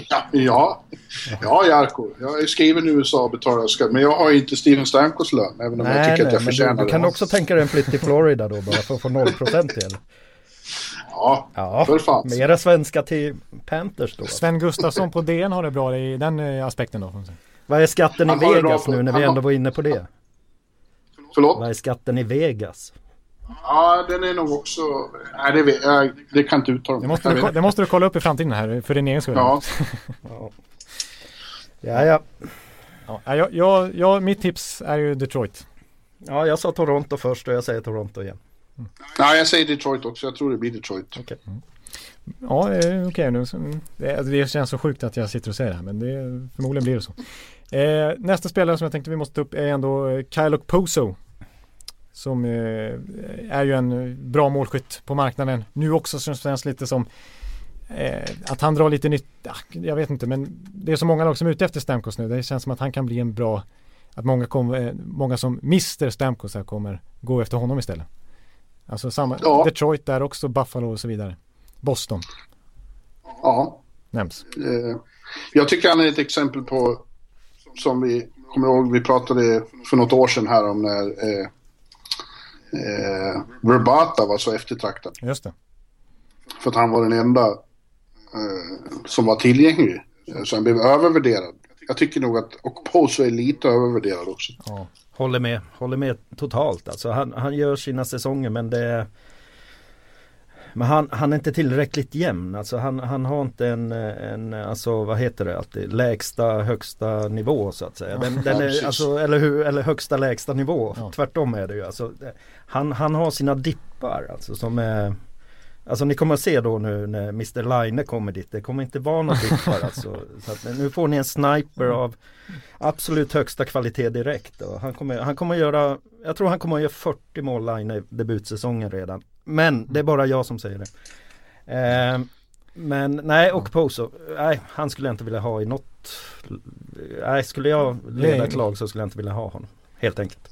Ja, ja, ja Jarko. Jag är skriven i USA och betalar skatt. Men jag har ju inte Steven Stamkos lön, även om jag tycker att jag men förtjänar du, du det. kan också tänka dig en flytt till Florida då bara för att få 0% till. Ja, Ja, för fan. mera svenska till Panthers då. Sven Gustafsson på DN har det bra i den eh, aspekten då. Vad är skatten i det Vegas nu när vi ändå var inne på det? Förlåt? Vad är skatten i Vegas? Ja, den är nog också... Nej, det, vet, jag, det kan inte uttala Det mig. måste, Jag du, vet ko- det måste du kolla upp i framtiden här för din egen skull. Ja, <laughs> Ja, ja. Ja, jag, jag, jag, mitt tips är ju Detroit. ja, jag sa Toronto först och jag säger Toronto igen. Nej, jag säger Detroit också. Jag tror det blir Detroit. Ja, eh, okej nu. så- mm, Det, alltså, det känns så sjukt att jag sitter och säger det här men det, förmodligen blir det så. Eh, nästa spelare som jag tänkte vi måste ta upp är ändå eh, Kyle Poso. Som eh, är ju en bra målskytt på marknaden. Nu också som känns lite som eh, att han drar lite nytta. Jag vet inte men det är så många lag som är ute efter Stamkos nu. Det känns som att han kan bli en bra att många, kom, eh, många som mister Stamkos här kommer gå efter honom istället. Alltså samma, ja. Detroit där också, Buffalo och så vidare. Boston. Ja. Nämns. Eh, jag tycker han är ett exempel på, som vi kommer ihåg, vi pratade för något år sedan här om när eh, Verbata var så eftertraktad. Just det. För att han var den enda eh, som var tillgänglig. Så han blev övervärderad. Jag tycker nog att Okposo är lite övervärderad också. Ja. Håller med, håller med totalt. Alltså han, han gör sina säsonger men det är men han, han är inte tillräckligt jämn. Alltså han, han har inte en, en, alltså vad heter det alltid, lägsta högsta nivå så att säga. Den, den är, alltså, eller, hur, eller högsta lägsta nivå. Ja. Tvärtom är det ju. Alltså, han, han har sina dippar alltså som är Alltså ni kommer att se då nu när Mr Line kommer dit. Det kommer inte vara något dippar <laughs> alltså. Så att, nu får ni en sniper av absolut högsta kvalitet direkt. Och han, kommer, han kommer göra, jag tror han kommer att göra 40 mål Line i debutsäsongen redan. Men det är bara jag som säger det. Eh, men nej och Poso, nej han skulle jag inte vilja ha i något Nej skulle jag leda ett lag så skulle jag inte vilja ha honom. Helt enkelt.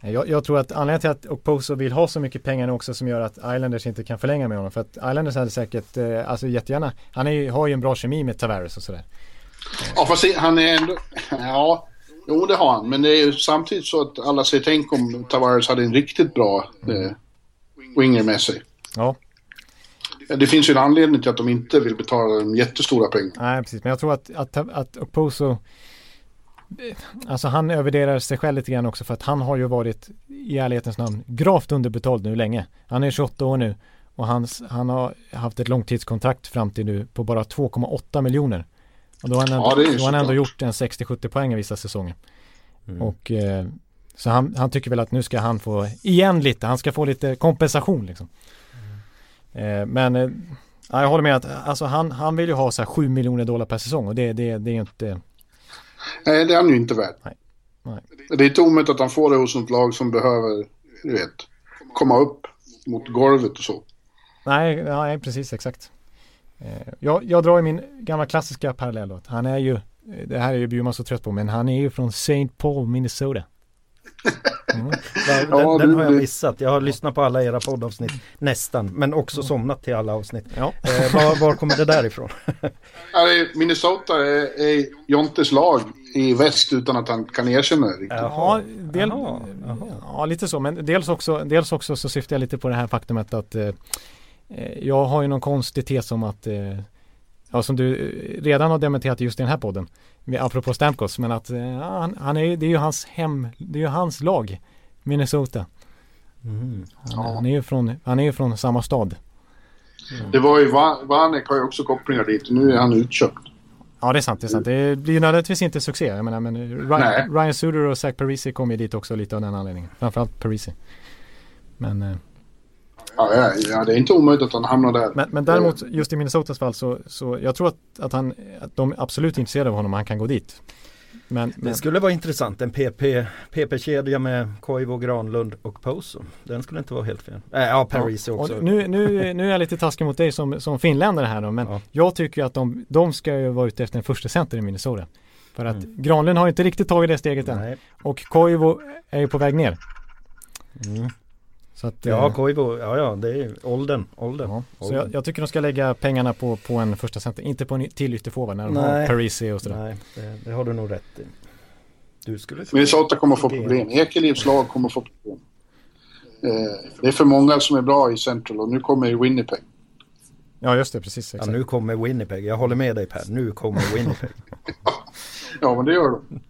Jag, jag, tror att anledningen till att Oposo vill ha så mycket pengar nu också som gör att Islanders inte kan förlänga med honom. För att Islanders hade säkert, eh, alltså jättegärna, han är, har ju en bra kemi med Tavares och sådär. Ja fast han är ändå, ja, jo det har han. Men det är ju samtidigt så att alla säger tänk om Tavares hade en riktigt bra mm. eh, winger med sig. Ja. Det finns ju en anledning till att de inte vill betala dem jättestora pengar. Nej, precis. Men jag tror att, att, att Oposo Alltså han övervärderar sig själv lite grann också för att han har ju varit i ärlighetens namn gravt underbetald nu länge. Han är 28 år nu och hans, han har haft ett långtidskontrakt fram till nu på bara 2,8 miljoner. Och då har han ändå, ja, då har han ändå gjort en 60-70 poäng i vissa säsonger. Mm. Och eh, så han, han, tycker väl att nu ska han få igen lite, han ska få lite kompensation liksom. Mm. Eh, men eh, jag håller med att alltså han, han vill ju ha så här 7 miljoner dollar per säsong och det, det, det är ju inte Nej, det är han ju inte värd. Nej. Nej. Det är inte omöjligt att han får det hos något lag som behöver, du vet, komma upp mot golvet och så. Nej, nej precis, exakt. Eh, jag, jag drar ju min gamla klassiska parallell då. Han är ju, det här är ju Bjurman så trött på, men han är ju från St. Paul, Minnesota. Mm. Den, ja, den, har jag missat. Jag har lyssnat på alla era poddavsnitt nästan men också somnat till alla avsnitt. Ja. Eh, var, var, kommer det där ifrån? <laughs> Minnesota är, är Jontes lag i väst utan att han kan erkänna det riktigt. Ja, del, Jaha. Jaha. ja, lite så. Men dels också, dels också så syftar jag lite på det här faktumet att eh, eh jag har ju någon konstig tes om att eh, ja, som du redan har dementerat just i den här podden apropå Stamkos, men att ja, han, han, är, det är ju hans hem, det är ju hans lag, Minnesota. Mm. Han, ja. han, är ju från, han är ju från samma stad. Mm. Det var ju, Vanek har ju också kopplingar dit, nu är han utköpt. Ja det är sant, det är sant. Det blir ju nödvändigtvis inte succé. Jag menar, men Ryan, Ryan Suder och Zach Parisi kom ju dit också lite av den anledningen. Framförallt Parisi. Men eh, Ja, ja, det är inte omöjligt att han hamnar där. Men, men däremot just i Minnesotas fall så, så jag tror att, att, han, att de är absolut intresserade av honom och han kan gå dit. Men, det men... skulle vara intressant, en PP, PP-kedja med Koivu, Granlund och Poso. Den skulle inte vara helt fel. Äh, ja, Paris ja, också. Nu, nu, nu är jag lite taskig mot dig som, som finländare här då, men ja. jag tycker att de, de ska ju vara ute efter en första center i Minnesota. För att mm. Granlund har inte riktigt tagit det steget Nej. än. Och Koivu är ju på väg ner. Mm. Så att, ja, eh, Koivu, ja ja, det är åldern. åldern, ja, Så jag, jag, tycker de ska lägga pengarna på, på en första center, inte på en till ytterforward när de Nej. har Parisi och sådär. Nej, det, det, har du nog rätt i. Du skulle Minnesota kommer få problem. Ekelivs lag kommer få problem. Eh, det är för många som är bra i Central och nu kommer Winnipeg. Ja, just det, precis. Ja, nu kommer Winnipeg. Jag håller med dig Per. Nu kommer Winnipeg. <laughs> ja, men det gör de.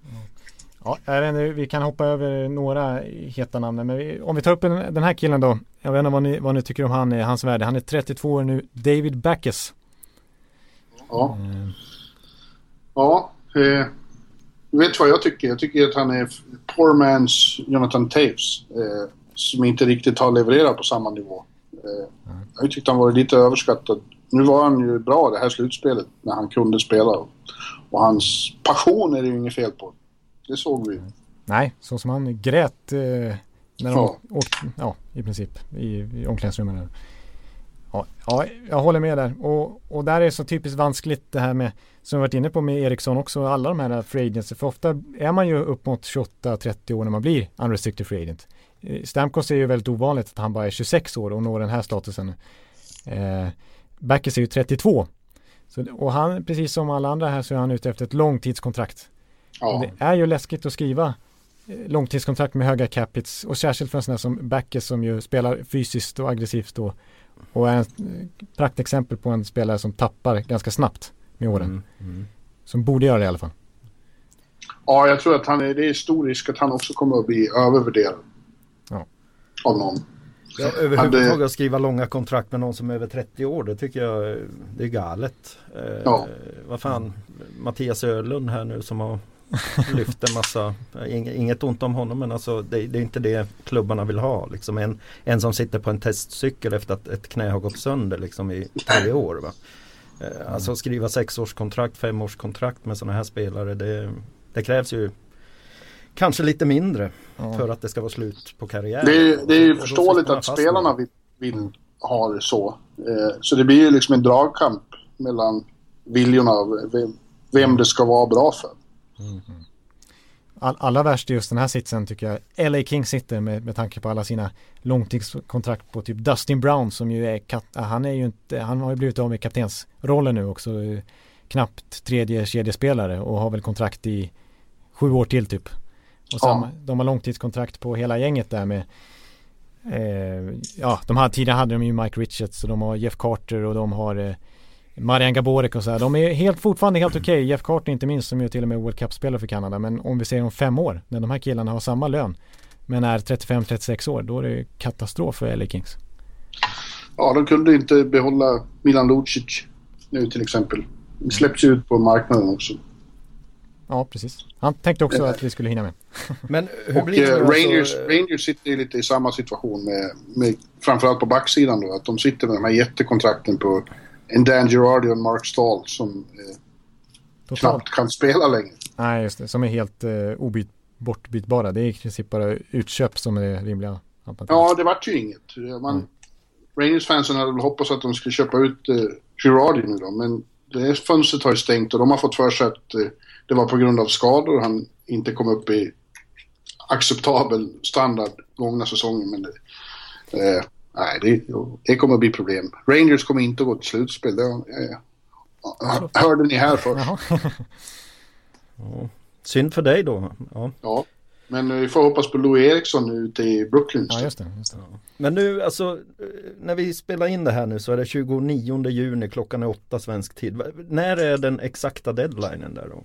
Ja, inte, vi kan hoppa över några heta namn. Men vi, om vi tar upp en, den här killen då. Jag vet inte vad ni, vad ni tycker om han, hans värde. Han är 32 år nu. David Backes. Ja. Mm. Ja. Eh, vet vad jag tycker? Jag tycker att han är poor man's Jonathan Taves. Eh, som inte riktigt har levererat på samma nivå. Eh, mm. Jag tyckte han var lite överskattad. Nu var han ju bra det här slutspelet när han kunde spela. Och hans passion är det ju inget fel på. Det såg vi. Nej, så som han grät eh, När de ja. åkt, ja, i princip i, i omklädningsrummen. Ja, ja, jag håller med där. Och, och där är så typiskt vanskligt det här med, som vi varit inne på med Eriksson också, alla de här free agents. För ofta är man ju upp mot 28-30 år när man blir unrestricted free agent. Eh, Stamkos är ju väldigt ovanligt att han bara är 26 år och når den här statusen. Eh, Backes är ju 32. Så, och han, precis som alla andra här så är han ute efter ett långtidskontrakt. Ja. det är ju läskigt att skriva eh, långtidskontrakt med höga capits och särskilt för en sån här som Backes som ju spelar fysiskt och aggressivt då och är en praktexempel på en spelare som tappar ganska snabbt med åren. Mm, mm. Som borde göra det i alla fall. Ja, jag tror att han är, det är stor risk att han också kommer att bli övervärderad. Ja. Av någon. Ja, överhuvudtaget hade... att skriva långa kontrakt med någon som är över 30 år, det tycker jag det är galet. Eh, ja. vad fan, Mattias Ölund här nu som har lyft en massa, inget ont om honom men alltså det, det, är inte det klubbarna vill ha. Liksom en, en som sitter på en testcykel efter att ett knä har gått sönder liksom i tre år. Va? Eh, alltså skriva sexårskontrakt, femårskontrakt med sådana här spelare det, det krävs ju kanske lite mindre ja. för att det ska vara slut på karriären. Det, det är ju förståeligt att spelarna vill, vill ha det så. Eh, så det blir ju liksom en dragkamp mellan viljorna av vem, vem det ska vara bra för. Mm. All, allra värst är just den här sitsen tycker jag LA King sitter med, med tanke på alla sina långtidskontrakt på typ Dustin Brown som ju är, han är ju inte, han har ju blivit av med kaptensrollen nu också knappt tredje kedjespelare och har väl kontrakt i sju år till typ. Och sen, ja. de har långtidskontrakt på hela gänget där med eh, ja, de här tidigare hade de ju Mike Richards och de har Jeff Carter och de har eh, Marian Gaborek och så här. De är helt, fortfarande helt okej. Okay. Jeff Carter inte minst som ju till och med World Cup-spelare för Kanada. Men om vi ser om fem år när de här killarna har samma lön men är 35-36 år då är det katastrof för LA Kings. Ja, de kunde inte behålla Milan Lucic nu till exempel. Det släpps ut på marknaden också. Ja, precis. Han tänkte också att vi skulle hinna med. <laughs> Men hur blir det och, Rangers, alltså... Rangers sitter lite i samma situation med, med framförallt på backsidan då. Att de sitter med de här jättekontrakten på en Dan Girardi och en Mark Stahl som eh, knappt kan spela längre. Nej, just det. Som är helt eh, obyt, bortbytbara. Det är i princip bara utköp som är rimliga. Ja, det vart ju inget. Man, mm. Rangers-fansen hade väl hoppats att de skulle köpa ut eh, Girardi nu då, men det fönstret har ju stängt och de har fått för sig att eh, det var på grund av skador han inte kom upp i acceptabel standard gångna säsongen. Men det, eh, nej, det, det kommer att bli problem. Rangers kommer inte att gå till slutspel. Det, eh, hörde ni här först. <laughs> ja. Synd för dig då. Ja. ja. Men vi får hoppas på Louis Eriksson ute i Brooklyn. Ja, just det, just det. Men nu alltså, när vi spelar in det här nu så är det 29 juni, klockan är åtta svensk tid. När är den exakta deadlinen där då?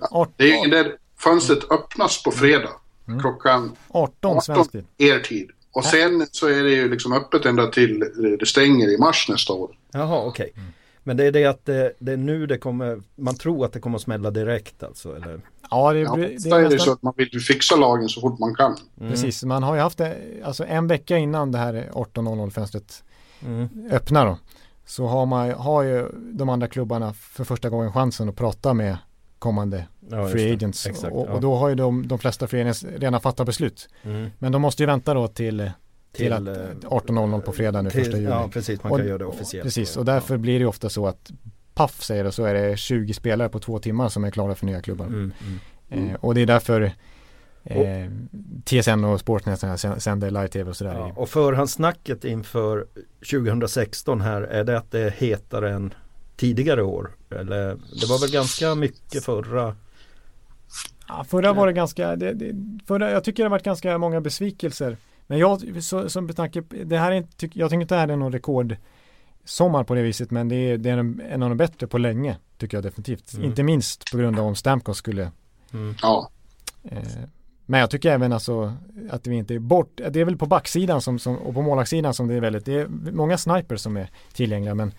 Ja, det är där fönstret öppnas på fredag. Mm. Klockan 18, 18 svensk tid. Er tid. Och sen så är det ju liksom öppet ända till det stänger i mars nästa år. Jaha, okej. Okay. Mm. Men det är det att det, det, är nu det kommer, man tror att det kommer att smälla direkt alltså? Eller? Ja, det, ja, det, det är, nästan... det så att man vill fixa lagen så fort man kan. Mm. Precis, man har ju haft det, alltså en vecka innan det här 18.00 fönstret mm. öppnar då. Så har, man, har ju de andra klubbarna för första gången chansen att prata med kommande ja, free agents. Exakt, och, och, då har ju de, de flesta free agents redan fattat beslut. Mm. Men de måste ju vänta då till till, till 18.00 eh, på fredag nu, till, första juni. Ja, precis, man kan och, göra det officiellt. Precis, och därför ja. blir det ofta så att Paff säger det, så är det 20 spelare på två timmar som är klara för nya klubbar. Mm, mm. Eh, och det är därför eh, TSN och Sportnet sänder live-tv och sådär. Ja, och förhandssnacket inför 2016 här, är det att det är hetare än tidigare år? Eller det var väl ganska mycket förra Ja, förra var det ganska, det, det, förra, jag tycker det har varit ganska många besvikelser. Men jag, så, som betanke, det här är inte, jag tycker inte det här är någon rekordsommar på det viset, men det är, det är en, en av de bättre på länge, tycker jag definitivt. Mm. Inte minst på grund av om Stamkos skulle mm. Ja. Eh, men jag tycker även alltså att vi inte är bort, det är väl på backsidan som, som, och på målvaktssidan som det är väldigt, det är många snipers som är tillgängliga men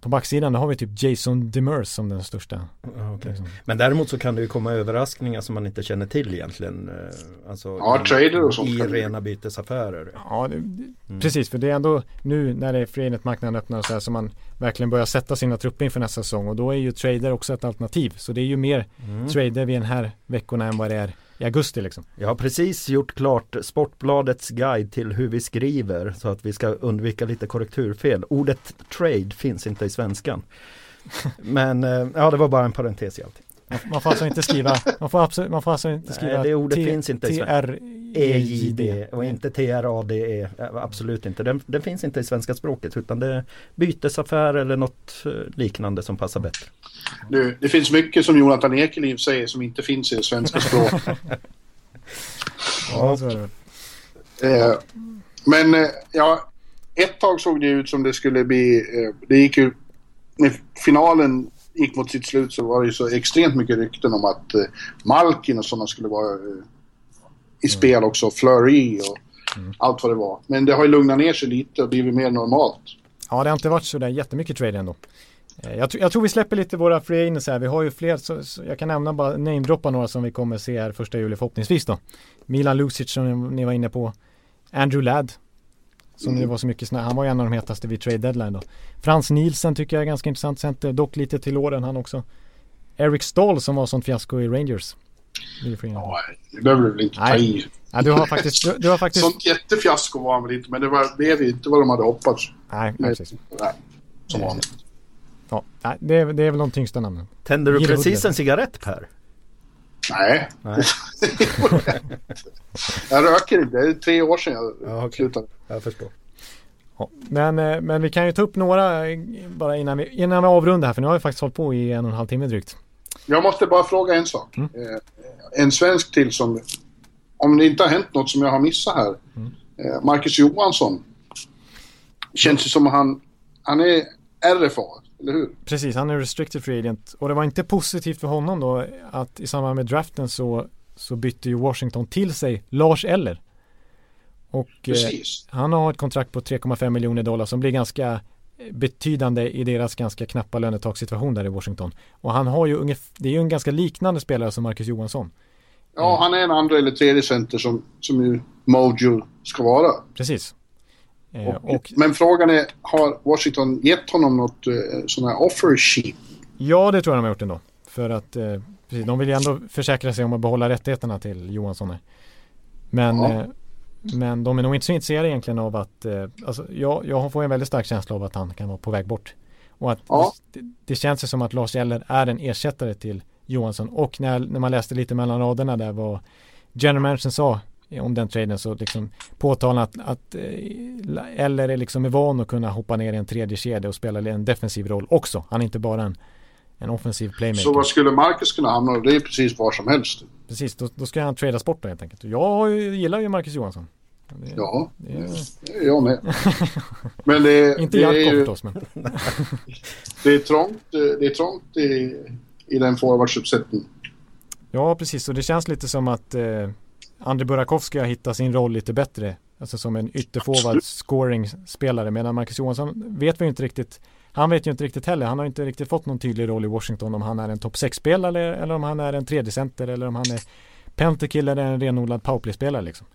på backsidan då har vi typ Jason Demers som den största. Okay. Liksom. Men däremot så kan det ju komma överraskningar som man inte känner till egentligen. Eh, alltså ja, i, trader och sånt. I rena bytesaffärer. Ja, det, mm. precis. För det är ändå nu när det är free öppnar och så här som man verkligen börjar sätta sina trupper inför nästa säsong. Och då är ju trader också ett alternativ. Så det är ju mer mm. trader vid den här veckorna än vad det är i augusti liksom. Jag har precis gjort klart Sportbladets guide till hur vi skriver så att vi ska undvika lite korrekturfel. Ordet trade finns inte i svenskan. <laughs> Men eh, ja, det var bara en parentes i allting. Man får alltså inte skriva, man får, absolut, man får alltså inte skriva Nej, det ordet T finns inte i svenska. EJD och inte TRADE. Absolut inte. Den, den, finns inte i svenska språket utan det är bytesaffär eller något eh, liknande som passar bättre. Du, det finns mycket som Jonathan Ekeliv säger som inte finns i det svenska <laughs> språket. ja, så är det. Eh, men eh, ja, ett tag såg det ut som det skulle bli, eh, det gick ju, finalen gick mot sitt slut så var det ju så extremt mycket rykten om att eh, Malkin och sådana skulle vara eh, i spel mm. också. Flurry och mm. allt vad det var. Men det har ju lugnat ner sig lite och blivit mer normalt. Ja, det har inte varit så där jättemycket trade ändå. Eh, jag, jag, tror vi släpper lite våra free agents här. Vi har ju fler, så, så jag kan nämna bara namedroppa några som vi kommer se här första juli förhoppningsvis då. Milan Lucic som ni var inne på. Andrew Ladd som mm. det var så mycket snö. Han var ju en av de hetaste vid trade deadline då. Frans Nielsen tycker jag är ganska intressant center. Dock lite till åren han också. Eric Stahl som var sånt fiasko i Rangers. Ja, det behöver du väl inte ta i. Ja, du har faktiskt, du, du, har faktiskt... Sånt jättefiasko var han väl inte, men det var, blev inte vad de hade hoppats. Nej, precis. Nej, som vanligt. Ja, det, är, det är väl de tyngsta namnen. Tänder du precis en cigarett Per? Nej. Nej. <laughs> jag röker inte. Det är tre år sedan jag ja, okay. slutade. Jag förstår. Ja, men, eh, men vi kan ju ta upp några eh, bara innan vi, innan vi avrundar här för nu har vi faktiskt hållit på i en och en halv timme drygt. Jag måste bara fråga en sak. Mm. Eh, en svensk till som, om det inte har hänt något som jag har missat här. Mm. Marcus Johansson. Känns det som han, han är RFA eller hur? Precis, han är restricted free agent. Och det var inte positivt för honom då att i samband med draften så, så bytte ju Washington till sig Lars Eller. Och eh, han har ett kontrakt på 3,5 miljoner dollar som blir ganska betydande i deras ganska knappa lönetakssituation där i Washington. Och han har ju ungefär, det är ju en ganska liknande spelare som Marcus Johansson. Ja, han är en andra eller tredje center som, som ju Mojo ska vara. Precis. Eh, och, och, men frågan är, har Washington gett honom något eh, sån här offer sheet? Ja, det tror jag de har gjort ändå. För att eh, precis, de vill ju ändå försäkra sig om att behålla rättigheterna till Johansson. Men, ja. eh, men de är nog inte så intresserade egentligen av att, eh, alltså, jag, jag får en väldigt stark känsla av att han kan vara på väg bort. Och att ja. det, det känns som att Lars Eller är en ersättare till Johansson. Och när, när man läste lite mellan raderna där vad general managern sa om den traden så liksom påtala att, att eh, Eller är liksom är van att kunna hoppa ner i en tredje kedja och spela en defensiv roll också. Han är inte bara en, en offensiv playmaker. Så vad skulle Marcus kunna hamna? Det är precis var som helst. Precis, då, då ska han tradas bort då helt enkelt. Jag gillar ju Marcus Johansson. Det, ja, det är jag med. Men det, <laughs> inte Jarkov förstås men. <laughs> det är trångt, det är trångt i, i den forwardsuppsättningen. Ja, precis. Och det känns lite som att eh, André Burakovsky har hittat sin roll lite bättre. Alltså som en ytterforward scoring-spelare. Medan Marcus Johansson vet vi inte riktigt. Han vet ju inte riktigt heller. Han har inte riktigt fått någon tydlig roll i Washington. Om han är en topp 6-spelare eller om han är en tredje center eller om han är pentakill eller en renodlad powerplay-spelare liksom.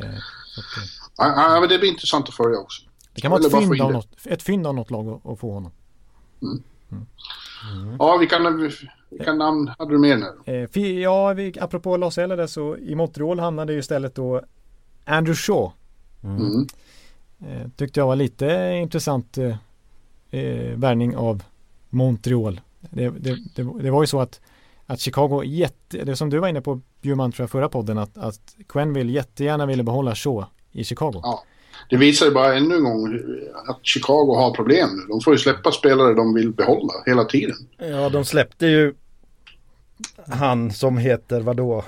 Eh, att, ja, men det blir intressant att följa också. Det kan vara ett fynd, av något, ett fynd av något lag att, att få honom. Mm. Mm. Mm. Ja, vi kan vilka namn hade du med nu? Eh, ja, vi, apropå Los Eller så i Montreal hamnade ju istället då Andrew Shaw. Mm. Eh, tyckte jag var lite intressant eh, eh, värvning av Montreal. Det, det, det, det, var ju så att, att Chicago jätte, det som du var inne på Bjurman tror jag förra podden att, att Quenville jättegärna ville behålla Shaw i Chicago. Ja. Det visar ju bara ännu en gång att Chicago har problem nu. De får ju släppa spelare de vill behålla hela tiden. Ja, de släppte ju han som heter vadå?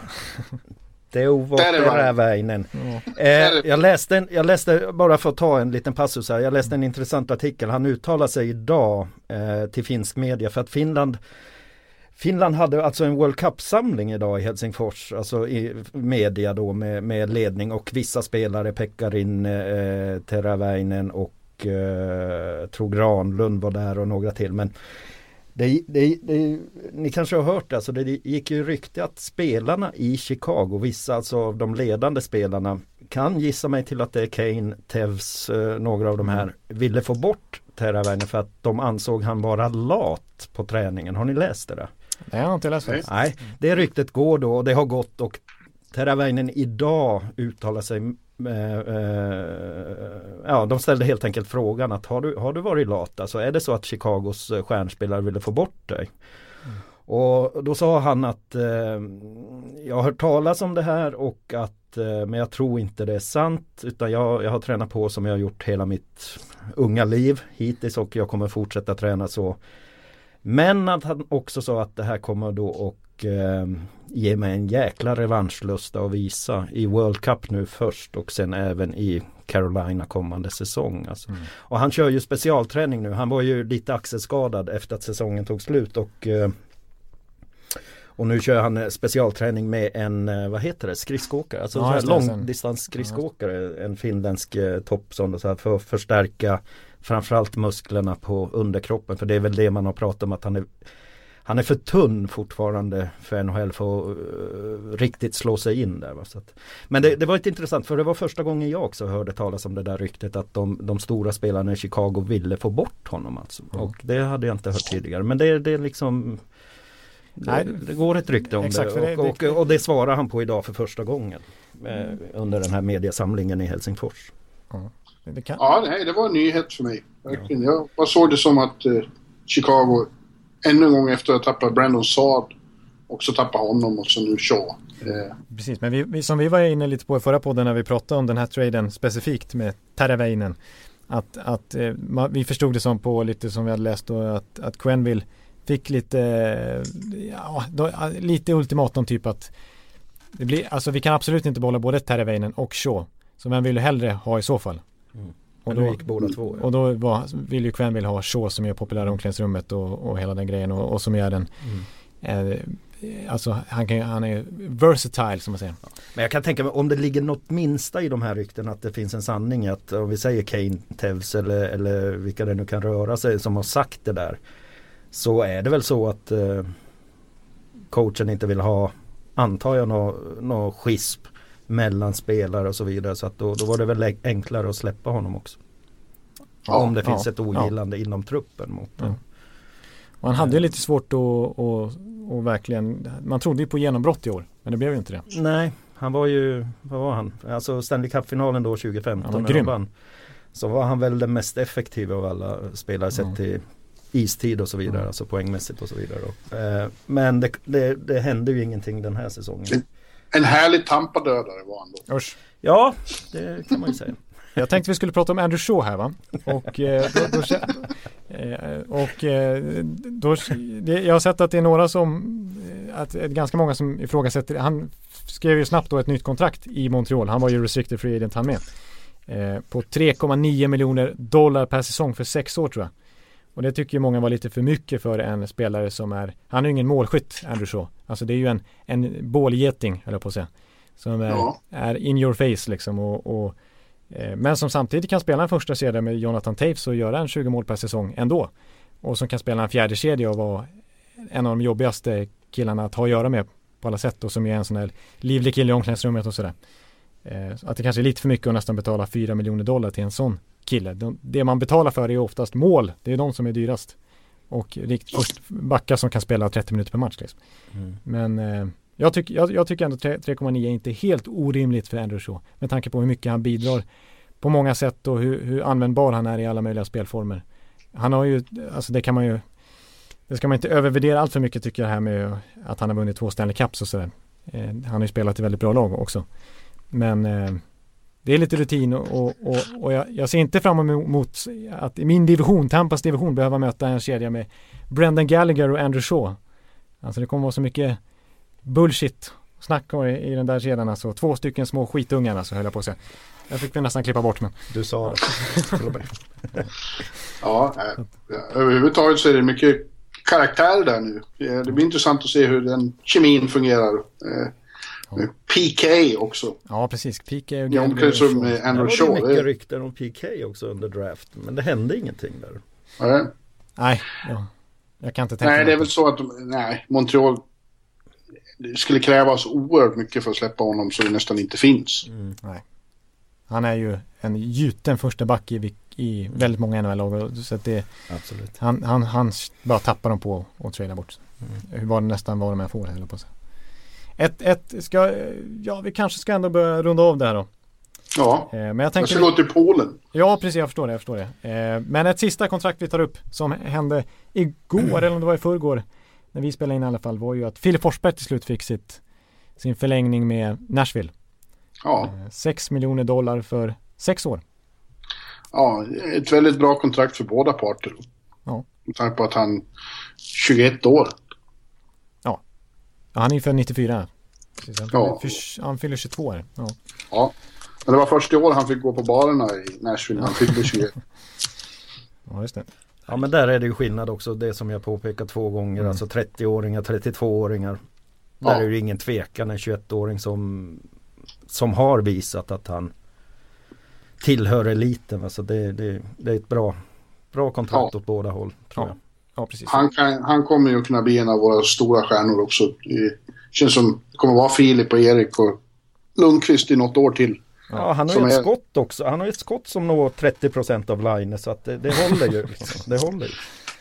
Teuvo Teräväinen. Eh, jag, läste jag läste, bara för att ta en liten passus här, jag läste en intressant artikel. Han uttalar sig idag eh, till finsk media för att Finland Finland hade alltså en World Cup-samling idag i Helsingfors, alltså i media då med, med ledning och vissa spelare, Pekkarin, eh, Teräväinen och eh, tror Granlund var där och några till. Men det, det, det, ni kanske har hört det, alltså det gick ju rykte att spelarna i Chicago, vissa alltså av de ledande spelarna, kan gissa mig till att det är Kane, Tevs, eh, några av de här, ville få bort Teräväinen för att de ansåg han vara lat på träningen. Har ni läst det där? Nej, jag inte läst det. Nej, det ryktet går då och det har gått och Teravainen idag uttalar sig eh, eh, Ja, de ställde helt enkelt frågan att har du, har du varit lat? Alltså är det så att Chicagos eh, stjärnspelare ville få bort dig? Mm. Och då sa han att eh, jag har hört talas om det här och att eh, men jag tror inte det är sant utan jag, jag har tränat på som jag har gjort hela mitt unga liv hittills och jag kommer fortsätta träna så. Men att han också sa att det här kommer då och eh, ge mig en jäkla revanschlusta att visa i World Cup nu först och sen även i Carolina kommande säsong. Alltså. Mm. Och han kör ju specialträning nu. Han var ju lite axelskadad efter att säsongen tog slut och eh, och nu kör han specialträning med en, eh, vad heter det, skridskoåkare. Alltså ja, långdistans skridskoåkare. En finländsk eh, topp så här, för att förstärka framförallt musklerna på underkroppen. För det är väl det man har pratat om att han är han är för tunn fortfarande för NHL för att uh, riktigt slå sig in där. Va? Så att, men det, det, var inte intressant för det var första gången jag också hörde talas om det där ryktet att de, de stora spelarna i Chicago ville få bort honom. Alltså. Mm. Och det hade jag inte hört tidigare. Men det, det är liksom Nej, det går ett rykte om det, och, och, och, det svarar han på idag för första gången eh, under den här mediesamlingen i Helsingfors. Ja, det kan... ja nej, det var en nyhet för mig. Verkligen. Jag, jag såg det som att eh, Chicago ännu en gång efter att ha tappat Brandon Saad också tappa honom och så nu Shaw. Eh. Precis, men vi, vi, som vi var inne lite på i förra podden när vi pratade om den här traden specifikt med Teravainen. Att, att eh, vi förstod det som på lite som vi hade läst då att, att Quenville fick lite, ja, då, lite ultimatum typ att det blir, alltså vi kan absolut inte behålla både Teravainen och Shaw. Så vem vill du hellre ha i så fall? Mm. Och då gick båda två. Ja. Och då var, vill ju Quinn vill ha Shaw som är populär i omklädningsrummet och, och hela den grejen och, och som är den mm. eh, Alltså han, kan, han är versatile som man säger. Men jag kan tänka mig om det ligger något minsta i de här rykten att det finns en sanning att om vi säger Kane, Tevs eller, eller vilka det nu kan röra sig som har sagt det där. Så är det väl så att eh, coachen inte vill ha, antar jag, någon nå schisp mellan spelare och så vidare. Så att då, då var det väl enklare att släppa honom också. Ja, Om det ja, finns ett ogillande ja. inom truppen mot ja. Och han hade ju lite svårt att och, och verkligen, man trodde ju på genombrott i år. Men det blev ju inte det. Nej, han var ju, vad var han? Alltså Stanley Cup-finalen då 2015. Han var grym. Vann, så var han väl den mest effektiva av alla spelare sett till istid och så vidare, mm. alltså poängmässigt och så vidare. Eh, men det, det, det hände ju ingenting den här säsongen. En, härlig Tampa-dödare var han då. Usch. Ja, det kan man ju säga. <laughs> Jag tänkte vi skulle prata om Andrew Shaw här va? Och, eh, då, då, eh, och eh, då, jag har sett att det är några som, att det är ganska många som ifrågasätter, han skrev ju snabbt då ett nytt kontrakt i Montreal, han var ju restricted free agent han med. På 3,9 miljoner dollar per säsong för sex år tror jag. Och det tycker ju många var lite för mycket för en spelare som är, han är ju ingen målskytt, Andrew Shaw. Alltså det är ju en, en bålgeting, höll jag på att säga. Som är, ja. är in your face liksom och, och eh, men som samtidigt kan spela en första kedja med Jonathan Taves och göra en 20 mål per säsong ändå. Och som kan spela en fjärde kedja och vara en av de jobbigaste killarna att ha att göra med på alla sätt och som är en sån här livlig kille i omklädningsrummet och sådär. Eh, att det kanske är lite för mycket att nästan betala 4 miljoner dollar till en sån kille. det man betalar för är oftast mål. Det är de som är dyrast. Och först backar som kan spela 30 minuter per match. Liksom. Mm. Men eh, jag, tyck, jag, jag, tycker ändå 3,9 är inte helt orimligt för Andrew Shaw. Med tanke på hur mycket han bidrar på många sätt och hur, hur användbar han är i alla möjliga spelformer. Han har ju, alltså det kan man ju det ska man inte övervärdera allt för mycket tycker jag här med att han har vunnit två Stanley Cups och sådär. Eh, han har ju spelat i väldigt bra lag också. Men eh, det är lite rutin och, och, och jag, jag, ser inte fram emot att i min division, Tampas division, behöva möta en kedja med Brendan Gallagher och Andrew Shaw. Alltså det kommer vara så mycket bullshit snack i, i den där kedjan alltså. Två stycken små skitungar alltså höll jag på att säga. Jag fick vi nästan klippa bort men. Du sa det. <laughs> ja, överhuvudtaget så är det mycket karaktär där nu. Det blir intressant att se hur den kemin fungerar. Eh, Ja. PK också. Ja, precis. PK och Andrew Shaw. Det var mycket rykten om PK också under draft. Men det hände ingenting där. Nej. Nej, ja. jag kan inte tänka Nej, det är väl så att nej, Montreal det skulle krävas oerhört mycket för att släppa honom så det nästan inte finns. Mm. Nej. Han är ju en gjuten första back i, i väldigt många NHL-lag. Så att det, Absolut. Han, han, han bara tappar dem på och tradar bort. Mm. Hur var det nästan vad de än får, eller på sig. Ett, ett ska, ja vi kanske ska ändå börja runda av det här då. Ja, Eh, Men jag jag tänkte... ska gå till Polen. Ja, precis. Jag förstår det. Jag förstår det. Eh, men ett sista kontrakt vi tar upp som hände igår, <clears throat> eller om det var i förrgår, när vi spelade in i alla fall, var ju att Filip Forsberg till slut fick sitt, sin förlängning med Nashville. Ja, Eh, 6 miljoner dollar för sex år. ja, ett väldigt bra kontrakt för båda parter. Ja. Med tanke på att han 21 år. Han är ju född 94. Precis, han, Ja. fyller, han fyller 22 här. Ja. Ja. Men det var första år han fick gå på barerna i Nashville när han fyllde 21. <laughs> ja, just det. Ja men där är det ju skillnad också det som jag påpekat två gånger. Mm. Alltså 30-åringar, 32-åringar. Där Ja. är det ju ingen tvekan en 21-åring som, som har visat att han tillhör eliten. Alltså det, det, det är ett bra, bra kontrakt Ja. åt båda håll. Tror Ja. jag. Ja, precis. Han, kan, han kommer ju kunna bli en av våra stora stjärnor också. Det känns som det kommer vara Filip och Erik och Lundqvist i något år till. Ja, han har ju ett är- skott också. Han har ju ett skott som når 30% av line så att det, det håller ju. Liksom. <laughs> Det håller ju.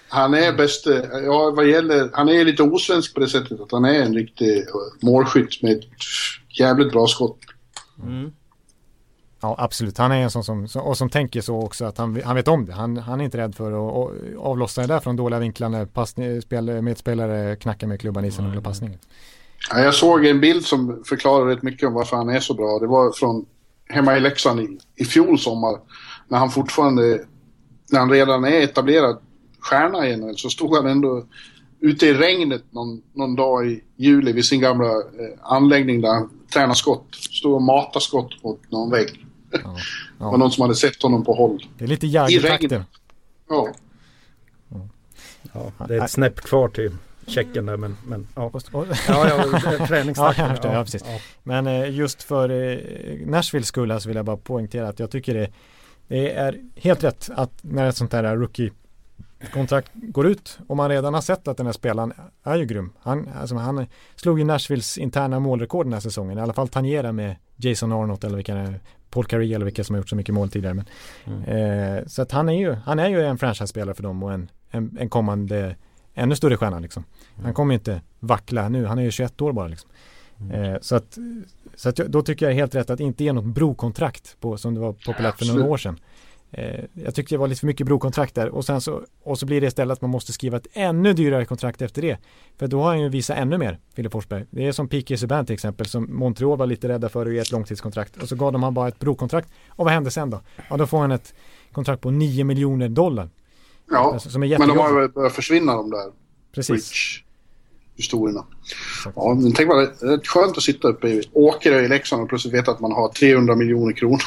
Han är bäst, ja vad gäller, han är lite osvensk på det sättet att han är en riktig målskytt med ett jävligt bra skott. Ja, absolut. Han är en sån som, som- och som tänker så också att han, han vet om det. Han, han är inte rädd för att avlossa det där från dåliga vinklar när passning, spel, medspelare knackar med klubban i sig några passningar. Ja, jag såg en bild som förklarar rätt mycket om varför han är så bra. Det var från hemma i Leksand i, i fjol sommar. När han fortfarande, när han redan är etablerad stjärna i NHL så stod han ändå ute i regnet någon, någon dag i juli vid sin gamla eh, anläggning där han tränar skott. Stod och matade skott mot någon vägg. Ja. Det var någon som hade sett honom på håll. Det är lite I Jagger-takter. regn. Ja. Ja, det är ett snäpp kvar till Tjeckien där men, men ja. Ja, ja, <laughs> träningstakten. Ja. Ja, precis. Men eh, just för eh, Nashvilles skull så vill jag bara poängtera att jag tycker det, det är helt rätt att när ett sånt här rookie kontrakt går ut och man redan har sett att den här spelaren är ju grym. Han, alltså, han slog ju Nashvilles interna målrekord den här säsongen. I alla fall tangera med Jason Arnott eller vilka det Paul Carey eller vilka som har gjort så mycket mål tidigare. Men, eh, så att han är ju, han är ju en franchise-spelare för dem och en, en, en kommande ännu större stjärna liksom. Han kommer inte vackla nu, han är ju 21 år bara liksom. Eh, så att, så att jag, då tycker jag helt rätt att inte ge något brokontrakt på, som det var populärt för några år sedan. Eh, jag tyckte det var lite för mycket brokontrakt där och sen så, och så blir det istället att man måste skriva ett ännu dyrare kontrakt efter det. För då har han ju visat ännu mer, Filip Forsberg. Det är som P.K. Subban till exempel, som Montreal var lite rädda för att ge ett långtidskontrakt. Och så gav de han bara ett brokontrakt. Och vad hände sen då? Ja, då får han ett kontrakt på 9 miljoner dollar. ja. Alltså, som är Men de har ju börjat försvinna de där Precis. Rich-historierna. Exakt. Ja, men tänk vad det är skönt att sitta uppe i Åkerö i Leksand och plötsligt veta att man har 300 miljoner kronor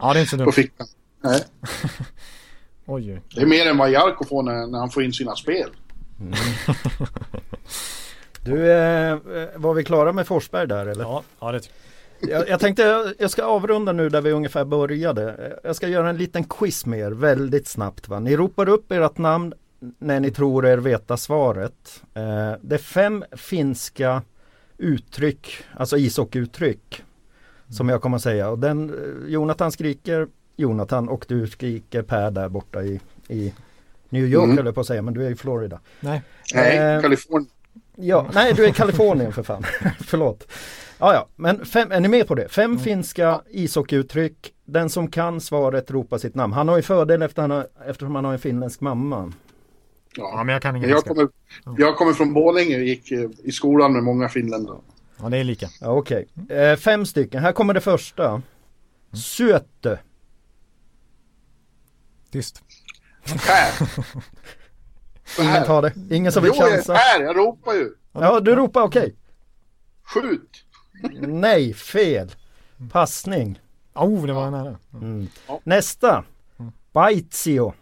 Ja, det är inte så på dumt. fickan. Nej, <laughs> Oj, oj. det är mer än vad Jarko får när, när han får in sina spel. <laughs> Du, eh, var vi klara med Forsberg där eller? Ja, ja det tycker Jag, jag tänkte jag ska avrunda nu där vi ungefär började. Jag ska göra en liten quiz med er väldigt snabbt. Va? Ni ropar upp ert namn när ni tror er veta svaret. Eh, det är fem finska uttryck, alltså ishockeyuttryck som jag kommer att säga. Och den, eh, Jonathan skriker Jonathan och du skriker Per där borta i, i New York Mm. höll jag på att säga, men du är i Florida. Nej. Nej, Eh, Kalifornien. Ja, nej du är i Kalifornien för fan. <laughs> Förlåt. Ja, ja, men fem, är ni med på det? Fem finska ishockeyuttryck. Den som kan svaret ropar sitt namn. Han har ju fördel efter han har, eftersom han har en finländsk mamma. Ja, Ja. men jag kan ingen Jag kommer, jag kommer från Borlänge och gick eh, i skolan med många finländare. Ja, det är lika. Ja, Okej, eh, fem stycken. Här kommer det första. Söte. Tyst. Här! <laughs> Ingen tar det. Ingen som vill Jo, jag- chansa. här! Jag ropar ju! Ja, du ropar okej. Skjut! Nej, fel. Passning. Oh, det var nära. Mm. Ja. Nästa. Baitio.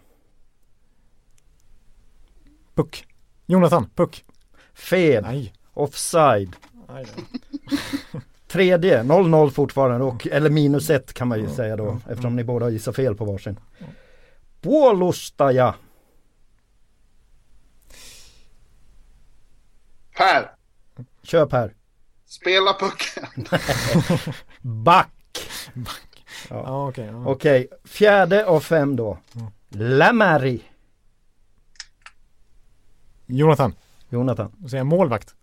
Puck. Jonathan, puck. Fel. Nej. Offside. Nej. <laughs> <laughs> Tredje, 0-0 fortfarande och, eller minus ett kan man ju säga då eftersom ni båda gissar fel på varsin. Puolustaja. Per! Köp här. Spela pucken! <laughs> Back. Ja, okej. ja. Okej, fjärde av fem då. Lamari. Jonathan. Jonathan. Då säger jag målvakt.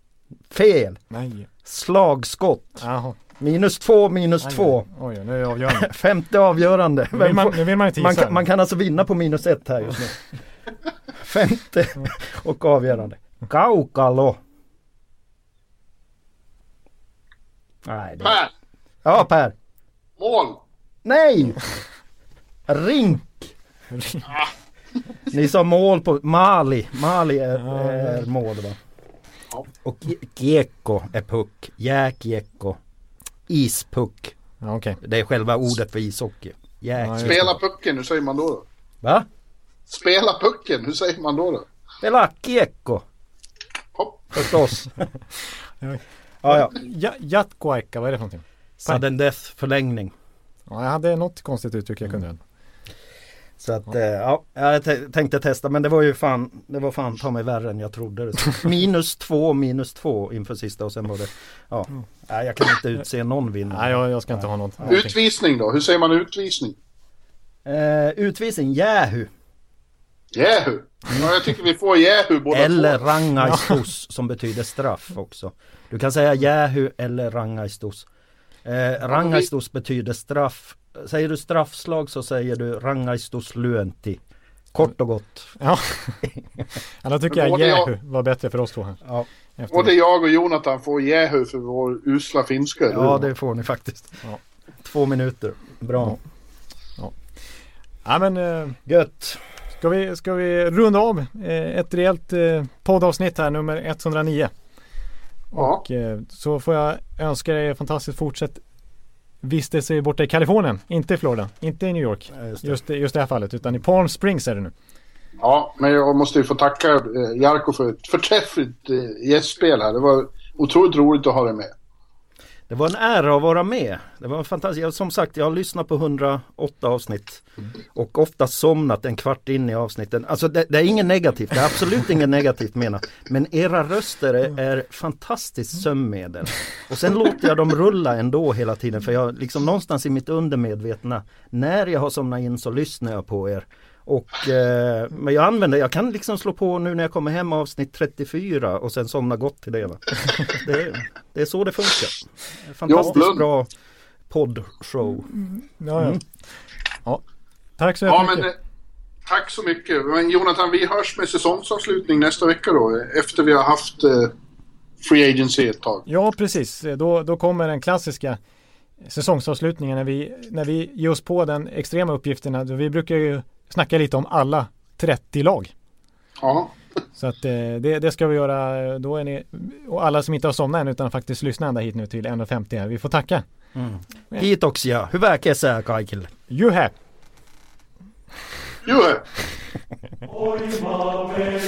Fel. Nej. Slagskott. Jaha. Minus två, minus Aj, två. Oj, nu är det avgörande. <laughs> Femte avgörande. Nu vill man, nu vill man inte man, kan, man kan alltså vinna på minus ett här just nu. <laughs> Femte och avgörande. Kaukalo. Nej, det... Per! Ja Per. Mål! Nej! Rink. Ni sa mål på Mali. Mali är, Ja, är mål va? Och Geko är puck. Jäkgeko. Ispuck. Ja, okej. Det är själva ordet för ishockey. Ja, Spela pucken, hur säger man då? då? Va? Spela pucken, hur säger man då? då? Spela Kiekko. Förstås. <laughs> Ja. ja, ja. Jatkoaika, vad är det för någonting? Sudden death förlängning. Ja, jag hade något konstigt uttryck jag kunde. Så att eh, ja, jag tänkte testa men det var ju fan, det var fan ta mig värre än jag trodde. <laughs> minus två, minus två inför sista och sen var det, ja, nej, jag kan inte utse någon vinnare. Nej, jag, jag ska inte ha något. någonting. Utvisning då, hur säger man utvisning? Eh, utvisning, Jähu. Jähu! Ja, jag tycker vi får Jähu båda Eller två. <laughs> rangaistos som betyder straff också. Du kan säga Jähu eller rangaistos. Eh, rangaistos betyder straff. Säger du straffslag så säger du rangaistos lyönti. Kort och gott. Ja. ja, då tycker jag Jehu var bättre för oss två här. Ja, Efter Både jag och Jonathan får Jähu för vår usla finska. ja hur? det får ni faktiskt. Ja. Två minuter. Bra. Ja, men eh, Gött. ska vi, ska vi runda av eh, ett rejält eh, poddavsnitt här, nummer 109. Ja. Och eh, så får jag önska dig fantastiskt fortsatt vistelse borta i Kalifornien, inte i Florida, inte i New York. Ja, just det. Just, just det här fallet, utan i Palm Springs är det nu. ja, men jag måste ju få tacka eh, Jarko för ett förträffligt eh, gästspel här. Det var otroligt roligt att ha dig med. Det var en ära att vara med. Det var fantastiskt. Som sagt, jag har lyssnat på 108 avsnitt och ofta somnat en kvart in i avsnitten. Alltså det, det är inget negativt, det är absolut inget negativt menat. Men era röster är, är fantastiskt sömnmedel. Och sen låter jag dem rulla ändå hela tiden för jag liksom någonstans i mitt undermedvetna när jag har somnat in så lyssnar jag på er. Och, eh, men jag använder, jag kan liksom slå på nu när jag kommer hem avsnitt 34 och sen somna gott till det. Va? <laughs> Det, det är så det funkar. Fantastiskt bra poddshow. Ja, ja. Mm. ja. Tack så Ja, jättemycket. men eh, tack så mycket. Men Jonathan, vi hörs med säsongsavslutning nästa vecka då. eh, Efter vi har haft eh, Free Agency ett tag. Ja, precis. Då, då kommer den klassiska säsongsavslutningen när vi, när vi ger oss på den extrema uppgiften. Vi brukar ju snacka lite om alla 30 lag. Ja. Så att eh, det, det ska vi göra. Då är ni, och alla som inte har somnat än utan faktiskt lyssnar ända hit nu till 1.50 här. Vi får tacka. Kiitoksia. Hyvää kesää kaikille. You have. Jo, Oi maamme